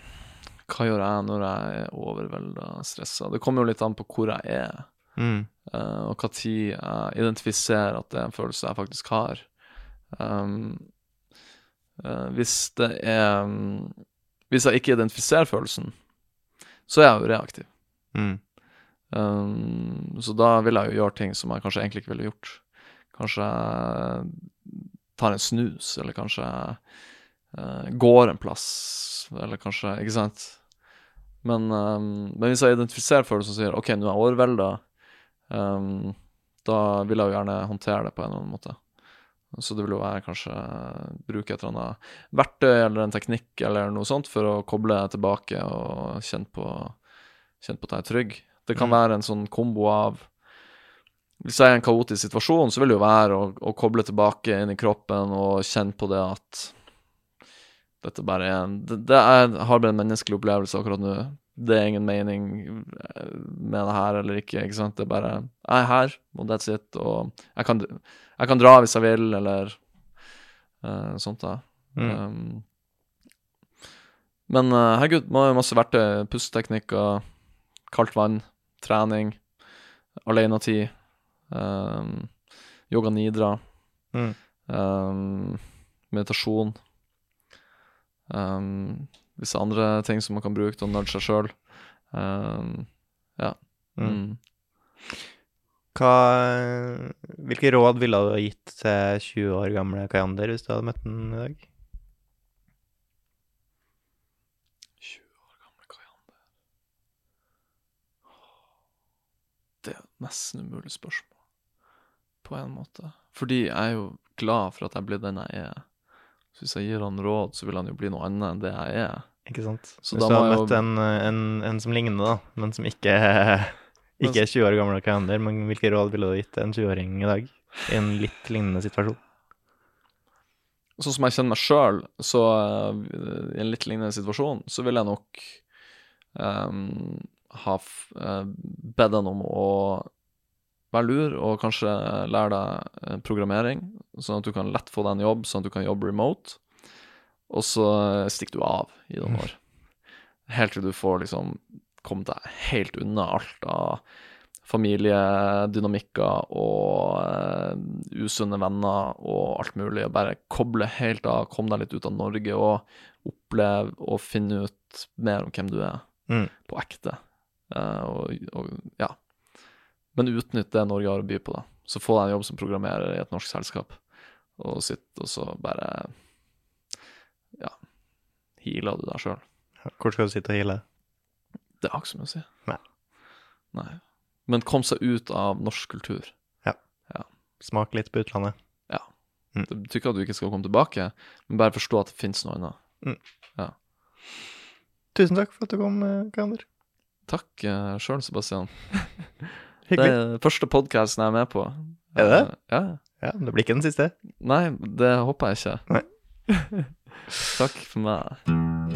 Hva gjør jeg når jeg er overvelda stressa? Det kommer jo litt an på hvor jeg er, Mm. eh, og tid jeg identifiserer at det er en følelse jeg faktisk har. Um, hvis det er um, Hvis jeg ikke identifiserer følelsen, så er jeg jo reaktiv. Mm. Um, så da vil jeg jo gjøre ting som jeg kanskje egentlig ikke ville gjort. Kanskje tar en snus, eller kanskje eh, går en plass, eller kanskje Ikke sant? Men, um, men hvis jeg identifiserer følelsen og sier OK, nå er jeg overvelda, um, da vil jeg jo gjerne håndtere det på en eller annen måte. Så det vil jo være kanskje bruke et eller annet verktøy eller en teknikk eller noe sånt for å koble tilbake og kjenne på, kjenne på at jeg er trygg. Det kan Mm. være en sånn kombo av Hvis jeg er i en kaotisk situasjon, så vil det jo være å, å koble tilbake inn i kroppen og kjenne på det at dette bare er en Det, det er, har bare en menneskelig opplevelse akkurat nå. Det er ingen mening eh, med det her eller ikke, ikke sant. Det er bare Jeg er her, og that's it. Og jeg kan, jeg kan dra hvis jeg vil, eller uh, sånt, da. Mm. Um, men uh, herregud, man har jo masse verktøy. Pusteteknikker, kaldt vann, trening, alenetid, um, yoga nidra, Mm. um, meditasjon. Visse andre ting som man kan bruke til å nudge seg sjøl. Ja. Mm. Hva, hvilke råd ville du ha gitt til 20 år gamle Kayander hvis du hadde møtt den i dag? 20 år gamle Kayander Det er et nesten umulig spørsmål, på en måte. Fordi jeg er jo glad for at jeg ble den jeg er. Så hvis jeg gir han råd, så vil han jo bli noe annet enn det jeg er. Ikke sant? Så hvis du hadde møtt jo- en, en, en som ligner, da, men som ikke, ikke er 20 år gammel Kayander, men hvilke råd ville du gitt en 20-åring i dag? I en litt lignende situasjon? Sånn som jeg kjenner meg sjøl, så eh, i en litt lignende situasjon, så vil jeg nok um, ha eh, bedt han om å være lur og kanskje lære deg eh, programmering, sånn at du kan lett få deg en jobb, sånn at du kan jobbe remote. Og så stikker du av i noen år. Helt til du får liksom kommet deg helt unna alt av familiedynamikker og eh, usunne venner og alt mulig, og bare koble helt av, komme deg litt ut av Norge og oppleve og finne ut mer om hvem du er, Mm. på ekte. Eh, og, og ja. Men utnytt det Norge har å by på, da. Så få deg en jobb som programmerer i et norsk selskap, og sitt og så bare ja, healer du deg sjøl. Hvor skal du sitte og hile? Det har ikke så mye å si. Nei. Nei. Men kom seg ut av norsk kultur. Ja. ja. Smak litt på utlandet. Ja Det betyr ikke at du ikke skal komme tilbake, men bare forstå at det finnes noe annet. Tusen takk for at du kom, eh, Kander. Takk uh, sjøl, Sebastian. (laughs) Det Hyggelig. er første podkasten jeg er med på. Er det? Eh, ja. Ja, det blir ikke den siste. Nei, det håper jeg ikke. Nei. (laughs) Takk for meg.